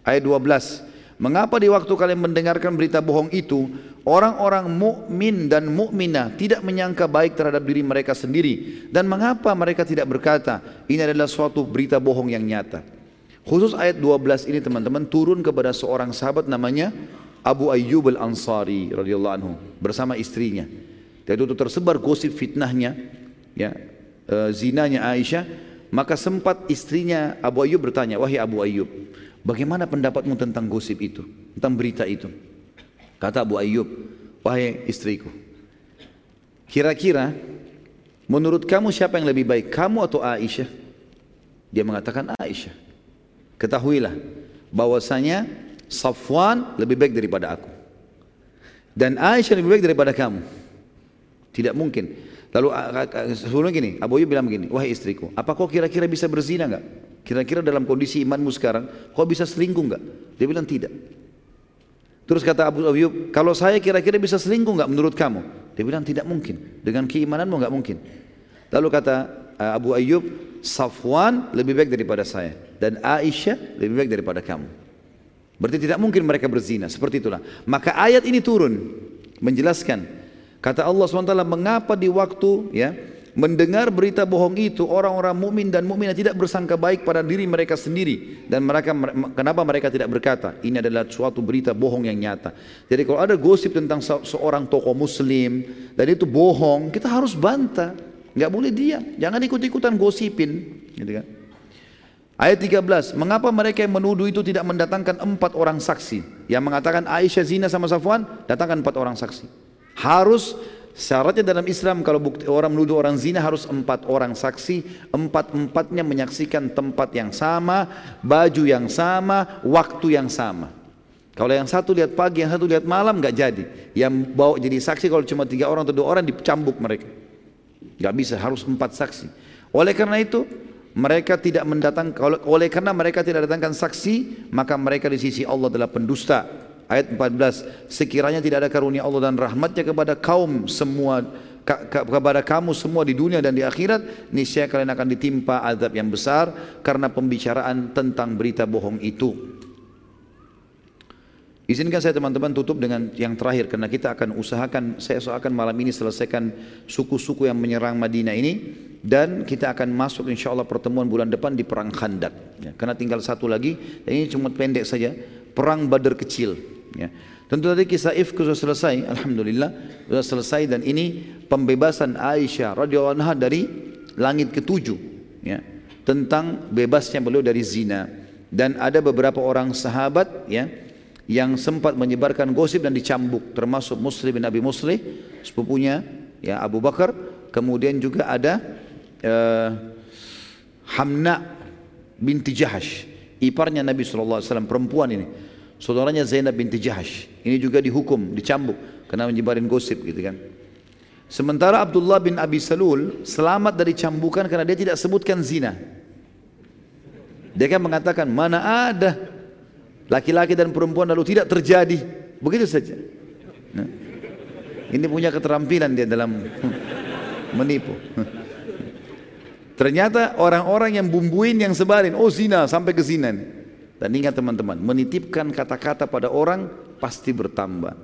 Ayat 12. Mengapa di waktu kalian mendengarkan berita bohong itu orang-orang mukmin dan mukminah tidak menyangka baik terhadap diri mereka sendiri dan mengapa mereka tidak berkata ini adalah suatu berita bohong yang nyata. Khusus ayat 12 ini teman-teman turun kepada seorang sahabat namanya Abu Ayyub Al-Ansari radhiyallahu anhu bersama istrinya. Dan itu tersebar gosip fitnahnya, ya, e, zinanya Aisyah. Maka sempat istrinya Abu Ayyub bertanya, wahai Abu Ayyub, bagaimana pendapatmu tentang gosip itu, tentang berita itu? Kata Abu Ayyub, wahai istriku, kira-kira menurut kamu siapa yang lebih baik, kamu atau Aisyah? Dia mengatakan Aisyah. ketahuilah bahwasanya Safwan lebih baik daripada aku. Dan Aisyah lebih baik daripada kamu. Tidak mungkin. Lalu sebelumnya gini, Abu Ayyub bilang begini, wahai istriku, apa kau kira-kira bisa berzina enggak? Kira-kira dalam kondisi imanmu sekarang, kau bisa selingkuh enggak? Dia bilang tidak. Terus kata Abu Ayyub, kalau saya kira-kira bisa selingkuh enggak menurut kamu? Dia bilang tidak mungkin. Dengan keimananmu enggak mungkin. Lalu kata Abu Ayyub, Safwan lebih baik daripada saya dan Aisyah lebih baik daripada kamu. Berarti tidak mungkin mereka berzina. Seperti itulah. Maka ayat ini turun menjelaskan. Kata Allah SWT, mengapa di waktu ya mendengar berita bohong itu orang-orang mukmin dan mukminah tidak bersangka baik pada diri mereka sendiri dan mereka kenapa mereka tidak berkata ini adalah suatu berita bohong yang nyata. Jadi kalau ada gosip tentang seorang tokoh muslim dan itu bohong, kita harus bantah. Nggak boleh diam, jangan ikut-ikutan gosipin, gitu kan. Ayat 13, mengapa mereka yang menuduh itu tidak mendatangkan empat orang saksi? Yang mengatakan Aisyah zina sama Safwan, datangkan empat orang saksi. Harus syaratnya dalam Islam kalau bukti, orang menuduh orang zina harus empat orang saksi, empat-empatnya menyaksikan tempat yang sama, baju yang sama, waktu yang sama. Kalau yang satu lihat pagi, yang satu lihat malam nggak jadi. Yang bawa jadi saksi kalau cuma tiga orang atau dua orang dicambuk mereka. Nggak bisa, harus empat saksi. Oleh karena itu, mereka tidak mendatang oleh karena mereka tidak datangkan saksi maka mereka di sisi Allah adalah pendusta ayat 14 sekiranya tidak ada karunia Allah dan rahmatnya kepada kaum semua kepada kamu semua di dunia dan di akhirat niscaya kalian akan ditimpa azab yang besar karena pembicaraan tentang berita bohong itu. Izinkan saya teman-teman tutup dengan yang terakhir karena kita akan usahakan saya usahakan malam ini selesaikan suku-suku yang menyerang Madinah ini dan kita akan masuk insya Allah pertemuan bulan depan di perang Khandak. Ya, karena tinggal satu lagi dan ini cuma pendek saja perang Badar kecil ya. Tentu tadi kisah Ifk sudah selesai Alhamdulillah sudah selesai dan ini pembebasan Aisyah radhiyallahu anha dari langit ketujuh ya, tentang bebasnya beliau dari zina. Dan ada beberapa orang sahabat ya yang sempat menyebarkan gosip dan dicambuk termasuk Muslim bin Abi sepupunya ya Abu Bakar. Kemudian juga ada uh, Hamna binti Jahash iparnya Nabi SAW perempuan ini saudaranya Zainab binti Jahash ini juga dihukum dicambuk karena menyebarin gosip gitu kan. Sementara Abdullah bin Abi Salul selamat dari cambukan karena dia tidak sebutkan zina. Dia kan mengatakan mana ada laki-laki dan perempuan lalu tidak terjadi. Begitu saja. Nah, ini punya keterampilan dia dalam menipu. Ternyata orang-orang yang bumbuin yang sebarin oh zina sampai ke zina dan ingat teman-teman menitipkan kata-kata pada orang pasti bertambah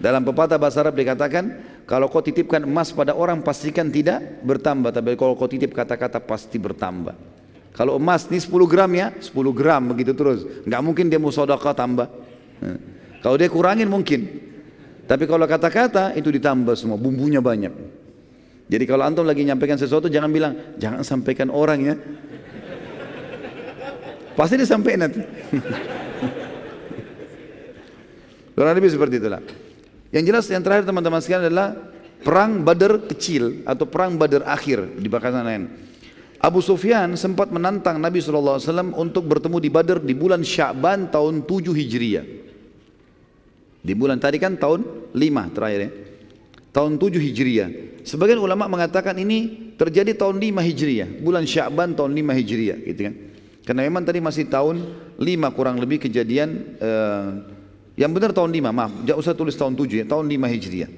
dalam pepatah bahasa Arab dikatakan kalau kau titipkan emas pada orang pastikan tidak bertambah tapi kalau kau titip kata-kata pasti bertambah kalau emas ini 10 gram ya, 10 gram begitu terus. Enggak mungkin dia mau sodakah tambah. Nah, kalau dia kurangin mungkin. Tapi kalau kata-kata itu ditambah semua, bumbunya banyak. Jadi kalau antum lagi nyampaikan sesuatu jangan bilang, jangan sampaikan orang ya. Pasti disampaikan nanti. Kurang lebih seperti itulah. Yang jelas yang terakhir teman-teman sekalian adalah perang Badar kecil atau perang Badar akhir di bakasan lain. Abu Sufyan sempat menantang Nabi SAW untuk bertemu di Badr di bulan Sya'ban tahun 7 Hijriah. Di bulan tadi kan tahun 5 terakhir ya. Tahun 7 Hijriah. Sebagian ulama mengatakan ini terjadi tahun 5 Hijriah. Bulan Sya'ban tahun 5 Hijriah gitu kan. Karena memang tadi masih tahun 5 kurang lebih kejadian uh, yang benar tahun 5 maaf. Jangan usah tulis tahun 7 ya. Tahun 5 Hijriah.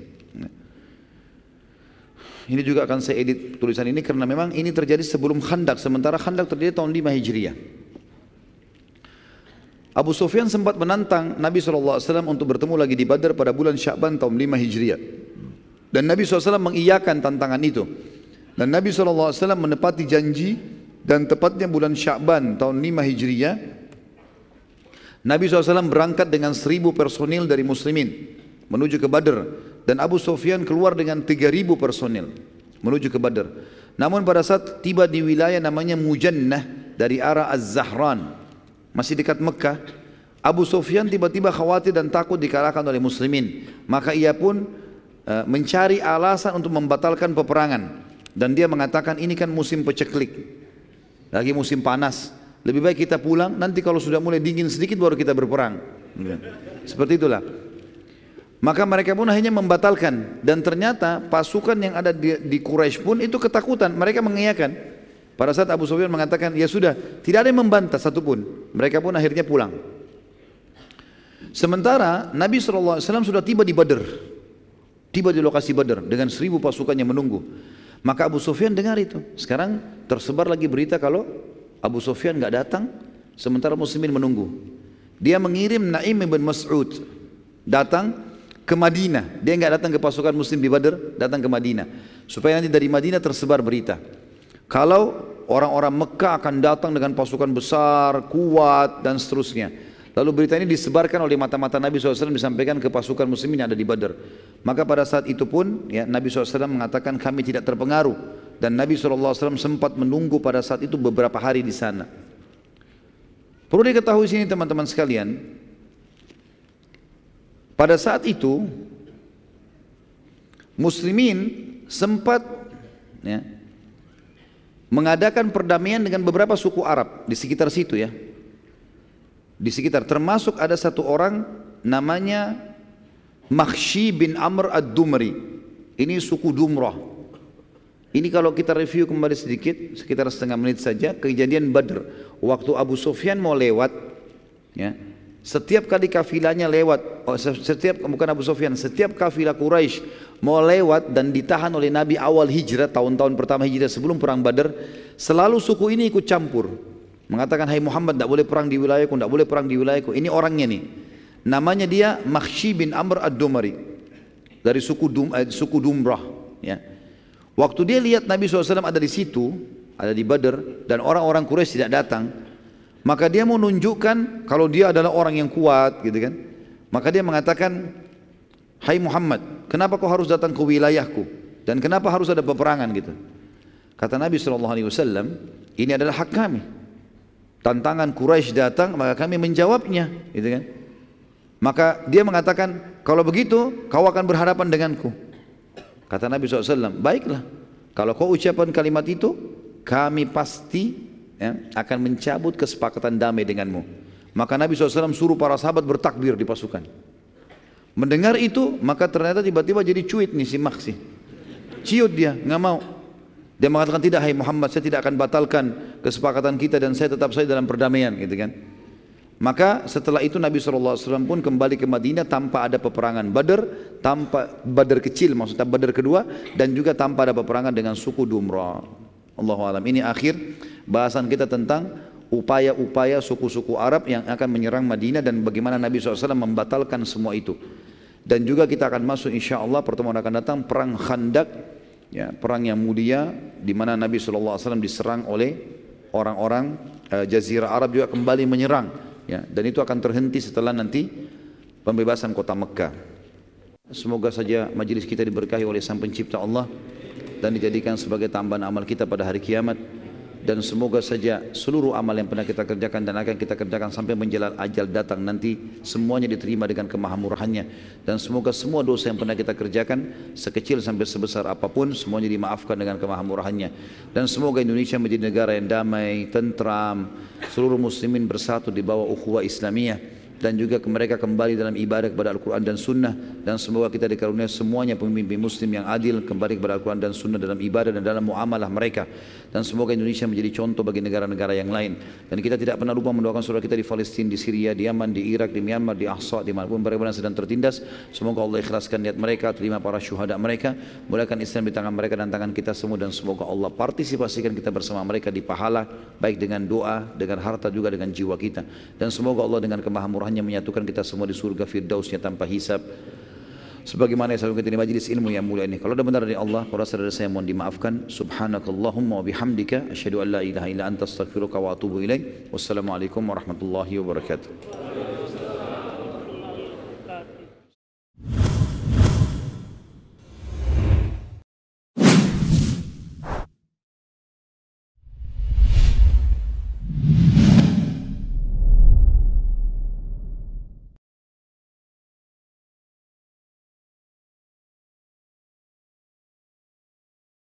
Ini juga akan saya edit tulisan ini karena memang ini terjadi sebelum Khandak, sementara Khandak terjadi tahun 5 Hijriah. Abu Sufyan sempat menantang Nabi SAW untuk bertemu lagi di Badar pada bulan Sya'ban tahun 5 Hijriah. Dan Nabi SAW mengiyakan tantangan itu. Dan Nabi SAW menepati janji dan tepatnya bulan Sya'ban tahun 5 Hijriah. Nabi SAW berangkat dengan seribu personil dari muslimin menuju ke Badar dan Abu Sufyan keluar dengan 3000 personil menuju ke Badr. Namun pada saat tiba di wilayah namanya Mujannah dari arah Az-Zahran, masih dekat Mekah, Abu Sufyan tiba-tiba khawatir dan takut dikalahkan oleh muslimin. Maka ia pun uh, mencari alasan untuk membatalkan peperangan dan dia mengatakan ini kan musim peceklik. Lagi musim panas. Lebih baik kita pulang, nanti kalau sudah mulai dingin sedikit baru kita berperang. Gitu. Seperti itulah. Maka mereka pun akhirnya membatalkan dan ternyata pasukan yang ada di, di Quraisy pun itu ketakutan. Mereka mengiyakan. Pada saat Abu Sufyan mengatakan, ya sudah, tidak ada yang membantah satupun. Mereka pun akhirnya pulang. Sementara Nabi SAW sudah tiba di Badr. Tiba di lokasi Badr dengan seribu pasukan yang menunggu. Maka Abu Sufyan dengar itu. Sekarang tersebar lagi berita kalau Abu Sufyan nggak datang, sementara muslimin menunggu. Dia mengirim Naim bin Mas'ud datang ke Madinah. Dia nggak datang ke pasukan muslim di Badr, datang ke Madinah. Supaya nanti dari Madinah tersebar berita. Kalau orang-orang Mekah akan datang dengan pasukan besar, kuat dan seterusnya. Lalu berita ini disebarkan oleh mata-mata Nabi SAW disampaikan ke pasukan muslimin yang ada di Badr. Maka pada saat itu pun ya, Nabi SAW mengatakan kami tidak terpengaruh dan Nabi SAW sempat menunggu pada saat itu beberapa hari di sana. Perlu diketahui sini teman-teman sekalian, pada saat itu muslimin sempat ya, mengadakan perdamaian dengan beberapa suku Arab di sekitar situ ya. Di sekitar termasuk ada satu orang namanya Makhshi bin Amr ad-Dumri. Ini suku Dumrah. Ini kalau kita review kembali sedikit, sekitar setengah menit saja, kejadian Badr. Waktu Abu Sufyan mau lewat, ya, setiap kali kafilahnya lewat, oh, setiap bukan Abu Sufyan, setiap kafilah Quraisy mau lewat dan ditahan oleh Nabi awal hijrah tahun-tahun pertama hijrah sebelum perang Badr, selalu suku ini ikut campur. Mengatakan, Hai Muhammad, tidak boleh perang di wilayahku, tidak boleh perang di wilayahku. Ini orangnya nih. Namanya dia Makhshi bin Amr ad-Dumari. Dari suku, Dum, eh, suku Dumrah. Ya. Waktu dia lihat Nabi SAW ada di situ, ada di Badr, dan orang-orang Quraisy tidak datang, maka dia mau menunjukkan kalau dia adalah orang yang kuat, gitu kan? Maka dia mengatakan, Hai Muhammad, kenapa kau harus datang ke wilayahku? Dan kenapa harus ada peperangan gitu? Kata Nabi SAW, ini adalah hak kami. Tantangan Quraisy datang, maka kami menjawabnya, gitu kan? Maka dia mengatakan, kalau begitu kau akan berhadapan denganku. Kata Nabi SAW, baiklah. Kalau kau ucapkan kalimat itu, kami pasti ya, akan mencabut kesepakatan damai denganmu. Maka Nabi SAW suruh para sahabat bertakbir di pasukan. Mendengar itu, maka ternyata tiba-tiba jadi cuit nih si Maksi. Ciut dia, nggak mau. Dia mengatakan tidak, hai Muhammad, saya tidak akan batalkan kesepakatan kita dan saya tetap saya dalam perdamaian, gitu kan. Maka setelah itu Nabi SAW pun kembali ke Madinah tanpa ada peperangan Badr, tanpa Badr kecil maksudnya Badr kedua dan juga tanpa ada peperangan dengan suku Dumra. Allahu alam. Ini akhir bahasan kita tentang upaya-upaya suku-suku Arab yang akan menyerang Madinah dan bagaimana Nabi SAW membatalkan semua itu. Dan juga kita akan masuk insya Allah pertemuan akan datang perang Khandak, ya, perang yang mulia di mana Nabi SAW diserang oleh orang-orang uh, Jazirah Arab juga kembali menyerang. Ya dan itu akan terhenti setelah nanti pembebasan kota Mekah. Semoga saja majelis kita diberkahi oleh sang pencipta Allah dan dijadikan sebagai tambahan amal kita pada hari kiamat dan semoga saja seluruh amal yang pernah kita kerjakan dan akan kita kerjakan sampai menjelang ajal datang nanti semuanya diterima dengan kemahamurahannya dan semoga semua dosa yang pernah kita kerjakan sekecil sampai sebesar apa pun semuanya dimaafkan dengan kemahamurahannya dan semoga Indonesia menjadi negara yang damai, tentram, seluruh muslimin bersatu di bawah ukhuwah Islamiyah. Dan juga mereka kembali dalam ibadah kepada Al-Quran dan Sunnah. Dan semoga kita dikaruniai semuanya pemimpin muslim yang adil kembali kepada Al-Quran dan Sunnah dalam ibadah dan dalam muamalah mereka dan semoga Indonesia menjadi contoh bagi negara-negara yang lain. Dan kita tidak pernah lupa mendoakan saudara kita di Palestina, di Syria, di Yaman, di Irak, di Myanmar, di Ahsa, di mana pun mereka sedang tertindas. Semoga Allah ikhlaskan niat mereka terima para syuhada mereka mulakan Islam di tangan mereka dan tangan kita semua dan semoga Allah partisipasikan kita bersama mereka di pahala baik dengan doa, dengan harta juga dengan jiwa kita. Dan semoga Allah dengan kemahamurahan hanya menyatukan kita semua di surga firdausnya tanpa hisab sebagaimana yang kita di majlis ilmu yang mulia ini. Kalau ada benar dari Allah, kalau rasa dari saya mohon dimaafkan. Subhanakallahumma wa bihamdika asyhadu an la ilaha illa anta astaghfiruka wa atubu ilaik. Wassalamualaikum warahmatullahi wabarakatuh.